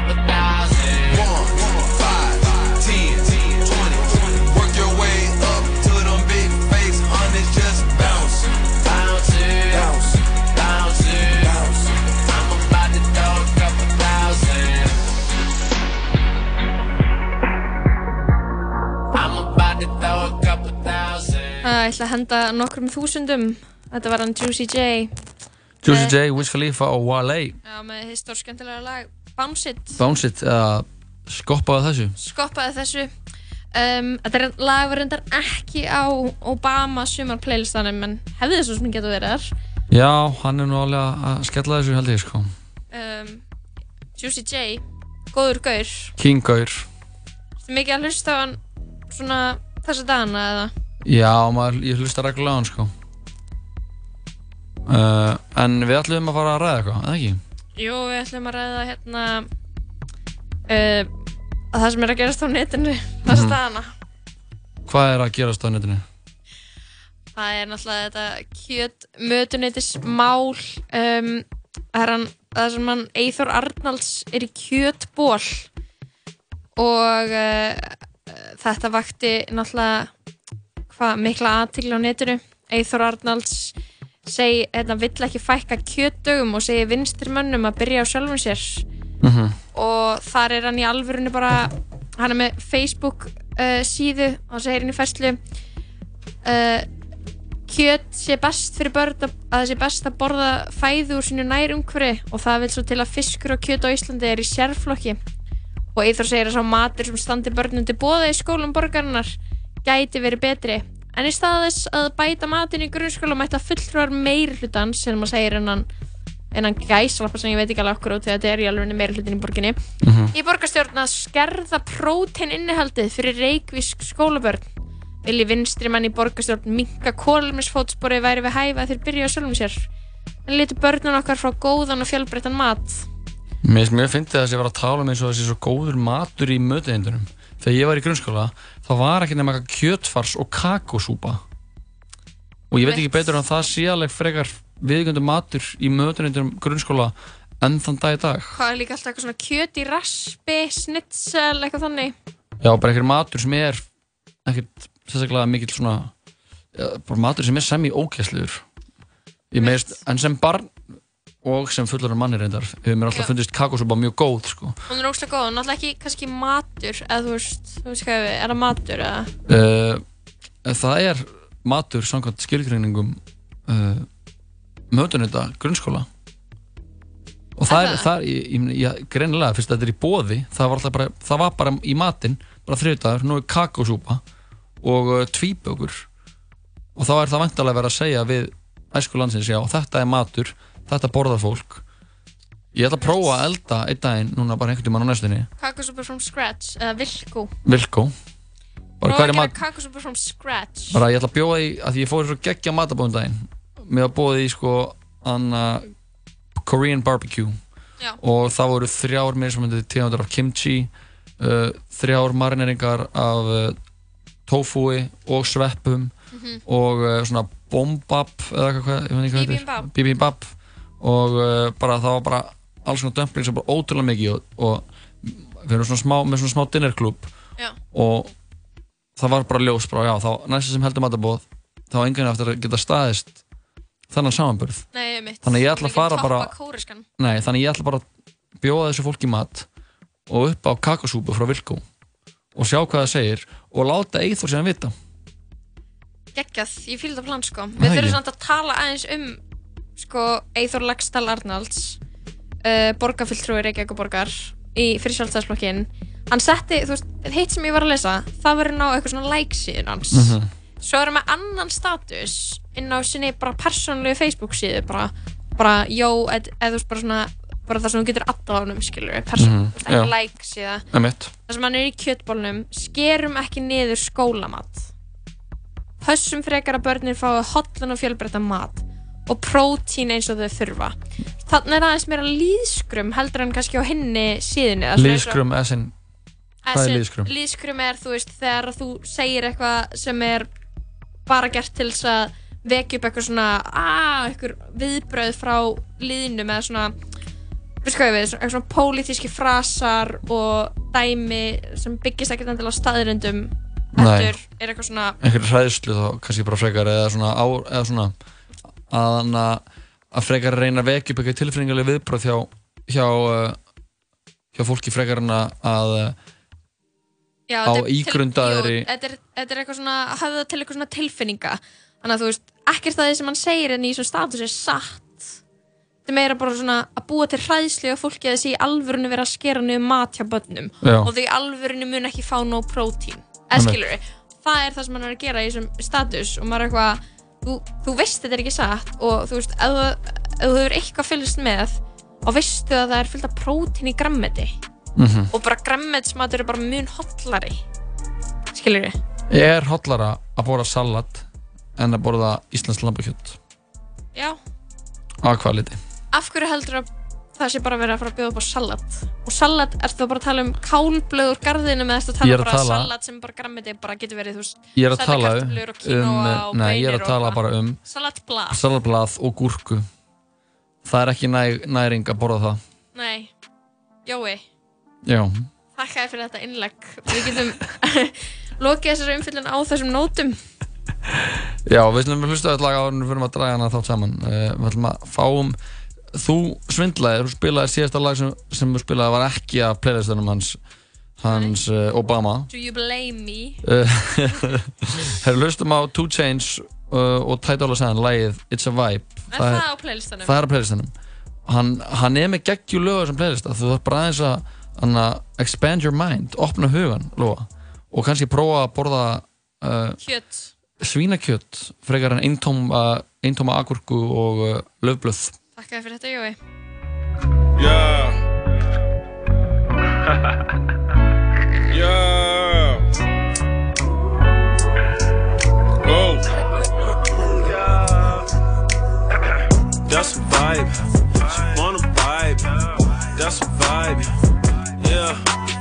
Uh, ég ætla að henda nokkrum þúsundum. Þetta var hann Juicy J. Juicy J, Wiz Khalifa og Wale Já, með hitt stór skemmtilega lag Bounce It. Bounce It, eða skoppaði þessu Skoppaði þessu. Um, þetta er lag var reyndar ekki á Obama sumar playlistanum en hefði þessu sem getur verið þar. Já, hann er nú alveg að skella þessu held ég sko Um, Juicy J, góður gaur. King Gaur Þú mikið að hlusta á hann svona þessa dagana eða? Já, maður, ég hlusta reglulega á hann sko uh, En við ætlum að fara að ræða eitthvað, eða ekki? Jú, við ætlum að ræða hérna uh, að það sem er að gerast á netinu þessa Mhm. dagana. Hvað er að gerast á netinu? það er náttúrulega þetta kjöt mötuneytismál um, það er hann það sem hann Eithor Arnalds er í kjötból og uh, þetta vakti náttúrulega hvað mikla aðtigla á netinu? Eithor Arnalds segi, hérna, vill ekki fækka kjötdögum og segi vinstri mönnum að byrja á sjálfum sér. Og þar er hann í alvörunni bara hann er með Facebook uh, síðu og hann segir inn í fæslu uh, kjöt sé best fyrir börn að að það sé best að borða fæðu úr sínu nærumhverfi og það vil svo til að fiskur og kjöt á Íslandi er í sérflokki. Og Eithor segir að sá matur sem standi börnum til bóða í skólum borgarinnar gæti verið betri. En í stað þess að bæta matin í grunnskóla mætta fulltrúar meiri hlutans sem maður segir innan innan gæslappa sem ég veit ekki alveg okkur út þegar þetta er í alveg meiri hlutin í borginni. Í borgarstjórn að skerða prótein innihaldið fyrir reikvísk skólabörn. Vilji vinstri mann í borgarstjórn minka kólmisfótspori væri við hæfa þeir byrja á sjálfum sér. En líti börnun okkar frá góðan og fjölbreyttan mat. Mér finnst fyndið að þessi var að tala um eins og þessi svo góður matur í mötuhindunum. Þegar ég var í grunnskóla, þá var ekki nema eitthvað kjötfars og kakósúpa. Og ég veit ekki betur en að það sé alveg frekar viðgöndu matur í mötuhindunum grunnskóla enn þann dag í dag. hvað er líka alltaf eitthvað svona kjöt í raspi snitsel, eitthvað þannig Já, bara einhver matur sem er ekkert sérstaklega mikill svona, já, bara matur sem er sem í meðist, en sem barn og sem fullur manni reyndar, hefur mér alltaf fundist kakósúpa mjög góð, sko. hún er ógslag góð, náttúrulega ekki kannski matur eða þú veist, þú veist hvað er það matur eða? Uh, það er matur samkvæmt skilgreiningum uh, mötunita grunnskóla. Og það er, það er ég, ég, greinilega, fyrst að þetta er í bóði það var, bara, það var bara í matinn bara þriðdagur, nú er kakósúpa og uh, tvíbökur. Og þá er það vantarlega verið að segja við æsku landsins, já, þetta er matur þetta borðar fólk. Ég ætla að prófa að elda einn daginn núna bara einhvern tímann á næstunni. Kakosúpur from scratch eða vilkó Vilkó bara prófa að er gera kakosúpur from scratch. Bara ég ætla að bjóða í að því ég fór svo geggja matabóðum daginn. Mér var bóðið í sko anna Korean barbecue. Já. og það voru þrjár mismunandi tegundar af kimchi uh, þrjár marineringar af uh, tofui og sveppum Mhm. og uh, svona bombab eða eitthvað, hvað- ég veit ekki hvað þetta Bibimbap. er bibimbap og uh, bara það var bara alls konar dömpling sem bara ótrúlega mikið og, og við erum svona smá, með svona smá dinnerklub og það var bara ljós bara, já, þá næsta sem heldur matabóð þá var enginn eftir að geta staðist þennan samanburð. Nei, þannig að ég ætla að fara bara nei, þannig að ég ætla bara að bjóða þessu fólki mat og upp á kakosúpu frá Vilkó og sjá hvað það segir og láta Eithor síðan vita. Geggjað, ég fýl þetta plan sko. Við þurfum samt að tala aðeins um sko Eithor Lagsdal Arnalds uh, borgarfylltrúi Reykjavíkuborgar í fyrir sjálfstæðsflokkin hann setti, þú veist, hitt sem ég var að lesa það var inn á eitthvað svona like síðan hans. Mhm. svo erum við annan status inn á sinni bara persónulegu Facebook síðu bara, bara, jó, eð- eða þú veist bara svona bara það sem þú getur addað á honum, skilur við persón, Mhm, ekki já. like síða það sem hann er í kjötbólnum skerum ekki niður skólamat. Pössum frekar að börnir fái hotlan og fjölbreytta mat og prótín eins og þau þurfa þannig er aðeins meira líðskrum heldur en kannski á eins og- Líðskrum, essin hvað er líðskrum? Lýðskrum er, þú veist, þegar þú segir eitthvað sem er bara gert til þess að vekja upp eitthvað svona, aaa, eitthvað viðbröð frá liðnum eða svona, hvað ég við, eitthvað svona pólitíski frasar og dæmi sem byggist ekkert endilega á staðrindum Nei. heldur, er eitthvað svona, einhverju hræðslu þá kannski bara frekar eða svona, á, eða svona að, hann að, að frekar reyna að vekja upp eitthvað tilfinningarlega viðbröð hjá, hjá, uh, hjá fólki frekar en að, að já, Á ígrundaðri- þetta er, er eitthvað svona, höfða til eitthvað svona tilfinninga. Þannig að þú veist, ekkert því sem hann segir en í svona status er satt. Þetta er meira bara svona að búa til hræðslu og fólki að þessi í alvörinu vera að skera niður mat hjá börnum. Já. og þau í alvörinu mun ekki fá nóg prótín. Eða skilur það er það sem hann er að gera í þessum status. Og maður er eitthvað, þú, þú veist þetta er ekki satt og þú veist, ef þú, ef þú hefur eitthvað fylgst með og veistu að það er fyllt af prótín í grammeti Mhm. og bara grammetsmatur er bara mun hotlari skilur við ég er hotlara að borða salat en að borða íslensk lambakjött já, á kvæliti af hverju heldur að það sé bara verið að fara að bjóða upp á salat og salat, ertu bara að tala um kálblöð úr garðinu með þetta að tala bara salat sem bara grammiti bara getur verið, þú veist Ég er að tala og um, og nei, ég er að og tala bara um Salatblað. salatblað og gúrku. Það er ekki næ, næring að borða það. Nei, Jói, Já. þér fyrir þetta innlegg Við getum lokið þessari umfyllun á þessum nótum Já, við ætlum að hlusta á þetta lag áður en við fyrir að draga hana þátt saman. Uh, við ætlum að fáum, þú svindlaðir, þú spilaði síðasta lag sem, sem þú spilaði var ekki af playlistunum hans, hans uh, Obama. Do you blame me? Herru, hlustum á Two Chainz uh, og Ty Dolla Sign, lagið It's a Vibe. Er það á playlistanum? Það er á playlistanum. Hann, hann er með geggjú lögur sem playlista, þú þarf bara aðeins að expand your mind, opna hugan, lofa, og kannski prófa að borða uh, Kjöt svínakjött frekar en eintóma, agurku og löfblöð Þér fyrir þetta, Jói Yeah. yeah. Whoa. That's a vibe. She wanna vibe. That's a vibe. Yeah.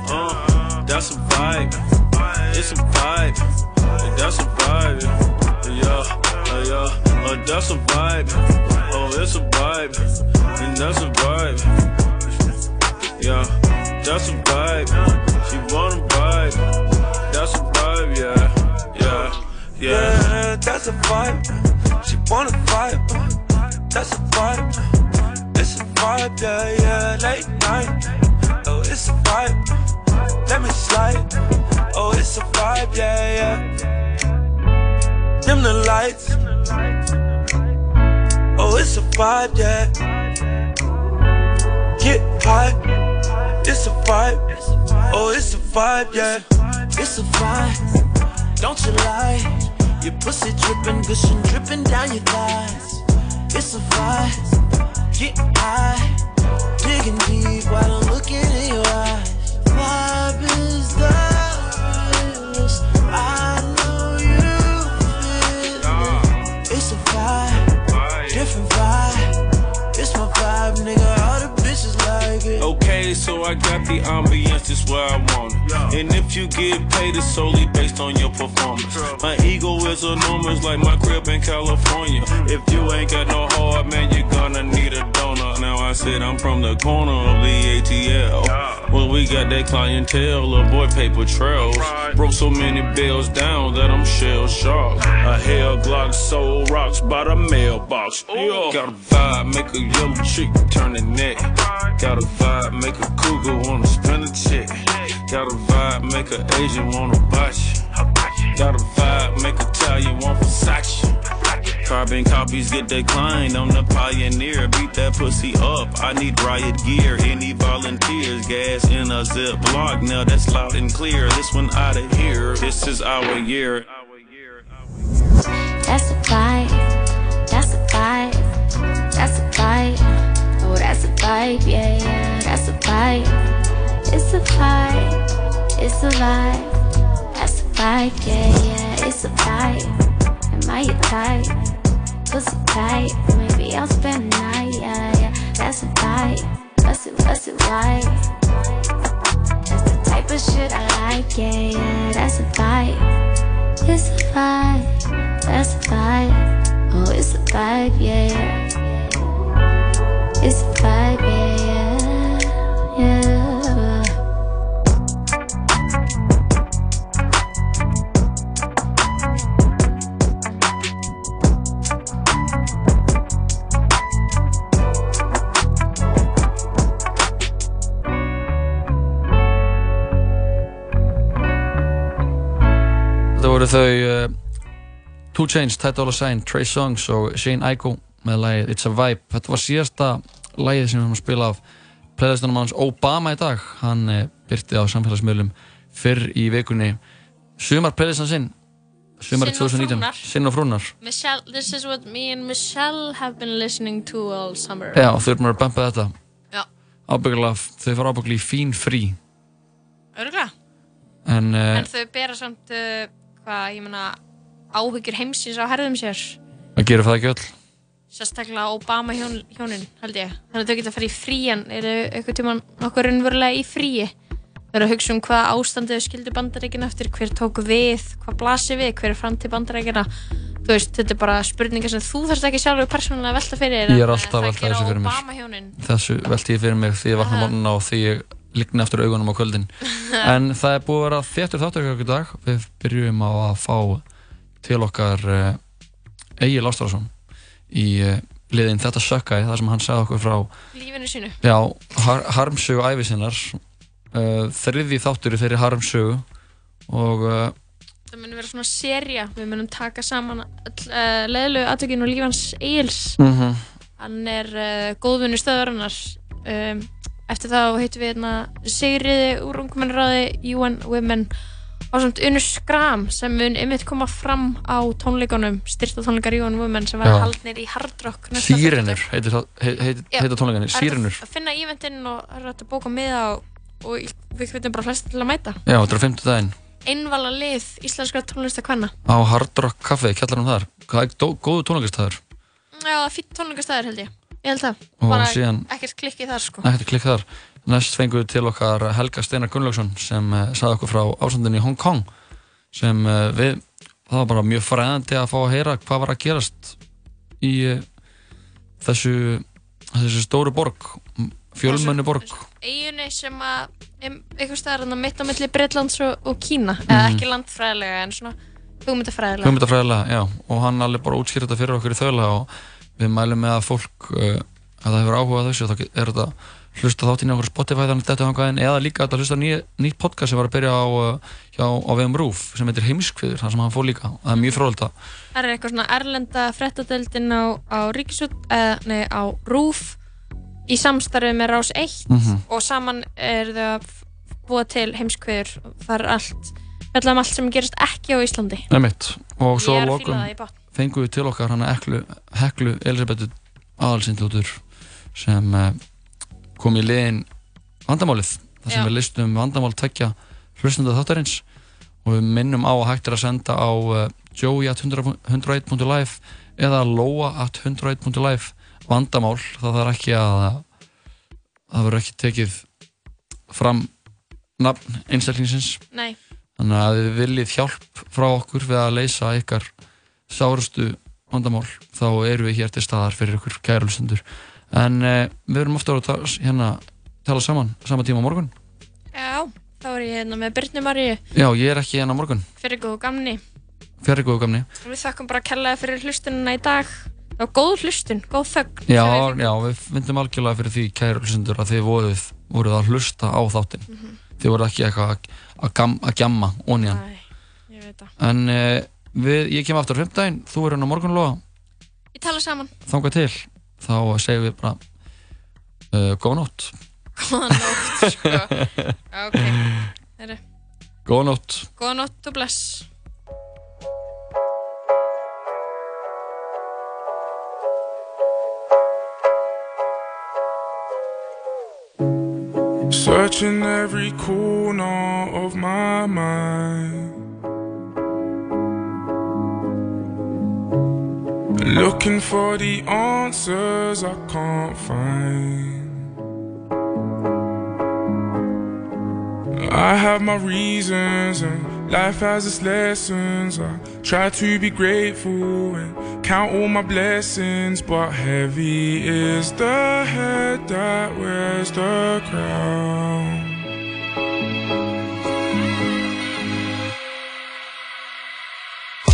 Uh, that's a vibe. It's a vibe. That's a vibe. Yeah. Yeah. Uh, that's a vibe. It's a vibe. And that's a vibe. Yeah. That's a vibe. She wanna vibe. That's a vibe. Yeah. Yeah. Yeah. that's a vibe. She wanna vibe. That's a vibe. It's a vibe, yeah, yeah. Late night. Oh, it's a vibe. Let me slide. Oh, it's a vibe, yeah, yeah. Dim the lights. It's a vibe, yeah. Get high. It's a vibe. Oh, it's a vibe, yeah. It's a vibe, don't you lie. Your pussy dripping, gushing, dripping down your thighs. It's a vibe, get high, digging deep while I'm looking in your eyes. Vibe Okay, so I got the ambience just where I want it. And if you get paid, it's solely based on your performance. My ego is enormous, like my crib in California. Mm. If you ain't got no heart, man, you're gonna need a donor. Now I said I'm from the corner of the ATL. Well, we got that clientele, little boy paper trails. Broke so many bills down that I'm shell shocked. A hell Glock soul rocks by the mailbox. Got a vibe, make a yellow chick turn the neck. Got a vibe, make a cougar wanna spend a check. Got a vibe, make a Asian wanna botch. Got a vibe, make a Italian want Versace. Carbon copies get declined on the Pioneer. Beat that pussy up. I need riot gear. Any volunteers? Gas in a zip block. Now that's loud and clear. This one out of here. This is our year. That's a vibe. That's a vibe. That's a vibe. Oh, that's a vibe. Yeah, yeah. That's a vibe. It's a vibe. It's a vibe. That's a vibe. Yeah, yeah. It's a vibe. Am I your type? Pussy tight. Maybe I'll spend the night. Yeah, yeah. That's a vibe. What's it? What's it like? That's the type of shit I like. Yeah, yeah. That's a vibe. It's a vibe. That's a vibe. Oh, it's a vibe, yeah, yeah. Voru þau uh, Two Chainz, Ty Dolla Sign, Trey Songz og Shane Aiko með lagið It's a Vibe. Þetta var síðasta lagið sem við höfum að spila af playlistunum hans Obama í dag. Hann uh, byrti á samfélagsmiðlum fyrr í vikunni sumar playlistan sinn og 2019. frúnar. Sinn og frúnar. Michelle, this is what me and Michelle have been listening to all summer Já, þau erum að bumpa þetta. Já. Ábyggilega, þau fara ábyggilega í fín frí. Örgulega En, uh, En þau bera samt uh, hvað, ég meina áhyggjur heimsins á herðum sér? Það gerir það ekki öll. sérstaklega Obama hjón, hjónin held ég, þannig að þau geta að fara í frían. Eru eitthvað tíma nokkuð raunverulega í fríi? Þau eru að hugsa um hvað ástandið þau skildu bandaríkina eftir, hver tók við hvað blasir við, hver er framtíð bandaríkina þú veist, þetta er bara spurningar sem þú þarfst ekki sjálfur persónulega að velta fyrir Ég er alltaf að velta þessu fyrir mér. Þessu velti ég fyrir mig því ég vakna morgunna og því ég ligna eftir augunum á kvöldin. En það er búið að vera þéttur þáttur í dag. Við byrjum á að fá til okkar uh, Egil Ástrásson í uh, liðin Þetta sökkaði, þar sem hann sagði okkur frá lífinu sínu já, har harmsögu æfi sinnar. Uh, þriði þáttur í þeirri harmsögu og það mun vera svona serja við munum taka saman uh, leðlu aðtökinu lífans Egils Mhm. hann er uh, góðvinni stöðurinnar um, eftir það heitum við hérna Sigriði úr ungmennraði UN Women og samt Unur Skram sem mun ymmið koma fram á tónleikunum styrta tónleikar UN Women sem verða Já. haldnir í Hard Rock Sýrinur heitir, það- heit, heit, Já, heita tónleikanir, það er Sýrinur. að finna ívendinn og það er að bóka miða og, og við hvernig bara flest til að mæta Já, þetta er á fimmtu daginn einvala lið íslenskra tónlistakvenna á Hard Rock Café, kjallarum þar. Það er dó- góðu tónleikastæður. Já, fýtt tónleikastæður held ég Ég held Og bara síðan- ekkert klikki þar sko Ekkert klikk þar. Næst fengum við til okkar Helga Steinar Gunnlaugsson sem uh, sagði okkur frá ásandinni í Hong Kong sem uh, við, það var bara mjög fræðandi að fá að heyra hvað var að gerast í uh, þessu, þessu stóru borg, fjölmennu borg. Eyjunni sem að einhver staðar mitt á milli Breitlands og, og Kína eða Mhm. ekki landfræðilega en svona hugmyndafræðilega og hann alveg bara útskýrði þetta fyrir okkur í þauðlega og við mælum með að fólk, uh, að það hefur áhuga þessu, þá er þetta hlusta þáttinn í okkur Spotify þannig þetta hangaðin eða líka þetta hlusta ný, nýtt podcast sem var að byrja á, uh, hjá, á vegum Rúf sem heitir Heimskviður, þar sem hann fór líka, það er mjög fróðilegt að Það er eitthvað svona erlenda frettadeildin á, á nei á RÚF í samstarfi með Rás 1 Mhm. og saman er að f- búa til heimskveður það er allt, allt sem gerist ekki á Íslandi Emitt, og svo Ég er að að fíla lokum það í botn. Fengum við til okkar hann Heklu, Heklu Elisabethu aðalsindlótur sem uh, kom í liðin vandamálið, þar sem Já. við listum vandamál tvekja hlustunda þáttarins. Og við minnum á að hægt er að senda á joey at 101.live eða loa at 101.live vandamál, það þarf ekki að það verður ekki tekið fram nafn einstaklingsins. Nei, Þannig að þið viljið hjálp frá okkur við að leysa ykkar sárustu vandamál þá erum við hér til staðar fyrir ykkur kærulustundur en eh, við erum ofta að tala, hérna, tala saman sama tíma á morgun. Já, þá er ég hérna með Byrnu Maríu. Já, ég er ekki hérna á morgun. Fyrir góðu gamni. Fyrir góðu gamni. Við þakkum bara að kella fyrir hlustunina í dag. Það var góð hlustun, góð þögn Já, já, við myndum algjörlega fyrir því kærulustundur að þið voruð, voruð að hlusta á þáttinn. Mhm. þið voruð ekki eitthvað að, að, gam, að gjamma það. En eh, við, ég kem aftur á fimmtudaginn þú er hérna á morgun loga Ég tala saman, þangað til þá segjum við bara uh, góða nótt. Góða nótt sko. Ok, Heru, góða nótt. Góða nótt og bless. Searching every corner of my mind. Looking for the answers I can't find. I have my reasons and life has its lessons. I try to be grateful and count all my blessings, but heavy is the head that wears the crown.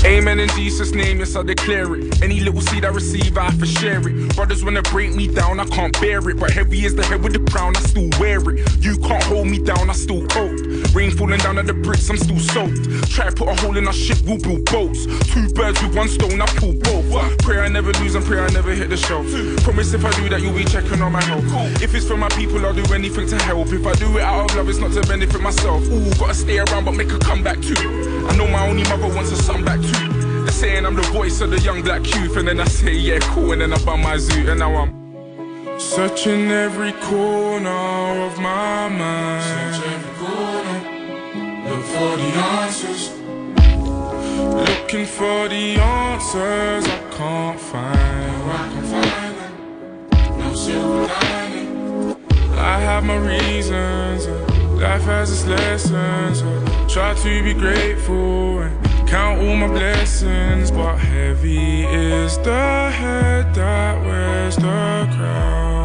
Amen in Jesus' name, yes, I declare it. Any little seed I receive, I to share it. Brothers wanna break me down, I can't bear it. But heavy is the head with the crown, I still wear it. You can't hold me down, I still hold. Rain falling down at the bricks, I'm still soaked. Try to put a hole in our ship, we'll build boats. Two birds with one stone, I pull both. Pray I never lose and pray I never hit the shelf. Promise if I do that, you'll be checking on my health. If it's for my people, I'll do anything to help. If I do it out of love, it's not to benefit myself. Ooh, gotta stay around, but make a comeback too. I know my only mother wants a son back too. They're saying I'm the voice of the young black youth, and then I say, yeah, cool, and then I buy my zoo, and now I'm searching every corner of my mind. Search every corner, look for the answers. Looking for the answers I can't find. No, I can find them. No silver lining. I have my reasons. Life has its lessons. Try to be grateful count all my blessings. But heavy is the head that wears the crown.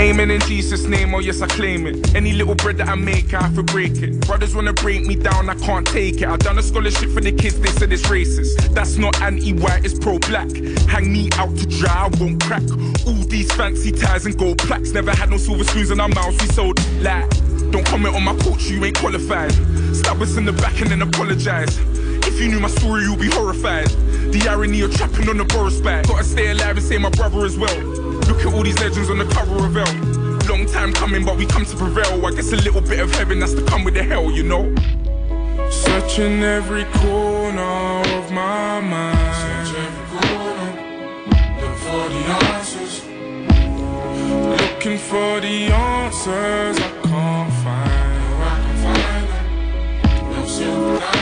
Amen in Jesus' name, oh yes, I claim it. Any little bread that I make, I have to break it. Brothers wanna break me down, I can't take it. I done a scholarship for the kids, they said it's racist. That's not anti-white, it's pro-black. Hang me out to dry, I won't crack. All these fancy ties and gold plaques. Never had no silver spoons in our mouths, we sold like. Don't comment on my culture, you ain't qualified. Stab us in the back and then apologize. If you knew my story, you'll be horrified. The irony of trapping on the Boris back. Gotta stay alive and say my brother as well. Look at all these legends on the cover of L. Long time coming, but we come to prevail. I guess a little bit of heaven has to come with the hell, you know. Searching every corner of my mind. Search every corner, look for the answers. Looking for the answers I can't find. I can find them. No silver